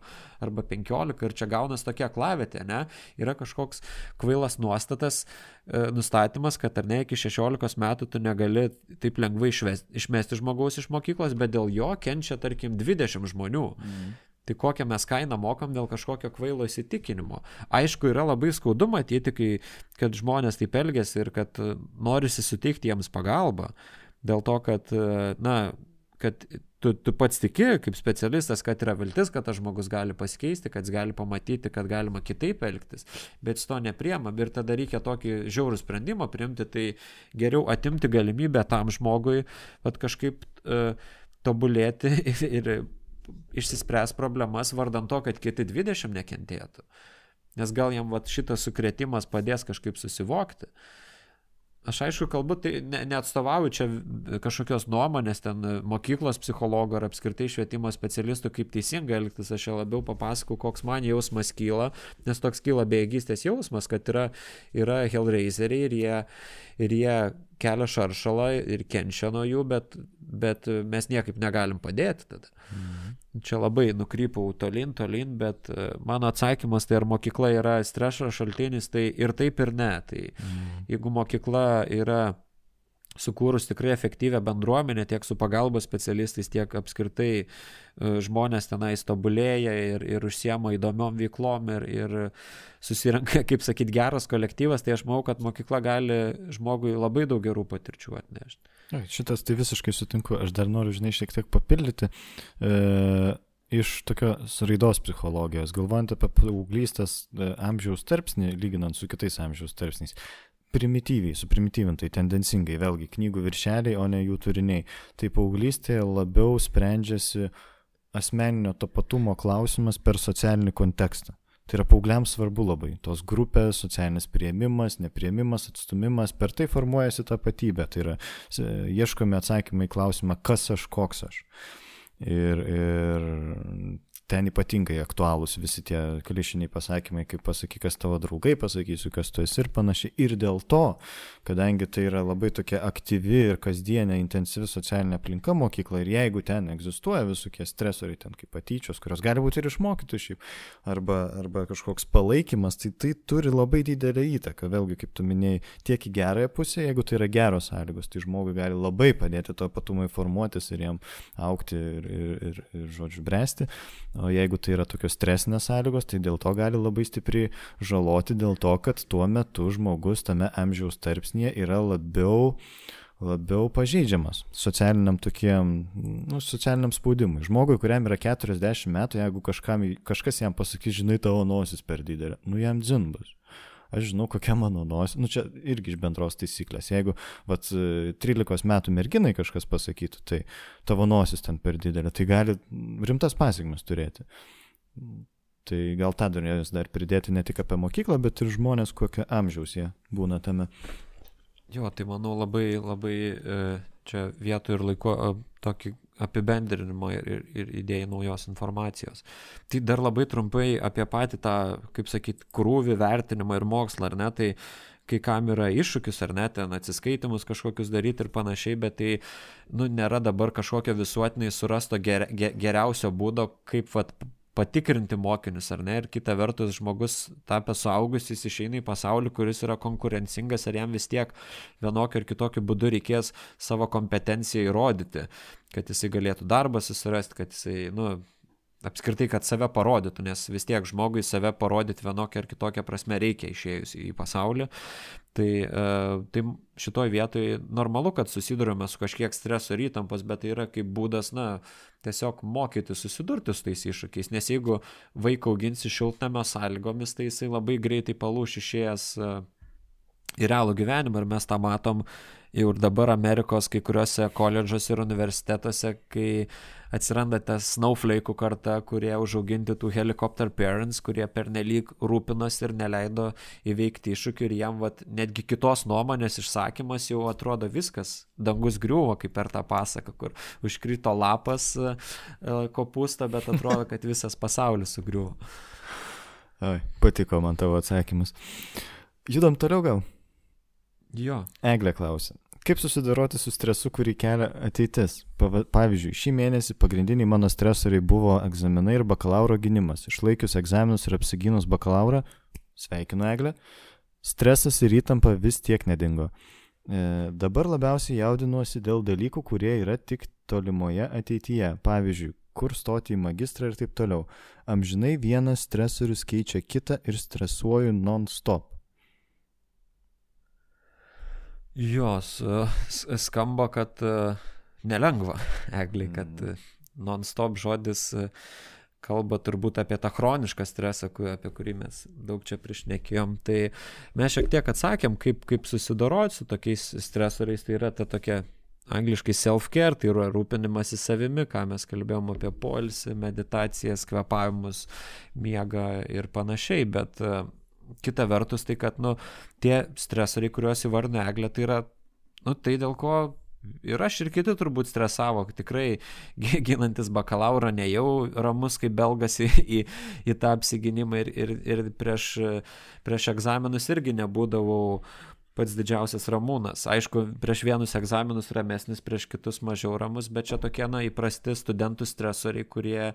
arba 15 ir čia gaunas tokia klavėtė, ne? Yra kažkoks kvailas nuostatas, e, nustatymas, kad ar ne iki 16 metų tu negali taip lengvai išvesti, išmesti žmogaus iš mokyklos, bet dėl jo kenčia, tarkim, 20 žmonių. Mm. Tai kokią mes kainą mokam dėl kažkokio kvailo įsitikinimo. Aišku, yra labai skaudu matyti, kai, kad žmonės taip elgesi ir kad e, norisi suteikti jiems pagalbą. Dėl to, kad, e, na, kad tu, tu pats tiki kaip specialistas, kad yra viltis, kad tas žmogus gali pasikeisti, kad jis gali pamatyti, kad galima kitaip elgtis, bet jis to nepriema ir tada reikia tokį žiaurų sprendimą priimti, tai geriau atimti galimybę tam žmogui, kad kažkaip uh, tobulėti ir, ir išsispręs problemas vardant to, kad kiti 20 nekentėtų. Nes gal jam vat, šitas sukretimas padės kažkaip susivokti. Aš aišku, kalbu, tai ne, neatstovauju čia kažkokios nuomonės ten mokyklos psichologo ar apskritai švietimo specialistų, kaip teisingai elgtis, aš čia labiau papasakau, koks man jausmas kyla, nes toks kyla bejėgystės jausmas, kad yra, yra Hellraiseriai ir jie, ir jie kelia šaršalą ir kenčia nuo jų, bet, bet mes niekaip negalim padėti tada. Mhm. Čia labai nukrypau tolin, tolin, bet e, mano atsakymas tai ar mokykla yra streso šaltinis, tai ir taip ir ne. Tai mhm. jeigu mokykla yra sukūrus tikrai efektyvę bendruomenę tiek su pagalbos specialistais, tiek apskritai e, žmonės tenais tobulėja ir, ir užsiema įdomiom veiklom ir, ir susirenka, kaip sakyt, geras kolektyvas, tai aš manau, kad mokykla gali žmogui labai daug gerų patirčių atnešti. Šitas tai visiškai sutinku, aš dar noriu, žinai, šiek tiek papildyti. E iš tokios raidos psichologijos, galvojant apie paauglystės e, amžiaus tarpsnį, lyginant su kitais amžiaus tarpsniais primityviai, suprimityvintai, tendencingai, vėlgi knygų viršeliai, o ne jų turiniai. Tai paauglystėje labiau sprendžiasi asmeninio tapatumo klausimas per socialinį kontekstą. Tai yra paaugliams svarbu labai. Tos grupės, socialinis prieimimas, neprieimimas, atstumimas, per tai formuojasi tapatybė. Tai yra ieškomi atsakymai į klausimą, kas aš, koks aš. Ir, ir ten ypatingai aktualūs visi tie klišiniai pasakymai, kaip pasaky, kas tavo draugai, pasakysiu, kas tu esi ir panašiai. Ir dėl to, kadangi tai yra labai tokia aktyvi ir kasdienė, intensyvi socialinė aplinka mokykla ir jeigu ten egzistuoja visokie stresoriai, ten kaip patyčios, kurios gali būti ir išmokyti šiaip, arba, arba kažkoks palaikymas, tai tai turi labai didelę įtaką. Vėlgi, kaip tu minėjai, tiek į gerąją pusę, jeigu tai yra geros sąlygos, tai žmogui gali labai padėti to patumai formuotis ir jam aukti ir, ir, ir, ir žodžiu, bręsti. O jeigu tai yra tokios stresinės sąlygos, tai dėl to gali labai stipriai žaloti dėl to, kad tuo metu žmogus tame amžiaus tarpsnėje yra labiau labiau pažeidžiamas socialiniam tokiem, nu, socialiniam spaudimui. Žmogui, kuriam yra 40 metų, jeigu kažkam, kažkas jam pasakys, žinai, tavo nosis per didelė, nu jam dzin bus aš žinau, kokia mano nosis, nu čia irgi iš bendros taisyklės. Jeigu, vat, 13 metų merginai kažkas pasakytų, tai tavo nosis ten per didelė, tai gali rimtas pasiekmes turėti. Tai gal tą norėjus dar pridėti ne tik apie mokyklą, bet ir žmonės, kokio amžiaus jie būna tame. Jo, tai manau labai, labai e, čia vietų ir laiko e, tokį apibendrinimo ir, ir, ir idėjai naujos informacijos. Tai dar labai trumpai apie patį tą, kaip sakyt, krūvį vertinimą ir mokslą, ar ne, tai kai kam yra iššūkis ar net ten atsiskaitimus kažkokius daryti ir panašiai, bet tai nu, nėra dabar kažkokio visuotinai surasto ger, ger, geriausio būdo, kaip vat, patikrinti mokinius, ar ne? Ir kita vertus, žmogus tapęs suaugusis išeina į pasaulį, kuris yra konkurencingas, ar jam vis tiek vienokiu ar kitokiu būdu reikės savo kompetenciją įrodyti, kad jisai galėtų darbą susirasti, kad jisai, nu, apskritai, kad save parodytų, nes vis tiek žmogui save parodyti vienokią ar kitokią prasme reikia išėjus į pasaulį. Tai, e, tai šitoj vietoj normalu, kad susidurime su kažkiek streso ir įtampos, bet tai yra kaip būdas, na, tiesiog mokyti susidurti su tais iššūkiais, nes jeigu vaiką auginsi šiltnamio sąlygomis, tai jisai labai greitai palūš išėjęs e, į realų gyvenimą ir mes tą matom jau ir dabar Amerikos kai kuriuose koledžuose ir universitetuose, kai atsiranda ta snowflake'ų karta, kurie užauginti tų helicopter parents, kurie pernelyg rūpinosi ir neleido įveikti iššūkių ir jam vat, netgi kitos nuomonės išsakymas jau atrodo viskas, dangus griuvo kaip per tą pasaką, kur užkrito lapas e, kopūsta, bet atrodo, kad visas pasaulis sugriuvo. Ai, patiko man tavo atsakymas. Judam toliau gal. Jo. Eglė klausia. Kaip susidoroti su stresu, kurį kelia ateitis? Pavyzdžiui, šį mėnesį pagrindiniai mano stresoriai buvo egzaminai ir bakalauro gynimas. Išlaikius egzaminus ir apsigynus bakalaurą, sveikinu Eglę, stresas ir įtampa vis tiek nedingo. E, dabar labiausiai jaudinuosi dėl dalykų, kurie yra tik tolimoje ateityje. Pavyzdžiui, kur stoti į magistrą ir taip toliau. Amžinai vienas stresorius keičia kitą ir stresuoju non-stop. Jos skamba, kad e, nelengva, egliai, kad Mm. e, non-stop žodis e, kalba turbūt apie tą chronišką stresą, apie kurį mes daug čia priešnekėjom. Tai mes šiek tiek atsakėm, kaip, kaip susidoroti su tokiais stresoriais. Tai yra ta tokia angliškai self-care, tai yra rūpinimasis savimi, ką mes kalbėjom apie poilsį, meditacijas, kvepavimus, miegą ir panašiai. Bet e, kita vertus, tai kad, nu, tie stresoriai, kuriuos įvardino Eglė, tai yra, nu, tai dėl ko ir aš ir kiti turbūt stresavo, tikrai gi- ginantis bakalauro nejau ramus kaip belgas į, į, į tą apsigynimą ir, ir, ir prieš, prieš egzaminus irgi nebūdavau pats didžiausias ramūnas. Aišku, prieš vienus egzaminus ramesnis, prieš kitus mažiau ramus, bet čia tokie, na, įprasti studentų stresoriai, kurie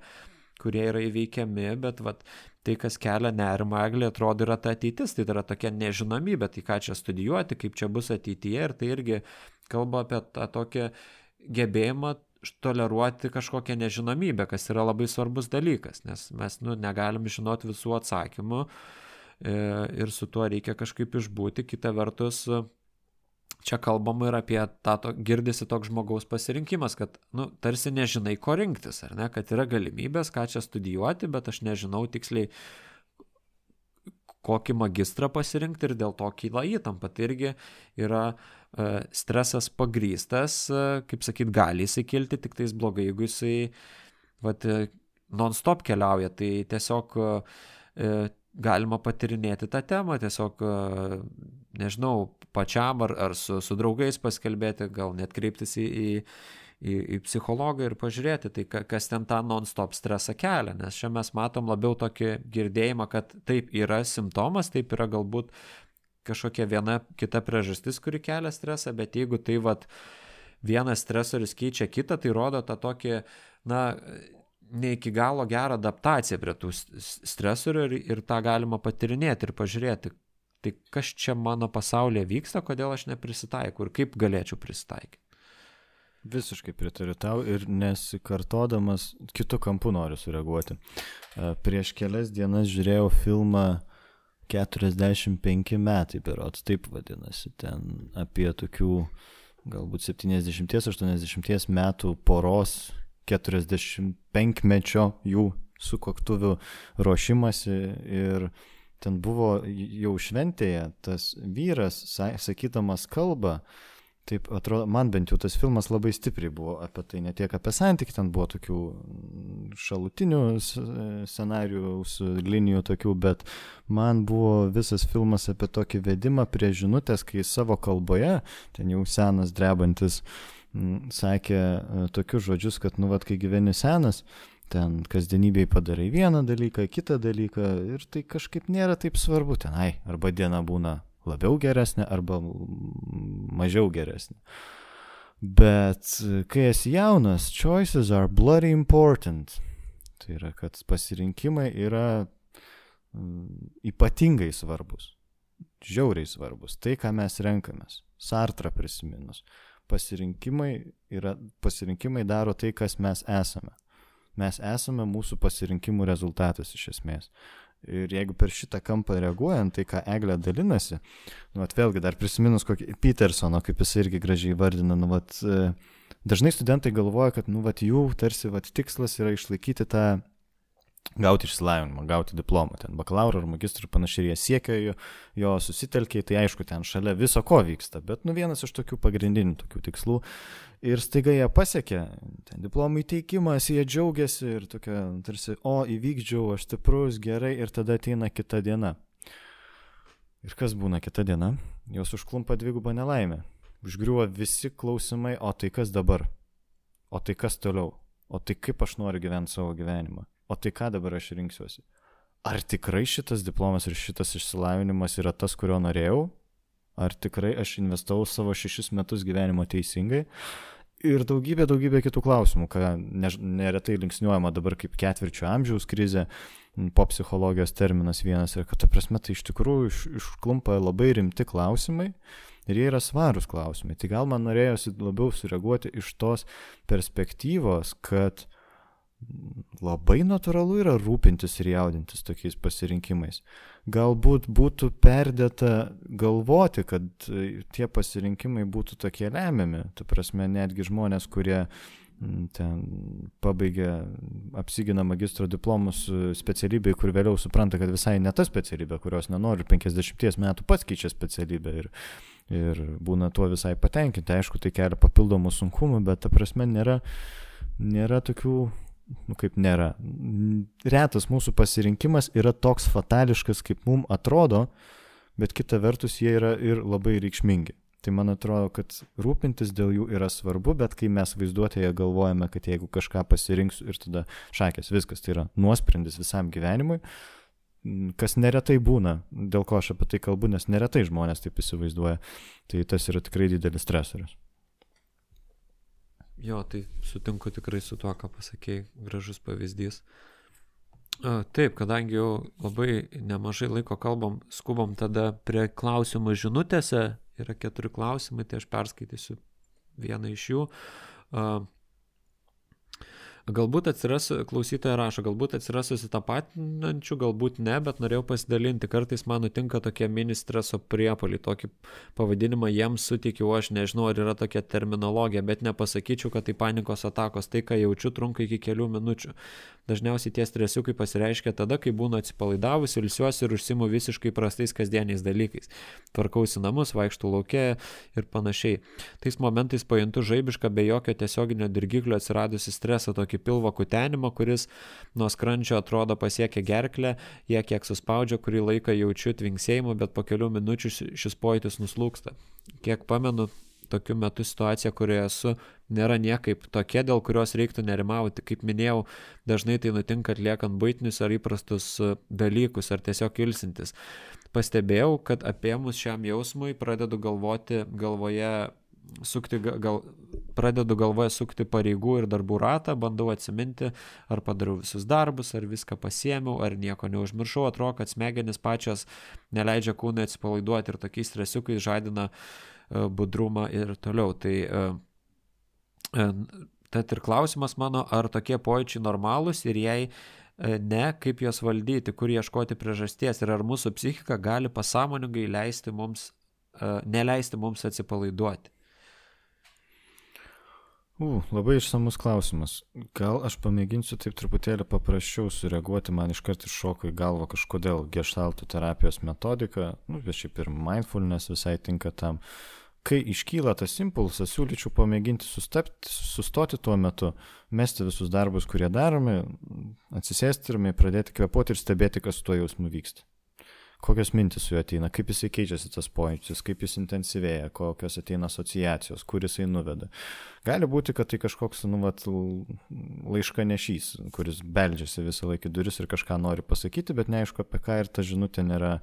kurie yra įveikiami, bet vat, tai, kas kelia nerimą eglė, atrodo yra ta ateitis, tai yra tokia nežinomybė, tai ką čia studijuoti, kaip čia bus ateityje ir tai irgi kalba apie tą tokią gebėjimą toleruoti kažkokią nežinomybę, kas yra labai svarbus dalykas, nes mes nu, negalim žinoti visų atsakymų e, ir su tuo reikia kažkaip išbūti. Kita vertus, čia kalbama ir apie tą, to, girdisi toks žmogaus pasirinkimas, kad, nu, tarsi nežinai, ko rinktis, ar ne, kad yra galimybės, ką čia studijuoti, bet aš nežinau tiksliai, kokį magistrą pasirinkti ir dėl to kyla įtampa. Tai irgi yra e, stresas pagrystas, e, kaip sakyt, gali jisai kilti, tik tais blogai, jeigu jisai, vat, e, non-stop keliauja, tai tiesiog e, galima patirinėti tą temą, tiesiog, e, nežinau, pačiam ar, ar su, su draugais paskelbėti, gal net kreiptis į, į, į, į psichologą ir pažiūrėti, tai ka- kas ten tą non-stop stresą kelia, nes čia mes matom labiau tokį girdėjimą, kad taip yra simptomas, taip yra galbūt kažkokia viena kita priežastis, kuri kelia stresą, bet jeigu tai vat vienas stresorius keičia kitą, tai rodo tą tokį, na, ne iki galo gerą adaptaciją prie tų stresorių ir, ir tą galima patirinėti ir pažiūrėti, tai kas čia mano pasaulyje vyksta, kodėl aš neprisitaikau ir kaip galėčiau prisitaikyti. Visiškai pritariu tau ir nesikartodamas kitų kampų noriu sureaguoti. E, Prieš kelias dienas žiūrėjau filmą 45 metai, berots taip vadinasi, ten apie tokių galbūt 70-80 metų poros 45 mečio jų sukoktuvių ruošimasi ir ten buvo jau šventėje tas vyras, sa- sakydamas kalbą, Taip atrodo, man bent jau tas filmas labai stipriai buvo apie tai, ne tiek apie santykį, ten buvo tokių mm, šalutinių s- scenarijų, su linijų tokių, bet man buvo visas filmas apie tokį vedimą prie žinutės, kai savo kalboje, ten jau senas drebantis, mm, sakė e, tokius žodžius, kad, nu, vad, kai gyveni senas, ten kasdienybėj padarai vieną dalyką, kitą dalyką ir tai kažkaip nėra taip svarbu tenai, arba diena būna labiau geresnė arba mažiau geresnė. Bet e, kai esi jaunas, choices are bloody important. Tai yra, kad pasirinkimai yra ypatingai svarbus, žiauriai svarbus. Tai, ką mes renkamės. Sartra prisiminus. Pasirinkimai, yra, pasirinkimai daro tai, kas mes esame. Mes esame mūsų pasirinkimų rezultatas iš esmės. Ir jeigu per šitą kampą reaguojant, tai ką Eglė dalinasi, nu, at vėlgi dar prisiminus kokį Petersono, kaip jis irgi gražiai vardina, nu, vat, e, dažnai studentai galvoja, kad, nu, vat, jų tarsi, vat, tikslas yra išlaikyti tą gauti išsilavinimą, gauti diplomą, ten bakalauro ar magistrų ir panašiai, jie siekia jo, jo susitelkiai, tai aišku, ten šalia viso ko vyksta, bet nu vienas iš tokių pagrindinių tokių tikslų. Ir staiga jie pasiekė, ten diplomų įteikimas, jie džiaugiasi ir tokia, tarsi, o įvykdžiau, aš stiprus, gerai, ir tada ateina kita diena. Ir kas būna kita diena? Jos užklumpa dvigubą nelaimę. Užgriuva visi klausimai, o tai kas dabar? O tai kas toliau? O tai kaip aš noriu gyventi savo gyvenimą? O tai ką dabar aš rinksiuosi? ar tikrai šitas diplomas ir šitas išsilavinimas yra tas, kurio norėjau, ar tikrai aš investavau savo šešis metus gyvenimo teisingai. Ir daugybė, daugybė kitų klausimų, ką neretai linksniuojama dabar kaip ketvirčio amžiaus krizė, po psichologijos terminas vienas ir kad, ta prasme, tai iš tikrųjų iš, išklumpa labai rimti klausimai ir jie yra svarūs klausimai. Tai gal man norėjosi labiau sureaguoti iš tos perspektyvos, kad labai natūralu yra rūpintis ir jaudintis tokiais pasirinkimais. Galbūt būtų perdėta galvoti, kad tie pasirinkimai būtų tokie lemiami. Tu prasme, netgi žmonės, kurie ten pabaigia, apsigina magistro diplomus specialybėj, kur vėliau supranta, kad visai ne ta specialybė, kurios nenori, 50 metų pats keičia specialybę ir, ir būna tuo visai patenkinti. Aišku, tai kelia papildomų sunkumų, bet ta prasme nėra, nėra tokių, nu kaip nėra. Retas mūsų pasirinkimas yra toks fatališkas, kaip mums atrodo, bet kita vertus jie yra ir labai reikšmingi. Tai man atrodo, kad rūpintis dėl jų yra svarbu, bet kai mes vaizduotėje galvojame, kad jeigu kažką pasirinksiu ir tada šakės, viskas, tai yra nuosprendis visam gyvenimui, kas neretai būna, dėl ko aš apie tai kalbu, nes neretai žmonės taip įsivaizduoja, tai tas yra tikrai didelis stresorius. Jo, tai sutinku tikrai su tuo, ką pasakėjai, gražus pavyzdys. Taip, kadangi jau labai nemažai laiko kalbam, skubam tada prie klausimų žinutėse yra keturi klausimai, tai aš perskaitysiu vieną iš jų. Uh, Galbūt atsiras, klausytoja rašo, galbūt atsiras susitapatinančių, galbūt ne, bet norėjau pasidalinti. Kartais man nutinka tokie mini streso priepoliai, tokį pavadinimą jiems suteikiau, aš nežinau, ar yra tokia terminologija, bet nepasakyčiau, kad tai panikos atakos. Tai, ką jaučiu, trunka iki kelių minučių. Dažniausiai tie stresiukai pasireiškia tada, kai būnu atsipalaidavus, ilsiuosi ir užsimu visiškai prastais kasdieniais dalykais. Tvarkausi namus, vaikštų laukia ir panašiai. Tais momentais pajuntu žaibišką be jokio tiesioginio dirgiklio atsiradusi stresą, tokį pilvo kutenimą, kuris nuo skrandžio atrodo pasiekia gerklę, jie kiek suspaudžia, kurį laiką jaučiu tvinksėjimą, bet po kelių minučių šis pojūtis nuslūksta. Kiek pamenu, tokiu metu situacija, kurioje esu, nėra niekaip tokia, dėl kurios reiktų nerimauti. Kaip minėjau, dažnai tai nutinka atliekant būtinius ar įprastus e, dalykus, ar tiesiog ilsintis. Pastebėjau, kad apie mus šiam jausmui pradedu galvoti galvoje sukti, gal, pradedu galvoje sukti pareigų ir darbų ratą, bandau atsiminti, ar padariau visus darbus, ar viską pasiemiau, ar nieko neužmiršau, atrodo, kad smegenis pačios neleidžia kūnui atsipalaiduoti ir tokiais stresiukais žadina E, budrumą ir toliau. Tai e, e, tad ir klausimas mano, ar tokie pojūčiai normalūs ir jei ne, kaip juos valdyti, kur ieškoti priežasties ir ar mūsų psichika gali pasąmoningai leisti mums, neleisti mums atsipalaiduoti. U, labai išsamus klausimas. Gal aš pamėginsiu taip truputėlį paprasčiau sureaguoti, man iškart iššoko į galvą kažkodėl gestaltų terapijos metodika, nu, bet šiaip ir mindfulness visai tinka tam. Kai iškyla tas impulsas, siūlyčiau pamėginti sustapti, sustoti tuo metu, mesti visus darbus, kurie daromi, atsisėsti ir pradėti kvepuoti ir stebėti, kas su tuo jausmu vyksta. Kokios mintis su juo ateina, kaip jisai keičiasi tas pojūtis, kaip jis intensyvėja, kokios ateina asociacijos, kur jisai nuveda. Gali būti, kad tai kažkoks, nu, vat, laiška nešys, kuris beldžiasi visą laikį duris ir kažką nori pasakyti, bet neaišku apie ką ir ta žinutė nėra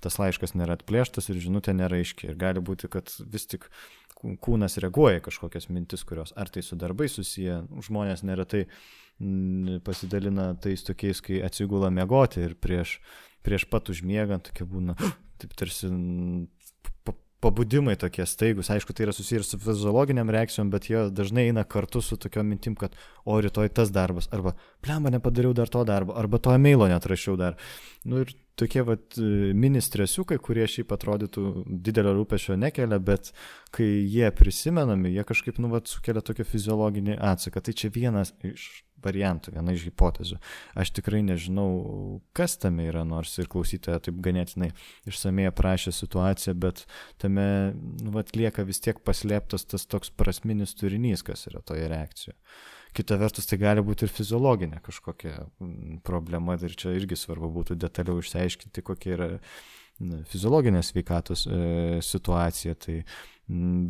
tas laiškas nėra atplėštas ir žinutė nėra aiški. Ir gali būti, kad vis tik kūnas reaguoja kažkokias mintis, kurios ar tai su darbai susiję, žmonės neretai pasidalina tais tokiais, kai atsigula miegoti ir prieš, prieš pat užmiegant tokia būna, taip tarsi pabudimai tokie staigus, aišku, tai yra susijęs su fiziologiniam reakcijom, bet jie dažnai eina kartu su tokiom mintim, kad o rytoj tas darbas, arba plemba nepadariau dar to darbo, arba to e-mailo netrašiau dar. Nu ir tokie vat mini stresiukai, kurie šiaip atrodytų didelio rūpešio nekelia, bet kai jie prisimenami, jie kažkaip nu vat sukelia tokį fiziologinį atsaką. Tai čia vienas iš variantų, viena iš hipotezių. Aš tikrai nežinau, kas tame yra, nors ir klausytoja taip ganėtinai išsamei aprašė situaciją, bet tame nu, vat, lieka vis tiek paslėptas tas toks prasminis turinys, kas yra toje reakcijoje. Kita vertus, tai gali būti ir fiziologinė kažkokia mm, problema ir čia irgi svarbu būtų detaliau išsiaiškinti, kokia yra fiziologinė sveikatos e, situacija. Tai, mm,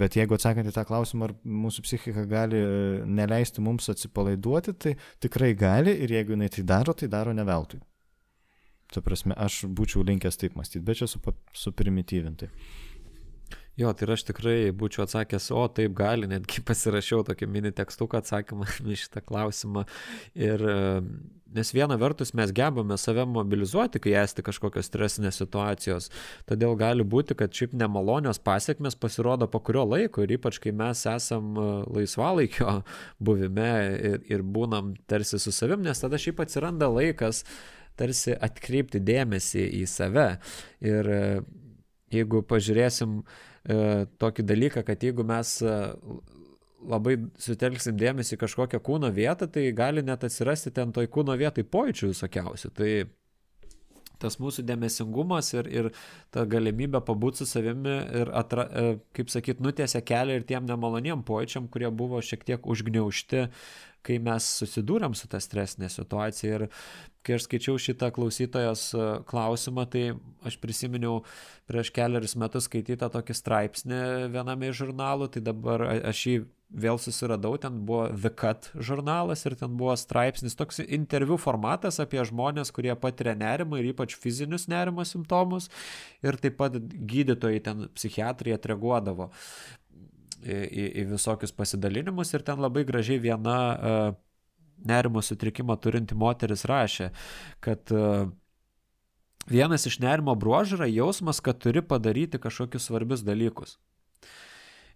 bet jeigu atsakant į tą klausimą, ar mūsų psichika gali e, neleisti mums atsipalaiduoti, tai tikrai gali ir jeigu jinai tai daro, tai daro ne veltui. Ta prasme, aš būčiau linkęs taip mąstyti, bet čia su, suprimityvinti. Jo, tai aš tikrai būčiau atsakęs, o taip gali, netgi pasirašiau tokį mini tekstuką atsakymą į šitą klausimą. Ir nes viena vertus mes gebame save mobilizuoti, kai esti kažkokios stresinės situacijos. Todėl gali būti, kad šiaip nemalonios pasiekmes pasirodo po kurio laiko ir ypač kai mes esam e, laisvalaikio buvime ir, ir būnam tarsi su savim, nes tada šiaip atsiranda laikas tarsi atkreipti dėmesį į save. Ir e, jeigu pažiūrėsim, E, tokį dalyką, kad jeigu mes e, labai sutelksim dėmesį į kažkokią kūno vietą, tai gali net atsirasti ten toj kūno vietai pojūčių visokiausių. Tai tas mūsų dėmesingumas ir, ir ta galimybė pabūti su savimi ir, atra, e, kaip sakyt, nutėse kelią ir tiem nemaloniem pojūčiam, kurie buvo šiek tiek užgniaušti kai mes susidūrėm su ta stresinė situacija. Ir kai aš skaičiau šitą klausytojos e, klausimą, tai aš prisiminiau prieš keliarius metus skaitytą tokį straipsnį viename iš žurnalų, tai dabar aš jį vėl susiradau, ten buvo The Cut žurnalas ir ten buvo straipsnis, toks interviu formatas apie žmonės, kurie patiria nerimą ir ypač fizinius nerimo simptomus ir taip pat gydytojai ten psichiatrai atreaguodavo į, į visokius pasidalinimus ir ten labai gražiai viena uh, nerimo sutrikimą turinti moteris rašė, kad uh, vienas iš nerimo bruožų yra jausmas, kad turi padaryti kažkokius svarbius dalykus.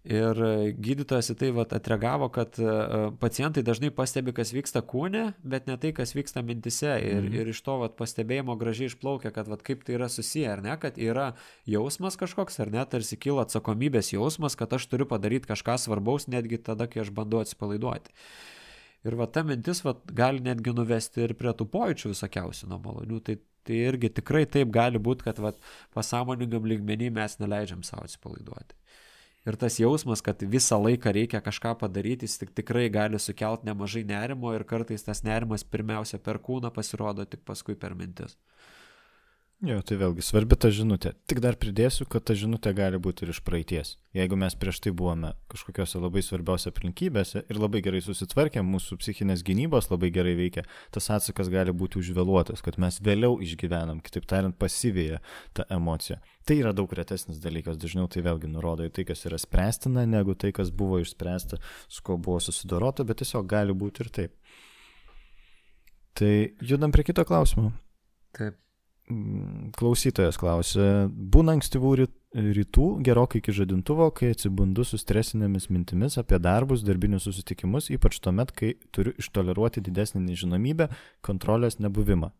Ir gydytojas į tai vat, atreagavo, kad e, pacientai dažnai pastebi, kas vyksta kūne, bet ne tai, kas vyksta mintise. Ir, mm. ir iš to vat, pastebėjimo gražiai išplaukia, kad vat, kaip tai yra susiję, ar ne, kad yra jausmas kažkoks, ar ne, tarsi kyla atsakomybės jausmas, kad aš turiu padaryti kažką svarbaus, netgi tada, kai aš bandau atsipalaiduoti. Ir va ta mintis va, gali netgi nuvesti ir prie tų pojūčių visokiausių nuo malonių. Tai, tai irgi tikrai taip gali būti, kad va, pasąmoningam lygmenį mes neleidžiam savo atsipalaiduoti ir tas jausmas, kad visą laiką reikia kažką padaryti, jis tik tikrai gali sukelti nemažai nerimo ir kartais tas nerimas pirmiausia per kūną pasirodo, tik paskui per mintis. Jo, tai vėlgi svarbi ta žinutė. Tik dar pridėsiu, kad ta žinutė gali būti ir iš praeities. Jeigu mes prieš tai buvome kažkokiose labai svarbiose aplinkybėse ir labai gerai susitvarkėm, mūsų psichinės gynybos labai gerai veikia, tas atsakas gali būti užvėluotas, kad mes vėliau išgyvenam, kitaip tariant, pasyvėja ta emocija. Tai yra daug retesnis dalykas, dažniau tai vėlgi nurodo į tai, kas yra spręstina, negu tai, kas buvo išspręsta, su kuo buvo susidorota, bet tiesiog gali būti ir taip. Tai judam prie kito klausimo. Taip. Mm, klausytojas klausė, būna ankstyvų rytų, gerokai iki žadintuvo, kai atsibundu su stresinėmis mintimis apie darbus, darbinius susitikimus, ypač tuomet, kai turiu ištoleruoti didesnį nežinomybę, kontrolės nebuvimą.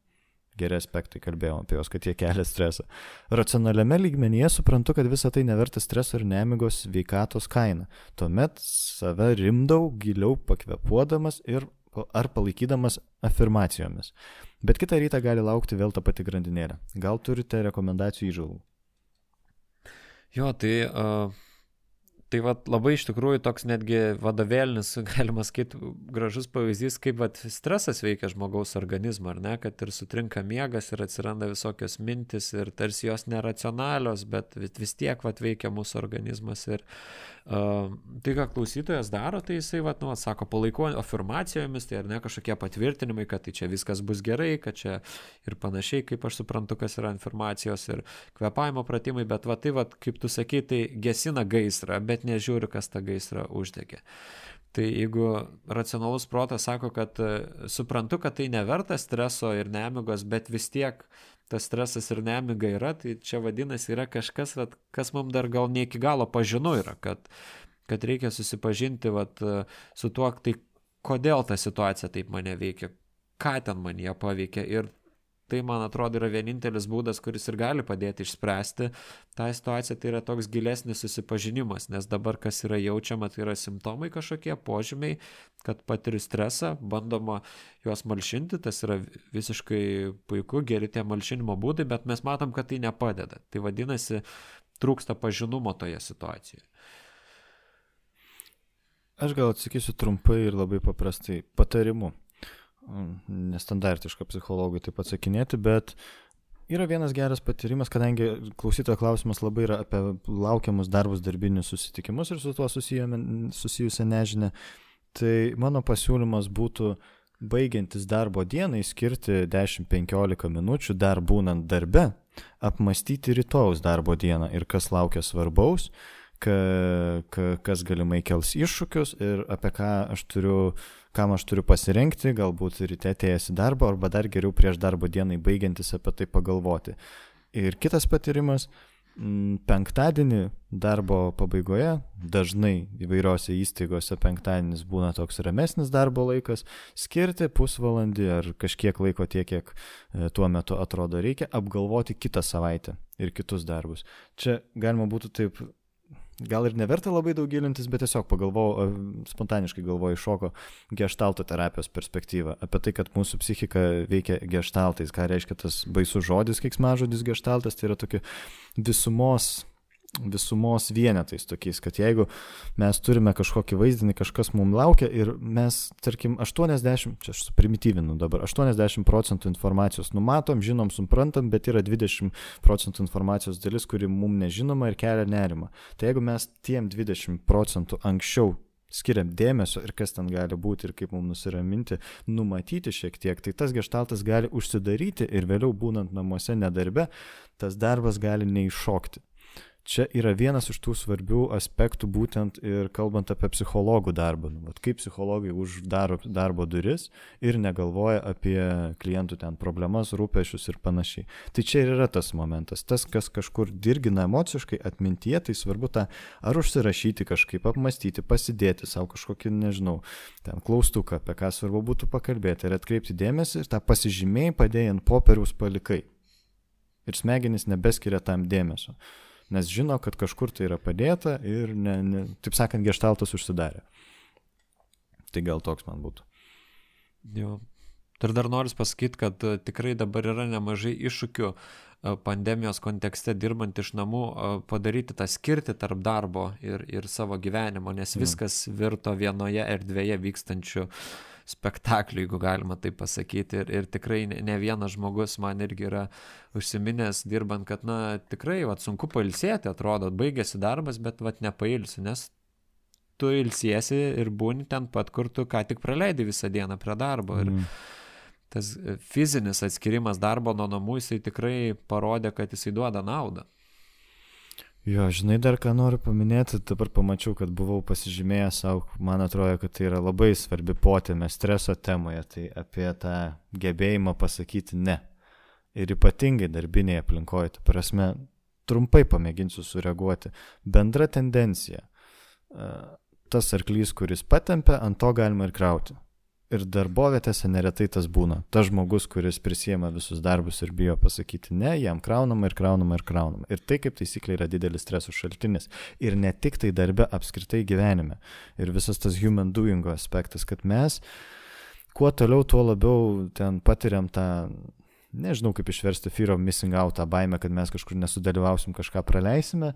Geri aspektai kalbėjom apie juos, kad jie kelia stresą. Racionaliame lygmenyje suprantu, kad visa tai neverta streso ir nemigos veikatos kaina. Tuomet save rimdau giliau pakvepuodamas ir ar palaikydamas afirmacijomis. Bet kitą rytą gali laukti vėl ta pati grandinėlė. Gal turite rekomendacijų įžvalgų? Jo, tai, uh, tai vat, labai iš tikrųjų toks netgi vadovėlinis, galima sakyti, gražus pavyzdys, kaip vat, stresas veikia žmogaus organizmą, ar ne, kad ir sutrinka miegas ir atsiranda visokios mintis ir tarsi jos neracionalios, bet vis tiek vat, veikia mūsų organizmas ir uh, Tai, ką klausytojas daro, tai jisai, vat, nu, sako, palaiko afirmacijomis, tai ar ne kažkokie patvirtinimai, kad tai čia viskas bus gerai, kad čia ir panašiai, kaip aš suprantu, kas yra informacijos ir kvepavimo pratimai, bet va tai, va, kaip tu sakai, tai gesina gaisrą, bet nežiūri, kas tą gaisrą uždegė. Tai jeigu racionalus protas sako, kad suprantu, kad tai neverta streso ir nemigos, bet vis tiek uh, tas stresas ir nemiga yra, tai čia vadinasi yra kažkas, vat, kas mums dar gal ne iki galo pažinu yra, kad, kad reikia susipažinti vat, su tuo, tai kodėl ta situacija taip mane veikia, ką ten man ją paveikia ir Tai, man atrodo, yra vienintelis būdas, kuris ir gali padėti išspręsti tą situaciją, tai yra toks gilesnis susipažinimas, nes dabar kas yra jaučiama, tai yra simptomai kažkokie, požymiai, kad patiriu stresą, bandoma juos malšinti, tas yra visiškai puiku, geri tie malšinimo būdai, bet mes matom, kad tai nepadeda. Tai vadinasi, trūksta pažinumo toje situacijoje. Aš gal atsakysiu trumpai ir labai paprastai patarimu nestandartiška psichologui taip atsakinėti, bet yra vienas geras patyrimas, kadangi klausytojo klausimas labai yra apie laukiamus darbus, darbinius susitikimus ir su tuo susijusią nežinę. Tai mano pasiūlymas būtų baigiantis darbo dienai skirti 10-15 minučių dar būnant darbe, apmastyti rytojus darbo dieną ir kas laukia svarbaus, ka, ka, kas galimai kels iššūkius ir apie ką aš turiu, kam aš turiu pasirinkti, galbūt ryte atėjęs į darbą arba dar geriau prieš darbo dienai baigiantis apie tai pagalvoti. Ir kitas patyrimas Mm, penktadienį darbo pabaigoje, dažnai įvairiose įstaigose penktadienis būna toks ramesnis darbo laikas, skirti pusvalandį ar kažkiek laiko tiek, kiek e, tuo metu atrodo reikia, apgalvoti kitą savaitę ir kitus darbus. Čia galima būtų taip gal ir neverta labai daug gilintis, bet tiesiog pagalvojau, spontaniškai galvoju, iššoko gestalto terapijos perspektyvą, apie tai, kad mūsų psichika veikia gestaltais, ką reiškia tas baisus žodis, keiksmažodis gestaltas, tai yra tokia visumos visumos vienetais tokiais, kad jeigu mes turime kažkokį vaizdinį, kažkas mums laukia ir mes, tarkim, 80, čia aš suprimityvinu dabar, 80 procentų informacijos numatom, žinom, suprantam, bet yra 20 procentų informacijos dalis, kuri mums nežinoma ir kelia nerimą. Tai jeigu mes tiem 20 procentų anksčiau skiriam dėmesio ir kas ten gali būti ir kaip mums nusiraminti, numatyti šiek tiek, tai tas gestaltas gali užsidaryti ir vėliau būnant namuose nedarbe, tas darbas gali neiššokti čia yra vienas iš tų svarbių aspektų būtent ir kalbant apie psichologų darbą. Nu, vat, kaip psichologai uždaro darbo duris ir negalvoja apie klientų ten problemas, rūpešius ir panašiai. Tai čia ir yra tas momentas. Tas, kas kažkur dirgina emociškai atmintyje, tai svarbu tą ar užsirašyti kažkaip, apmastyti, pasidėti savo kažkokį, nežinau, ten klaustuką, apie ką svarbu būtų pakalbėti ir atkreipti dėmesį ir tą pasižymėjai padėjai ant popieriaus palikai. Ir smegenys nebeskiria tam dėmesio nes žino, kad kažkur tai yra padėta ir, ne, ne, taip sakant, gestaltas užsidarė. Tai gal toks man būtų. Jo. Ir dar noriu pasakyti, kad e, tikrai dabar yra nemažai iššūkių e, pandemijos kontekste dirbant iš namų e, padaryti tą skirtį tarp darbo ir, ir savo gyvenimo, nes viskas virto vienoje erdvėje vykstančių uh, spektaklių, jeigu galima tai pasakyti. Ir, ir tikrai ne, ne vienas žmogus man irgi yra užsiminęs dirbant, kad, na, tikrai, va, sunku pailsėti, atrodo, baigėsi darbas, bet, va, nepailsi, nes tu ilsiesi ir būni ten pat, kur tu ką tik praleidai visą dieną prie darbo. Ir mm. tas fizinis atskirimas darbo nuo namų, jisai tikrai parodė, kad jisai duoda naudą. Jo, žinai, dar ką noriu paminėti, dabar pamačiau, kad buvau pasižymėjęs savo, man atrodo, kad tai yra labai svarbi potėmė streso temoje, tai apie tą gebėjimą pasakyti ne. Ir ypatingai darbinėje aplinkoje, tai prasme, trumpai pamėginsiu sureaguoti. Bendra tendencija. Tas arklys, kuris patempia, ant to galima ir krauti. Ir darbovietėse neretai tas būna. Tas žmogus, kuris prisėmė visus darbus ir bijo pasakyti ne, jam kraunama ir kraunama ir kraunama. Ir tai kaip taisyklė yra didelis streso šaltinis. Ir ne tik tai darbe, apskritai gyvenime. Ir visas tas human doing aspektas, kad mes kuo toliau, tuo labiau ten patiriam tą nežinau kaip išversti fear of missing out, tą baimę, kad mes kažkur nesudalyvausim, kažką praleisime,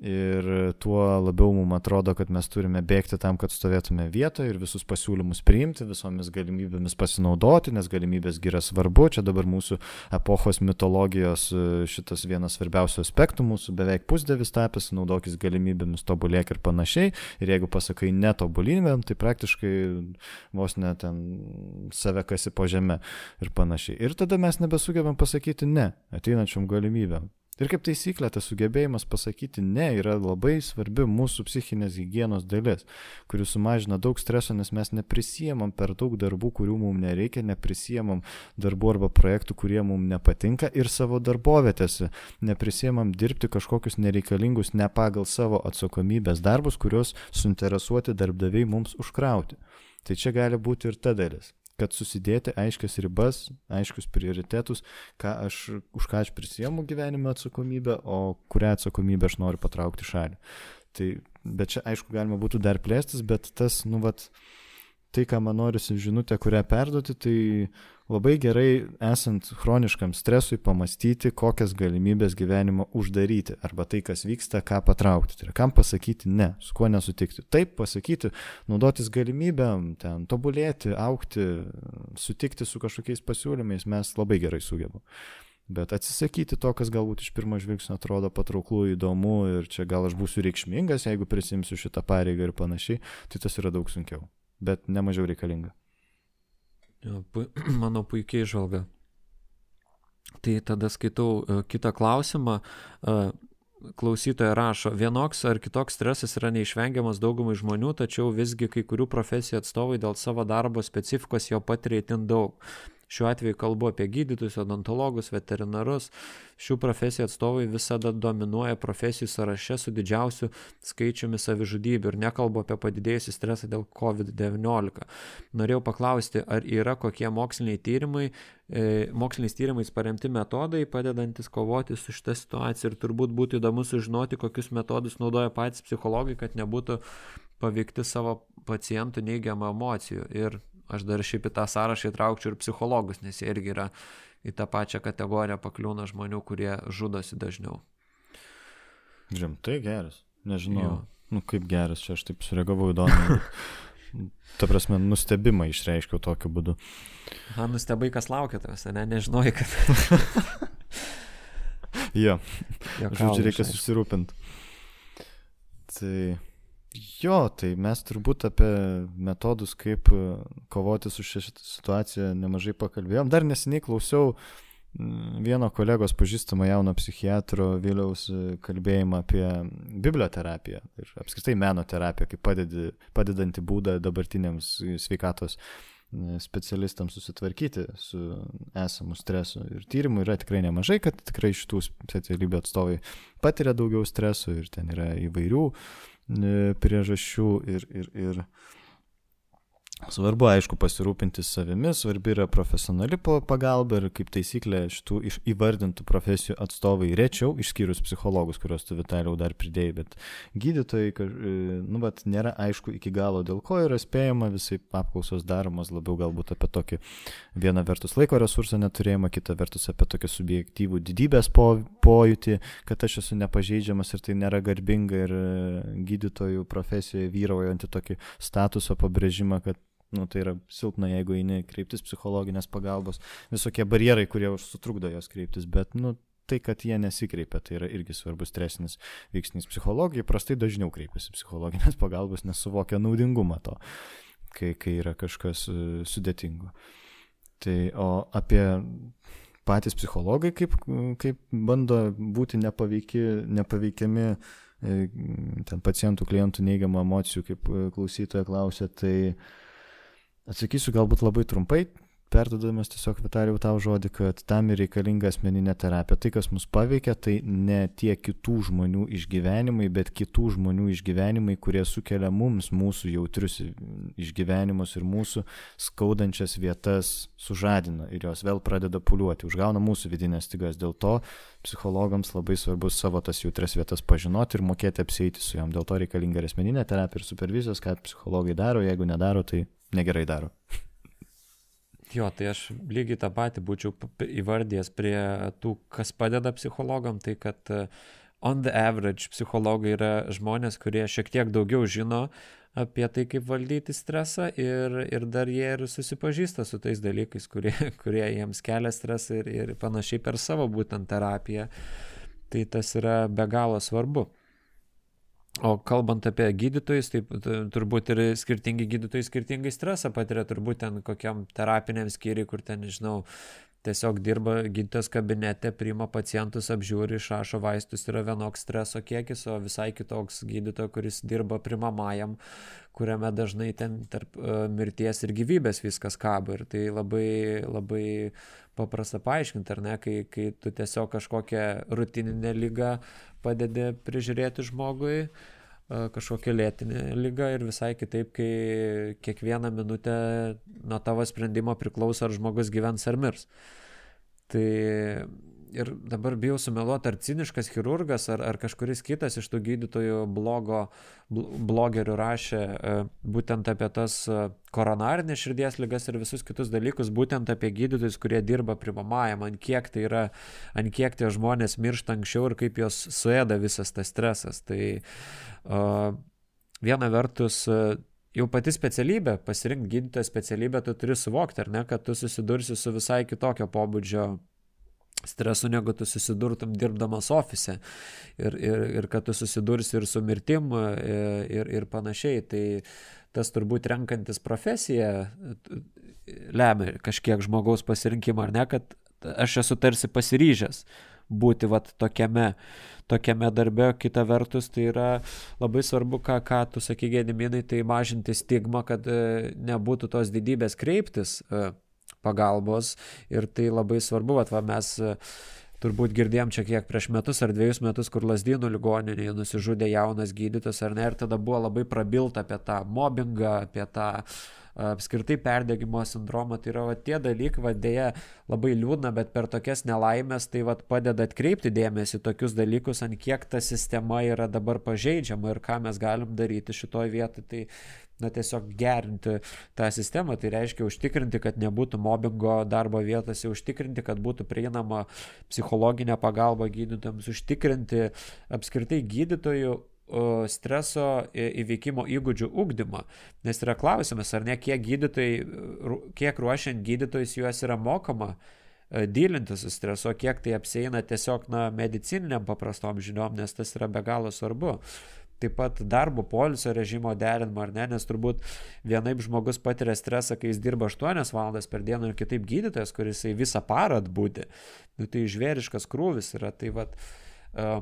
Ir tuo labiau mums atrodo, kad mes turime bėgti tam, kad stovėtume vietoje ir visus pasiūlymus priimti, visomis galimybėmis pasinaudoti, nes galimybės yra svarbu. Čia dabar mūsų epochos mitologijos e, šitas vienas svarbiausių aspektų, mūsų beveik pusdėvis tapęs, naudokis galimybėmis, tobulėk ir panašiai. Ir jeigu pasakai netobulinimėm, tai praktiškai vos net ten save kasi po žemę ir panašiai. Ir tada mes nebesugebam pasakyti ne ateinančiom galimybėm. Ir kaip taisyklė, tas sugebėjimas pasakyti ne yra labai svarbi mūsų psichinės hygienos dalis, kuri sumažina daug streso, nes mes neprisijėmam per daug darbų, kurių mums nereikia, neprisijėmam darbų arba projektų, kurie mums nepatinka ir savo darbovietėse neprisijėmam dirbti kažkokius nereikalingus ne pagal savo atsakomybės darbus, kuriuos suinteresuoti darbdaviai mums užkrauti. Tai čia gali būti ir ta dalis kad susidėti aiškias ribas, aiškius prioritetus, ką aš, už ką aš prisiemu gyvenime atsakomybę, o kurią atsakomybę aš noriu patraukti šalį. Tai, bet čia aišku galima būtų dar plėstis, bet tas, nu, vat, tai, ką man norisi žinutę, kurią perduoti, tai labai gerai esant chroniškam stresui pamastyti, kokias galimybės gyvenimo uždaryti arba tai, kas vyksta, ką patraukti. Tai yra, kam pasakyti ne, su kuo nesutikti. Taip pasakyti, naudotis galimybėm, ten tobulėti, aukti, sutikti su kažkokiais pasiūlymais mes labai gerai sugebam. Bet atsisakyti to, kas galbūt iš pirmo žvilgsnio atrodo patrauklų, įdomu ir čia gal aš būsiu reikšmingas, jeigu prisimsiu šitą pareigą ir panašiai, tai tas yra daug sunkiau, bet nemažiau reikalinga. Jo, pu mano puikiai žvalga. Tai tada skaitau uh, kitą klausimą. Uh, klausytoja rašo, vienoks ar kitoks stresas yra neišvengiamas daugumai žmonių, tačiau visgi kai kurių profesijų atstovai dėl savo darbo specifikos jo patiria itin daug. Šiuo atveju kalbu apie gydytojus, odontologus, veterinarus. Šių profesijų atstovai visada dominuoja profesijų sąraše su didžiausiu skaičiumi savižudybių ir nekalbu apie padidėjusią stresą dėl COVID-19. Norėjau paklausti, ar yra kokie moksliniai tyrimai, e, moksliniais tyrimais paremti metodai, padedantis kovoti su šitą situaciją ir turbūt būtų įdomu sužinoti, kokius metodus naudoja patys psichologai, kad nebūtų paveikti savo pacientų neigiamą emocijų. Ir Aš dar šiaip į tą sąrašą įtraukčiau ir psichologus, nes jie irgi yra į tą pačią kategoriją pakliūna žmonių, kurie žudosi dažniau. Žemtai geras. Nežinau, jo. nu kaip geras, čia aš taip sureagavau įdomu. Ta prasme, nustebimą išreiškiau tokiu būdu. Na, nustebai, kas laukia tavęs, ne, nežinojai, kad. jo. Žodžiu, reikia susirūpinti. Tai Jo, tai mes turbūt apie metodus, kaip e, kovoti su šia situacija nemažai pakalbėjom. Dar neseniai klausiau vieno kolegos pažįstamo jauno psichiatro Viliaus e, kalbėjimą apie biblioterapiją ir apskritai meno terapiją kaip padedi, padedanti būdą dabartiniams sveikatos specialistams susitvarkyti su esamu stresu. Ir tyrimų yra tikrai nemažai, kad tikrai šitų specialybių atstovai patiria daugiau streso ir ten yra įvairių uh, priežasčių ir, ir, ir Svarbu, aišku, pasirūpinti savimi, svarbi yra profesionali pagalba ir kaip taisyklė šitų įvardintų profesijų atstovai rečiau, išskyrus psichologus, kuriuos tu Vitaliau dar pridėjai, bet gydytojai, e, nu, bet nėra aišku iki galo, dėl ko yra spėjama, visai apklausos daromos labiau galbūt apie tokį vieną vertus laiko resursą neturėjimą, kitą vertus apie tokį subjektyvų didybės po, pojūtį, kad aš esu nepažeidžiamas ir tai nėra garbinga ir e, gydytojų profesijoje vyraujantį tokį statuso pabrėžimą, kad nu, tai yra silpna, jeigu eini kreiptis psichologinės pagalbos, visokie barjerai, kurie sutrukdo jos kreiptis, bet, nu, tai, kad jie nesikreipia, tai yra irgi svarbus stresinis veiksnys. Psichologai prastai dažniau kreipiasi psichologinės pagalbos, nes suvokia naudingumą to, kai, kai yra kažkas uh, sudėtingo. Tai o apie patys psichologai, kaip, kaip bando būti nepaveiki, nepaveikiami e, ten pacientų, klientų neigiamų emocijų, kaip e, klausytoja klausė, tai uh, Atsakysiu galbūt labai trumpai, perdodamas tiesiog Vitalijau tau žodį, kad tam ir reikalinga asmeninė terapija. Tai, kas mus paveikia, tai ne tie kitų žmonių išgyvenimai, bet kitų žmonių išgyvenimai, kurie sukelia mums mūsų jautrius išgyvenimus ir mūsų skaudančias vietas sužadina ir jos vėl pradeda puliuoti, užgauna mūsų vidinės stygas. Dėl to psichologams labai svarbu savo tas jautrias vietas pažinoti ir mokėti apsėti su jom. Dėl to reikalinga ir asmeninė terapija ir supervizijos, ką psichologai daro, jeigu nedaro, tai negerai daro. Jo, tai aš lygiai tą patį būčiau įvardėjęs prie tų, kas padeda psichologam, tai kad e, on the average psichologai yra žmonės, kurie šiek tiek daugiau žino apie tai, kaip valdyti stresą ir, ir dar jie ir susipažįsta su tais dalykais, kurie, kurie jiems kelia stresą ir, ir panašiai per savo būtent terapiją. Tai tas yra be galo svarbu. O kalbant apie gydytojus, tai turbūt ir skirtingi gydytojai skirtingai stresą patiria, turbūt ten kokiam terapiniam skyriui, kur ten, nežinau, tiesiog dirba gydytojas kabinete, priima pacientus, apžiūri, išrašo vaistus, yra vienoks streso kiekis, o visai kitoks gydytojas, kuris dirba primamajam, kuriame dažnai ten tarp uh, mirties ir gyvybės viskas kabo. Ir tai labai, labai paprasta paaiškinti, ar ne, kai, kai tu tiesiog kažkokią rutininę lygą padedi prižiūrėti žmogui, kažkokią lėtinę lygą ir visai kitaip, kai kiekvieną minutę nuo tavo sprendimo priklauso, ar žmogus gyvens ar mirs. Tai ir dabar bijau sumeluoti, ar ciniškas chirurgas, ar, ar kažkuris kitas iš tų gydytojų blogo, blogerių rašė e, būtent apie tas e, koronarinės širdies lygas ir visus kitus dalykus, būtent apie gydytojus, kurie dirba primamajam, ant kiek tai yra, ant kiek tie žmonės miršta anksčiau ir kaip jos suėda visas tas stresas. Tai uh, viena vertus jau pati specialybė, pasirinkti gydytojo specialybę, tu turi suvokti, ar ne, kad tu susidursi su visai kitokio pobūdžio stresu, negu tu susidurtum dirbdamas ofise ir, ir, ir kad tu susidursi ir su mirtim e, ir, ir panašiai. Tai tas turbūt renkantis profesiją lemia kažkiek žmogaus pasirinkimą, ar ne, kad aš esu tarsi pasiryžęs būti vat tokiame, tokiame darbe, kita vertus tai yra labai svarbu, ką, ką tu sakai gėdiminai, tai mažinti stigmą, kad e, nebūtų tos didybės kreiptis e, pagalbos ir tai labai svarbu, vat va mes e, turbūt girdėjom čia kiek prieš metus ar dviejus metus, kur Lasdynų ligoninėje nusižudė jaunas gydytojas, ar ne, ir tada buvo labai prabilta apie tą mobbingą, apie tą apskritai perdegimo sindromą, tai yra va, tie dalykai, va, dėja labai liūdna, bet per tokias nelaimės tai va, padeda atkreipti dėmesį tokius dalykus, ant kiek ta sistema yra dabar pažeidžiama ir ką mes galim daryti šitoje vietoje. Tai na, tiesiog gerinti tą sistemą, tai reiškia užtikrinti, kad nebūtų mobbingo darbo vietose, užtikrinti, kad būtų prieinama psichologinė pagalba gydytojams, užtikrinti apskritai gydytojų streso įveikimo įgūdžių ugdymą. Nes yra klausimas, ar ne kiek gydytojai, kiek ruošiant gydytojus juos yra mokama e, dylinti su stresu, kiek tai apsieina tiesiog na, medicininiam paprastom žiniom, nes tas yra be galo svarbu taip pat darbo polisio režimo derinimą, ar ne, nes turbūt vienaip žmogus patiria stresą, kai jis dirba 8 valandas per dieną ir kitaip gydytojas, kuris visą parą atbūti. Nu, tai žvėriškas krūvis yra. Tai vat, uh,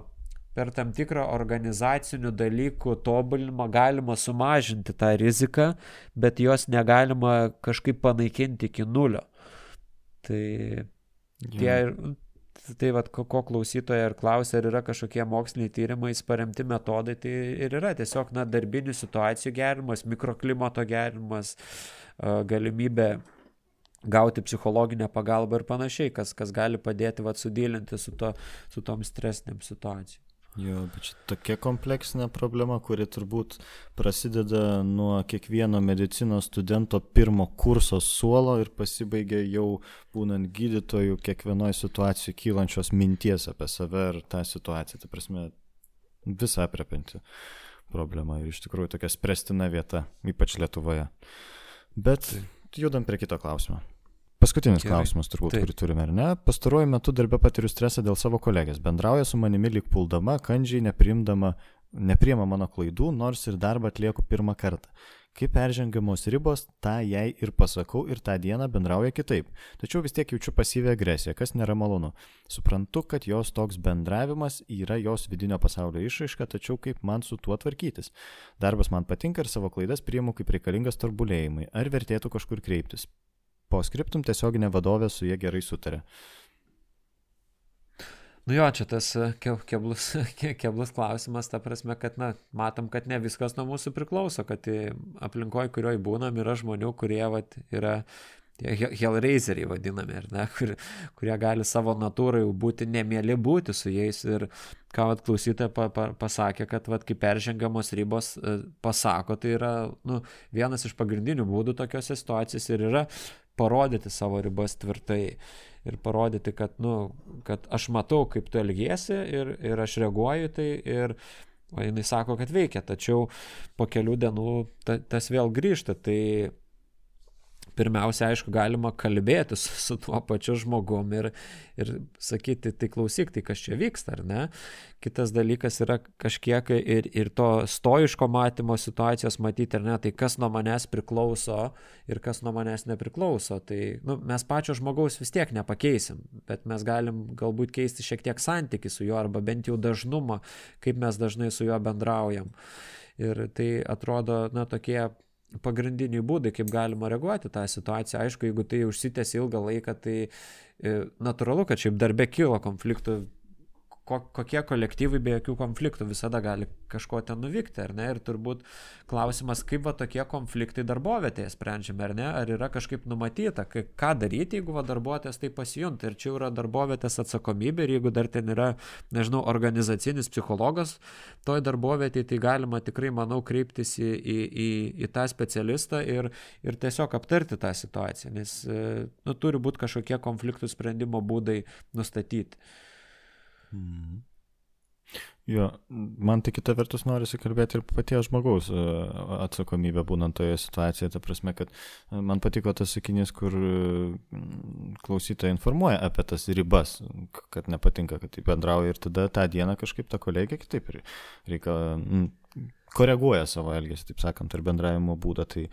per tam tikrą organizacinių dalykų tobulinimą galima sumažinti tą riziką, bet jos negalima kažkaip panaikinti iki nulio. Tai tie, tai vad, ko, ko klausytoja ir klausia, ar yra kažkokie moksliniai tyrimai, paremti metodai, tai ir yra tiesiog, na, darbinių situacijų gerimas, mikroklimato gerimas, galimybė gauti psichologinę pagalbą ir panašiai, kas, kas gali padėti, vad, sudylinti su, to, su tom stresiniam situacijom. Jo, bet čia tokia kompleksinė problema, kuri turbūt prasideda nuo kiekvieno medicinos studento pirmo kurso suolo ir pasibaigia jau būnant gydytojų kiekvienoje situacijoje kylančios minties apie save ir tą situaciją. Tai prasme, visą aprepinti problema ir iš tikrųjų tokia spręstina vieta, ypač Lietuvoje. Bet judam prie kito klausimo. Paskutinis Gerai. klausimas turbūt, Taip. kurį turime, ar ne? Pastaruoju metu darbę patiriu stresą dėl savo kolegės. Bendrauja su manimi lik puldama, kandžiai neprimdama, nepriema mano klaidų, nors ir darbą atlieku pirmą kartą. Kai peržengiamos ribos, tą jai ir pasakau ir tą dieną bendrauja kitaip. Tačiau vis tiek jaučiu pasyvę agresiją, kas nėra malonu. Suprantu, kad jos toks bendravimas yra jos vidinio pasaulio išraiška, tačiau kaip man su tuo tvarkytis. Darbas man patinka ir savo klaidas priimu kaip reikalingas torbulėjimai. Ar vertėtų kažkur kreiptis? Po skriptum tiesioginė vadovė su jie gerai sutarė. Nu jo, čia tas e, keblus, keblus klausimas, ta prasme, kad, na, matom, kad ne viskas nuo mūsų priklauso, kad aplinkoje, kurioje būnam, yra žmonių, kurie, vat, yra tie hellraiseriai vadinami, ar ne, kur, kurie gali savo natūrai būti nemėly būti su jais ir ką vat, klausytoja pa, pa, pasakė, kad vat, kai peržengiamos ribos e, pasako, tai yra nu, vienas iš pagrindinių būdų tokiuose situacijose ir yra parodyti savo ribas tvirtai ir parodyti, kad, nu, kad aš matau, kaip tu elgiesi ir, ir aš reaguoju tai ir o jinai sako, kad veikia, tačiau po kelių dienų ta, tas vėl grįžta. Tai pirmiausia, aišku, galima kalbėti su, su tuo pačiu žmogum ir, ir sakyti, tai klausyk, tai kas čia vyksta, ar ne. Kitas dalykas yra kažkiek ir, ir to stoiško matymo situacijos matyti, ar ne, tai kas nuo manęs priklauso ir kas nuo manęs nepriklauso. Tai nu, mes pačio žmogaus vis tiek nepakeisim, bet mes galim galbūt keisti šiek tiek santyki su juo arba bent jau dažnumą, kaip mes dažnai su juo bendraujam. Ir tai atrodo, na, tokie pagrindiniai būdai, kaip galima reaguoti tą situaciją. Aišku, jeigu tai užsitęs ilgą laiką, tai e, natūralu, kad šiaip darbe kilo konfliktų ko, kokie kolektyvai be jokių konfliktų visada gali kažko ten nuvykti, ar ne? Ir turbūt klausimas, kaip va tokie konfliktai darbovietėje sprendžiami, ar ne? Ar yra kažkaip numatyta, ką daryti, jeigu va darbuotojas tai pasijunta. Ir čia yra darbovietės atsakomybė ir jeigu dar ten yra, nežinau, organizacinis psichologas toj darbovietėje, tai galima tikrai, manau, kreiptis į, į, į, į tą specialistą ir, ir tiesiog aptarti tą situaciją, nes nu, turi būti kažkokie konfliktų sprendimo būdai nustatyti. Mhm. Jo, man tai kita vertus norisi kalbėti ir paties žmogaus e, atsakomybę būnant toje situacijoje. Ta prasme, kad e, man patiko tas sakinys, kur klausytoja informuoja apie tas ribas, kad nepatinka, kad taip bendrauja ir tada tą dieną kažkaip ta kolegė kitaip reikia koreguoja savo elgesį, taip sakant, ar bendravimo būdą. Tai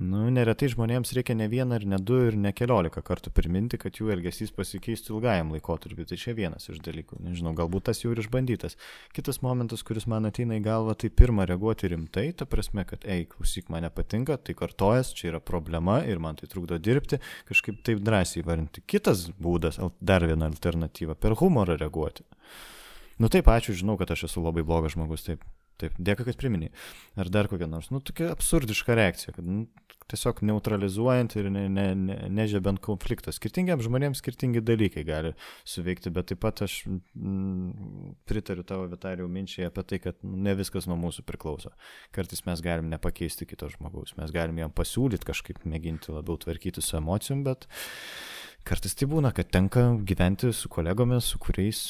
nu, neretai žmonėms reikia ne vieną, ir ne du, ir ne keliolika kartų priminti, kad jų elgesys pasikeistų ilgajam laikotarpiu. Tai čia vienas iš dalykų. Nežinau, galbūt tas jau ir išbandytas. Kitas momentas, kuris man ateina į galvą, tai pirmą reaguoti rimtai, ta prasme, kad, ei, klausyk, man nepatinka, tai kartojas, čia yra problema ir man tai trukdo dirbti, kažkaip taip drąsiai įvardinti. Kitas būdas, dar viena alternatyva, per humorą reaguoti. Nu taip, ačiū, žinau, kad aš esu labai blogas žmogus, taip. Taip, dėkui, kad priminiai. Ar dar kokia nors, nu, tokia absurdiška reakcija, kad nu, tiesiog neutralizuojant ir ne, ne, ne, nežebent konfliktą. Skirtingiams žmonėms skirtingi dalykai gali suveikti, bet taip pat aš mm, pritariu tavo Vitarijų minčiai apie tai, kad nu, ne viskas nuo mūsų priklauso. Kartais mes galim nepakeisti kito žmogaus, mes galim jam pasiūlyti kažkaip mėginti labiau tvarkyti su emocijom, bet kartais tai būna, kad tenka gyventi su kolegomis, su kuriais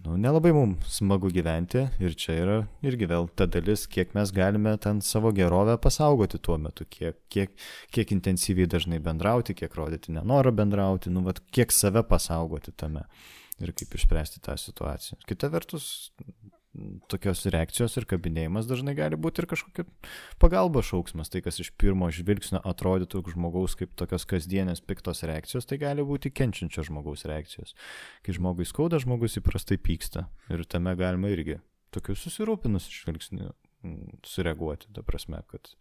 nu, nelabai mums smagu gyventi ir čia yra irgi vėl ta dalis, kiek mes galime ten savo gerovę pasaugoti tuo metu, kiek, kiek, kiek intensyviai dažnai bendrauti, kiek rodyti nenorą bendrauti, nu, vat, kiek save pasaugoti tame ir kaip išspręsti tą situaciją. Kita vertus, tokios reakcijos ir kabinėjimas dažnai gali būti ir kažkokia pagalba šauksmas. Tai, kas iš pirmo žvilgsnio atrodytų žmogaus kaip tokios kasdienės piktos reakcijos, tai gali būti kenčiančio žmogaus reakcijos. Kai žmogui skauda, žmogus įprastai pyksta. Ir tame galima irgi tokiu susirūpinus žvilgsniu mm, sureaguoti. Ta prasme, kad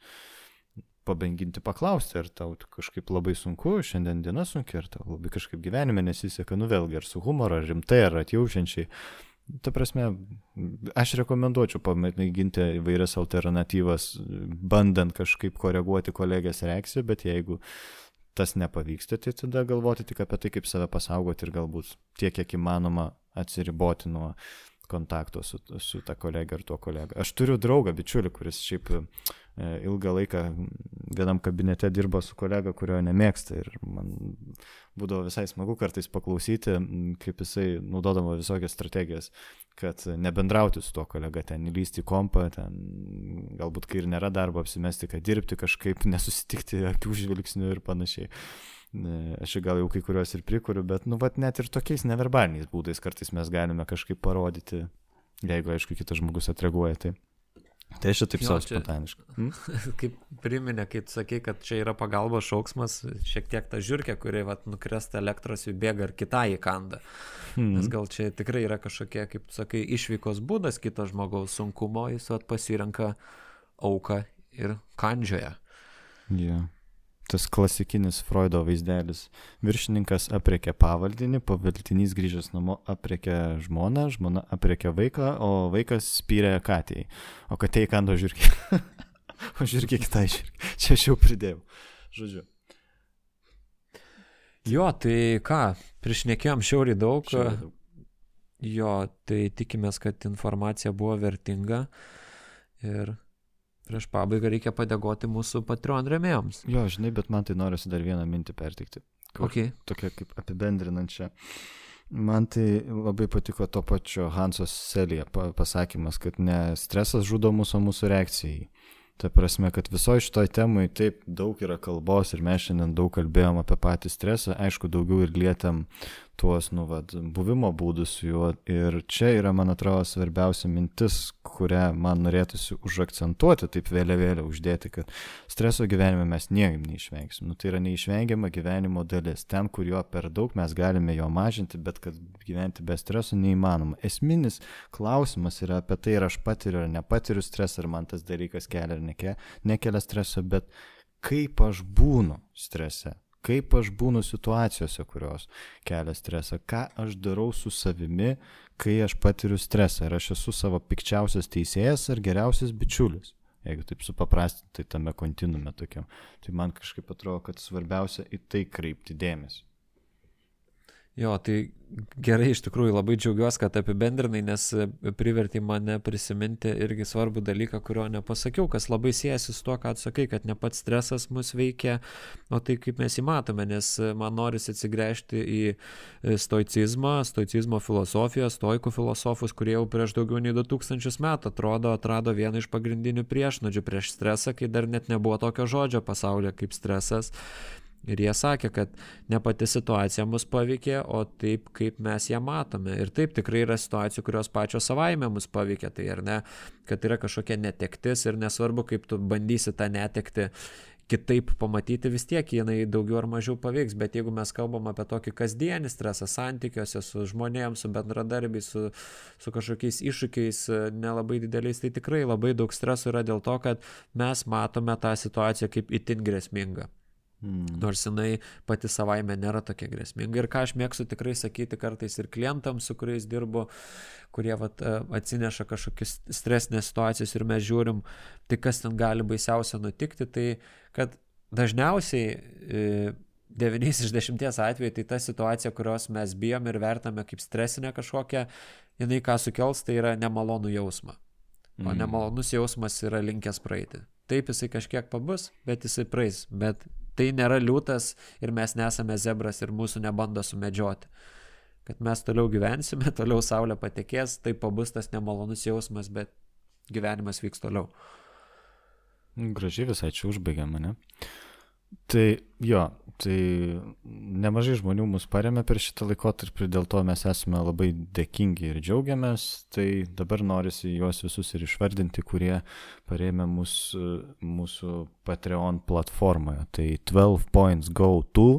pabanginti paklausti, ar tau kažkaip labai sunku, šiandien diena sunki, ar tau labai kažkaip gyvenime nesiseka, nu vėlgi, ar su humoru, ar rimtai, ar atjaučiančiai Ta prasme, aš rekomenduočiau pamėginti įvairias alternatyvas, bandant kažkaip koreguoti kolegės reakciją, bet jeigu tas nepavyksta, tai tada galvoti tik apie tai, kaip save pasaugoti ir galbūt tiek, kiek įmanoma atsiriboti nuo kontakto su, su ta kolega ar tuo kolega. Aš turiu draugą, bičiulį, kuris šiaip e, ilgą laiką vienam kabinete dirbo su kolega, kurio nemėgsta ir man būdavo visai smagu kartais paklausyti, kaip jisai naudodavo visokias strategijas, kad nebendrauti su tuo kolega, ten įlysti į kompą, ten galbūt kai ir nėra darbo apsimesti, kad dirbti kažkaip, nesusitikti akių žvilgsnių ir panašiai. Aš gal jau kai kuriuos ir prikuriu, bet, nu, vat net ir tokiais neverbaliniais būdais kartais mes galime kažkaip parodyti, jeigu, aišku, kitas žmogus atreaguoja. Tai, tai aš taip savo spontaniškai. Hmm? Kaip priminė, kai sakai, kad čia yra pagalbos šauksmas, šiek tiek ta žiūrkė, kuri vat, nukresta elektros įbėga ir kitą įkanda. Hmm. Nes gal čia tikrai yra kažkokie, kaip sakai, išvykos būdas kito žmogaus sunkumo, jis vat pasirenka auką ir kandžioje. Yeah tas klasikinis Freudo vaizdelis. Viršininkas apriekia pavaldinį, pavaldinys grįžęs namo apriekia žmoną, žmona apriekia vaiką, o vaikas spyrė katėjai. O katėjai kando žirgį. o žirgį kitai žirgį. Čia aš jau pridėjau. Žodžiu. Jo, tai ką, priešnekėjom šiauriai daug. Šiauriai daug. Jo, tai tikimės, kad informacija buvo vertinga. Ir prieš pabaigą reikia padėkoti mūsų Patreon remėjams. Jo, žinai, bet man tai norisi dar vieną mintį perteikti. Okay. Tokia kaip apibendrinančia. Man tai labai patiko to pačio Hansos Selija pasakymas, kad ne stresas žudo mūsų, o mūsų reakcija į jį. Ta prasme, kad visoje šitoje temoje taip daug yra kalbos ir mes šiandien daug kalbėjom apie patį stresą, aišku, daugiau ir lietėm tuos, nu, vad, buvimo būdus su juo. Ir čia yra, man atrodo, svarbiausia mintis, kurią man norėtųsi užakcentuoti, taip vėliavėlę uždėti, kad streso gyvenime mes niekaip neišvengsim. Nu, tai yra neišvengiama gyvenimo dalis. Ten, kur jo per daug, mes galime jo mažinti, bet kad gyventi be streso neįmanoma. Esminis klausimas yra apie tai, ar aš patiriu ar nepatiriu stresą, ar man tas dalykas kelia ar neke, nekelia streso, bet kaip aš būnu strese kaip aš būnu situacijose, kurios kelia stresą, ką aš darau su savimi, kai aš patiriu stresą, ar aš esu savo pikčiausias teisėjas ar geriausias bičiulis. Jeigu taip supaprastinti, tai tame kontinume tokiam. Tai man kažkaip atrodo, kad svarbiausia į tai kreipti dėmesį. Jo, tai gerai, iš tikrųjų labai džiaugiuosi, kad apibendrinai, nes privertė mane prisiminti irgi svarbų dalyką, kurio nepasakiau, kas labai siejasi su tuo, ką atsakai, kad ne pats stresas mus veikia, o tai kaip mes jį matome, nes man norisi atsigręžti į stoicizmą, stoicizmo filosofiją, stoikų filosofus, kurie jau prieš daugiau nei 2000 metų atrodo atrado vieną iš pagrindinių priešnodžių prieš stresą, kai dar net nebuvo tokio žodžio pasaulyje kaip stresas Ir jie sakė, kad ne pati situacija mus paveikė, o taip, kaip mes ją matome. Ir taip tikrai yra situacijų, kurios pačios savaime mus paveikė, tai ar ne, kad yra kažkokia netektis ir nesvarbu, kaip tu bandysi tą netekti kitaip pamatyti, vis tiek jinai daugiau ar mažiau paveiks, bet jeigu mes kalbam apie tokį kasdienį stresą santykiuose su žmonėms, su bendradarbiais, su, su kažkokiais iššūkiais nelabai dideliais, tai tikrai labai daug streso yra dėl to, kad mes matome tą situaciją kaip itin grėsmingą. Mm. Nors jinai pati savaime nėra tokia grėsminga. Ir ką aš mėgstu tikrai sakyti kartais ir klientams, su kuriais dirbu, kurie vat, e, atsineša kažkokias stresinės situacijas ir mes žiūrim, tai kas ten gali baisiausia nutikti, tai kad dažniausiai 9 e, iš 10 atvejų tai ta situacija, kurios mes bijom ir vertame kaip stresinę kažkokią, jinai ką sukels, tai yra nemalonų jausmą. O mm. nemalonus jausmas yra linkęs praeiti. Taip jisai kažkiek pabus, bet jisai praeis. Bet tai nėra liūtas ir mes nesame zebras ir mūsų nebando sumedžioti. Kad mes toliau gyvensime, toliau saulė patekės, tai pabus tas nemalonus jausmas, bet gyvenimas vyks toliau. Gražiai visai čia užbaigė mane. Tai jo, tai nemažai žmonių mus paremė per šitą laikotarpį dėl to mes esame labai dėkingi ir džiaugiamės. Tai dabar norisi juos visus ir išvardinti, kurie paremė mus, mūsų Patreon platformoje. Tai 12 points go to,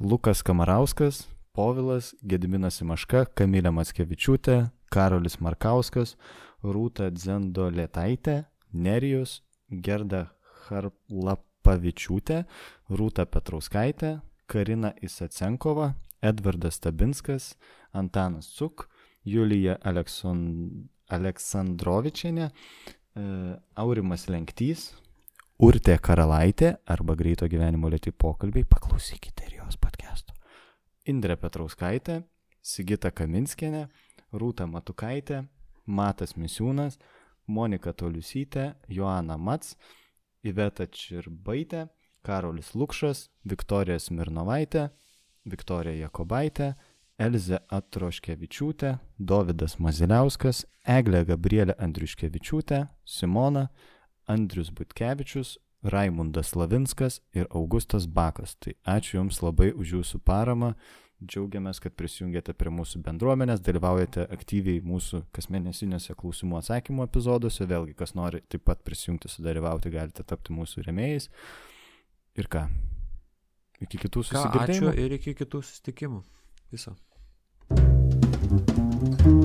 Lukas Kamarauskas, Povilas, Gediminas Imaška, Kamilė Matskevičiūtė, Karolis Markauskas, Rūta Dzendo Lietaitė, Nerijus, Gerda Harlap Pavičiūtė, Rūta Petrauskaitė, Karina Isacenkova, Edvardas Stabinskas, Antanas Cuk, Julija Alekson... Aleksandrovičianė, e, Aurimas Lenktys, Urtė Karalaitė arba Greito gyvenimo lėti pokalbiai, paklausykite ir jos podcast'o. Indrė Petrauskaitė, Sigita Kaminskienė, Rūta Matukaitė, Matas Misiūnas, Monika Toliusytė, Joana Mats, Iveta Čirbaitė, Karolis Lukšas, Viktorija Smirnovaitė, Viktorija Jakobaitė, Elze Atroškevičiūtė, Davidas Maziliauskas, Eglė Gabrielė Andriuškevičiūtė, Simona, Andrius Butkevičius, Raimundas Lavinskas ir Augustas Bakas. Tai ačiū Jums labai už Jūsų paramą. Džiaugiamės, kad prisijungiate prie mūsų bendruomenės, dalyvaujate aktyviai mūsų kasmėnesiniuose klausimų atsakymų epizoduose. Vėlgi, kas nori taip pat prisijungti, sudalyvauti, galite tapti mūsų remėjais. Ir ką? Iki kitų susitikimų. Ačiū ir iki kitų susitikimų. Viso. thank you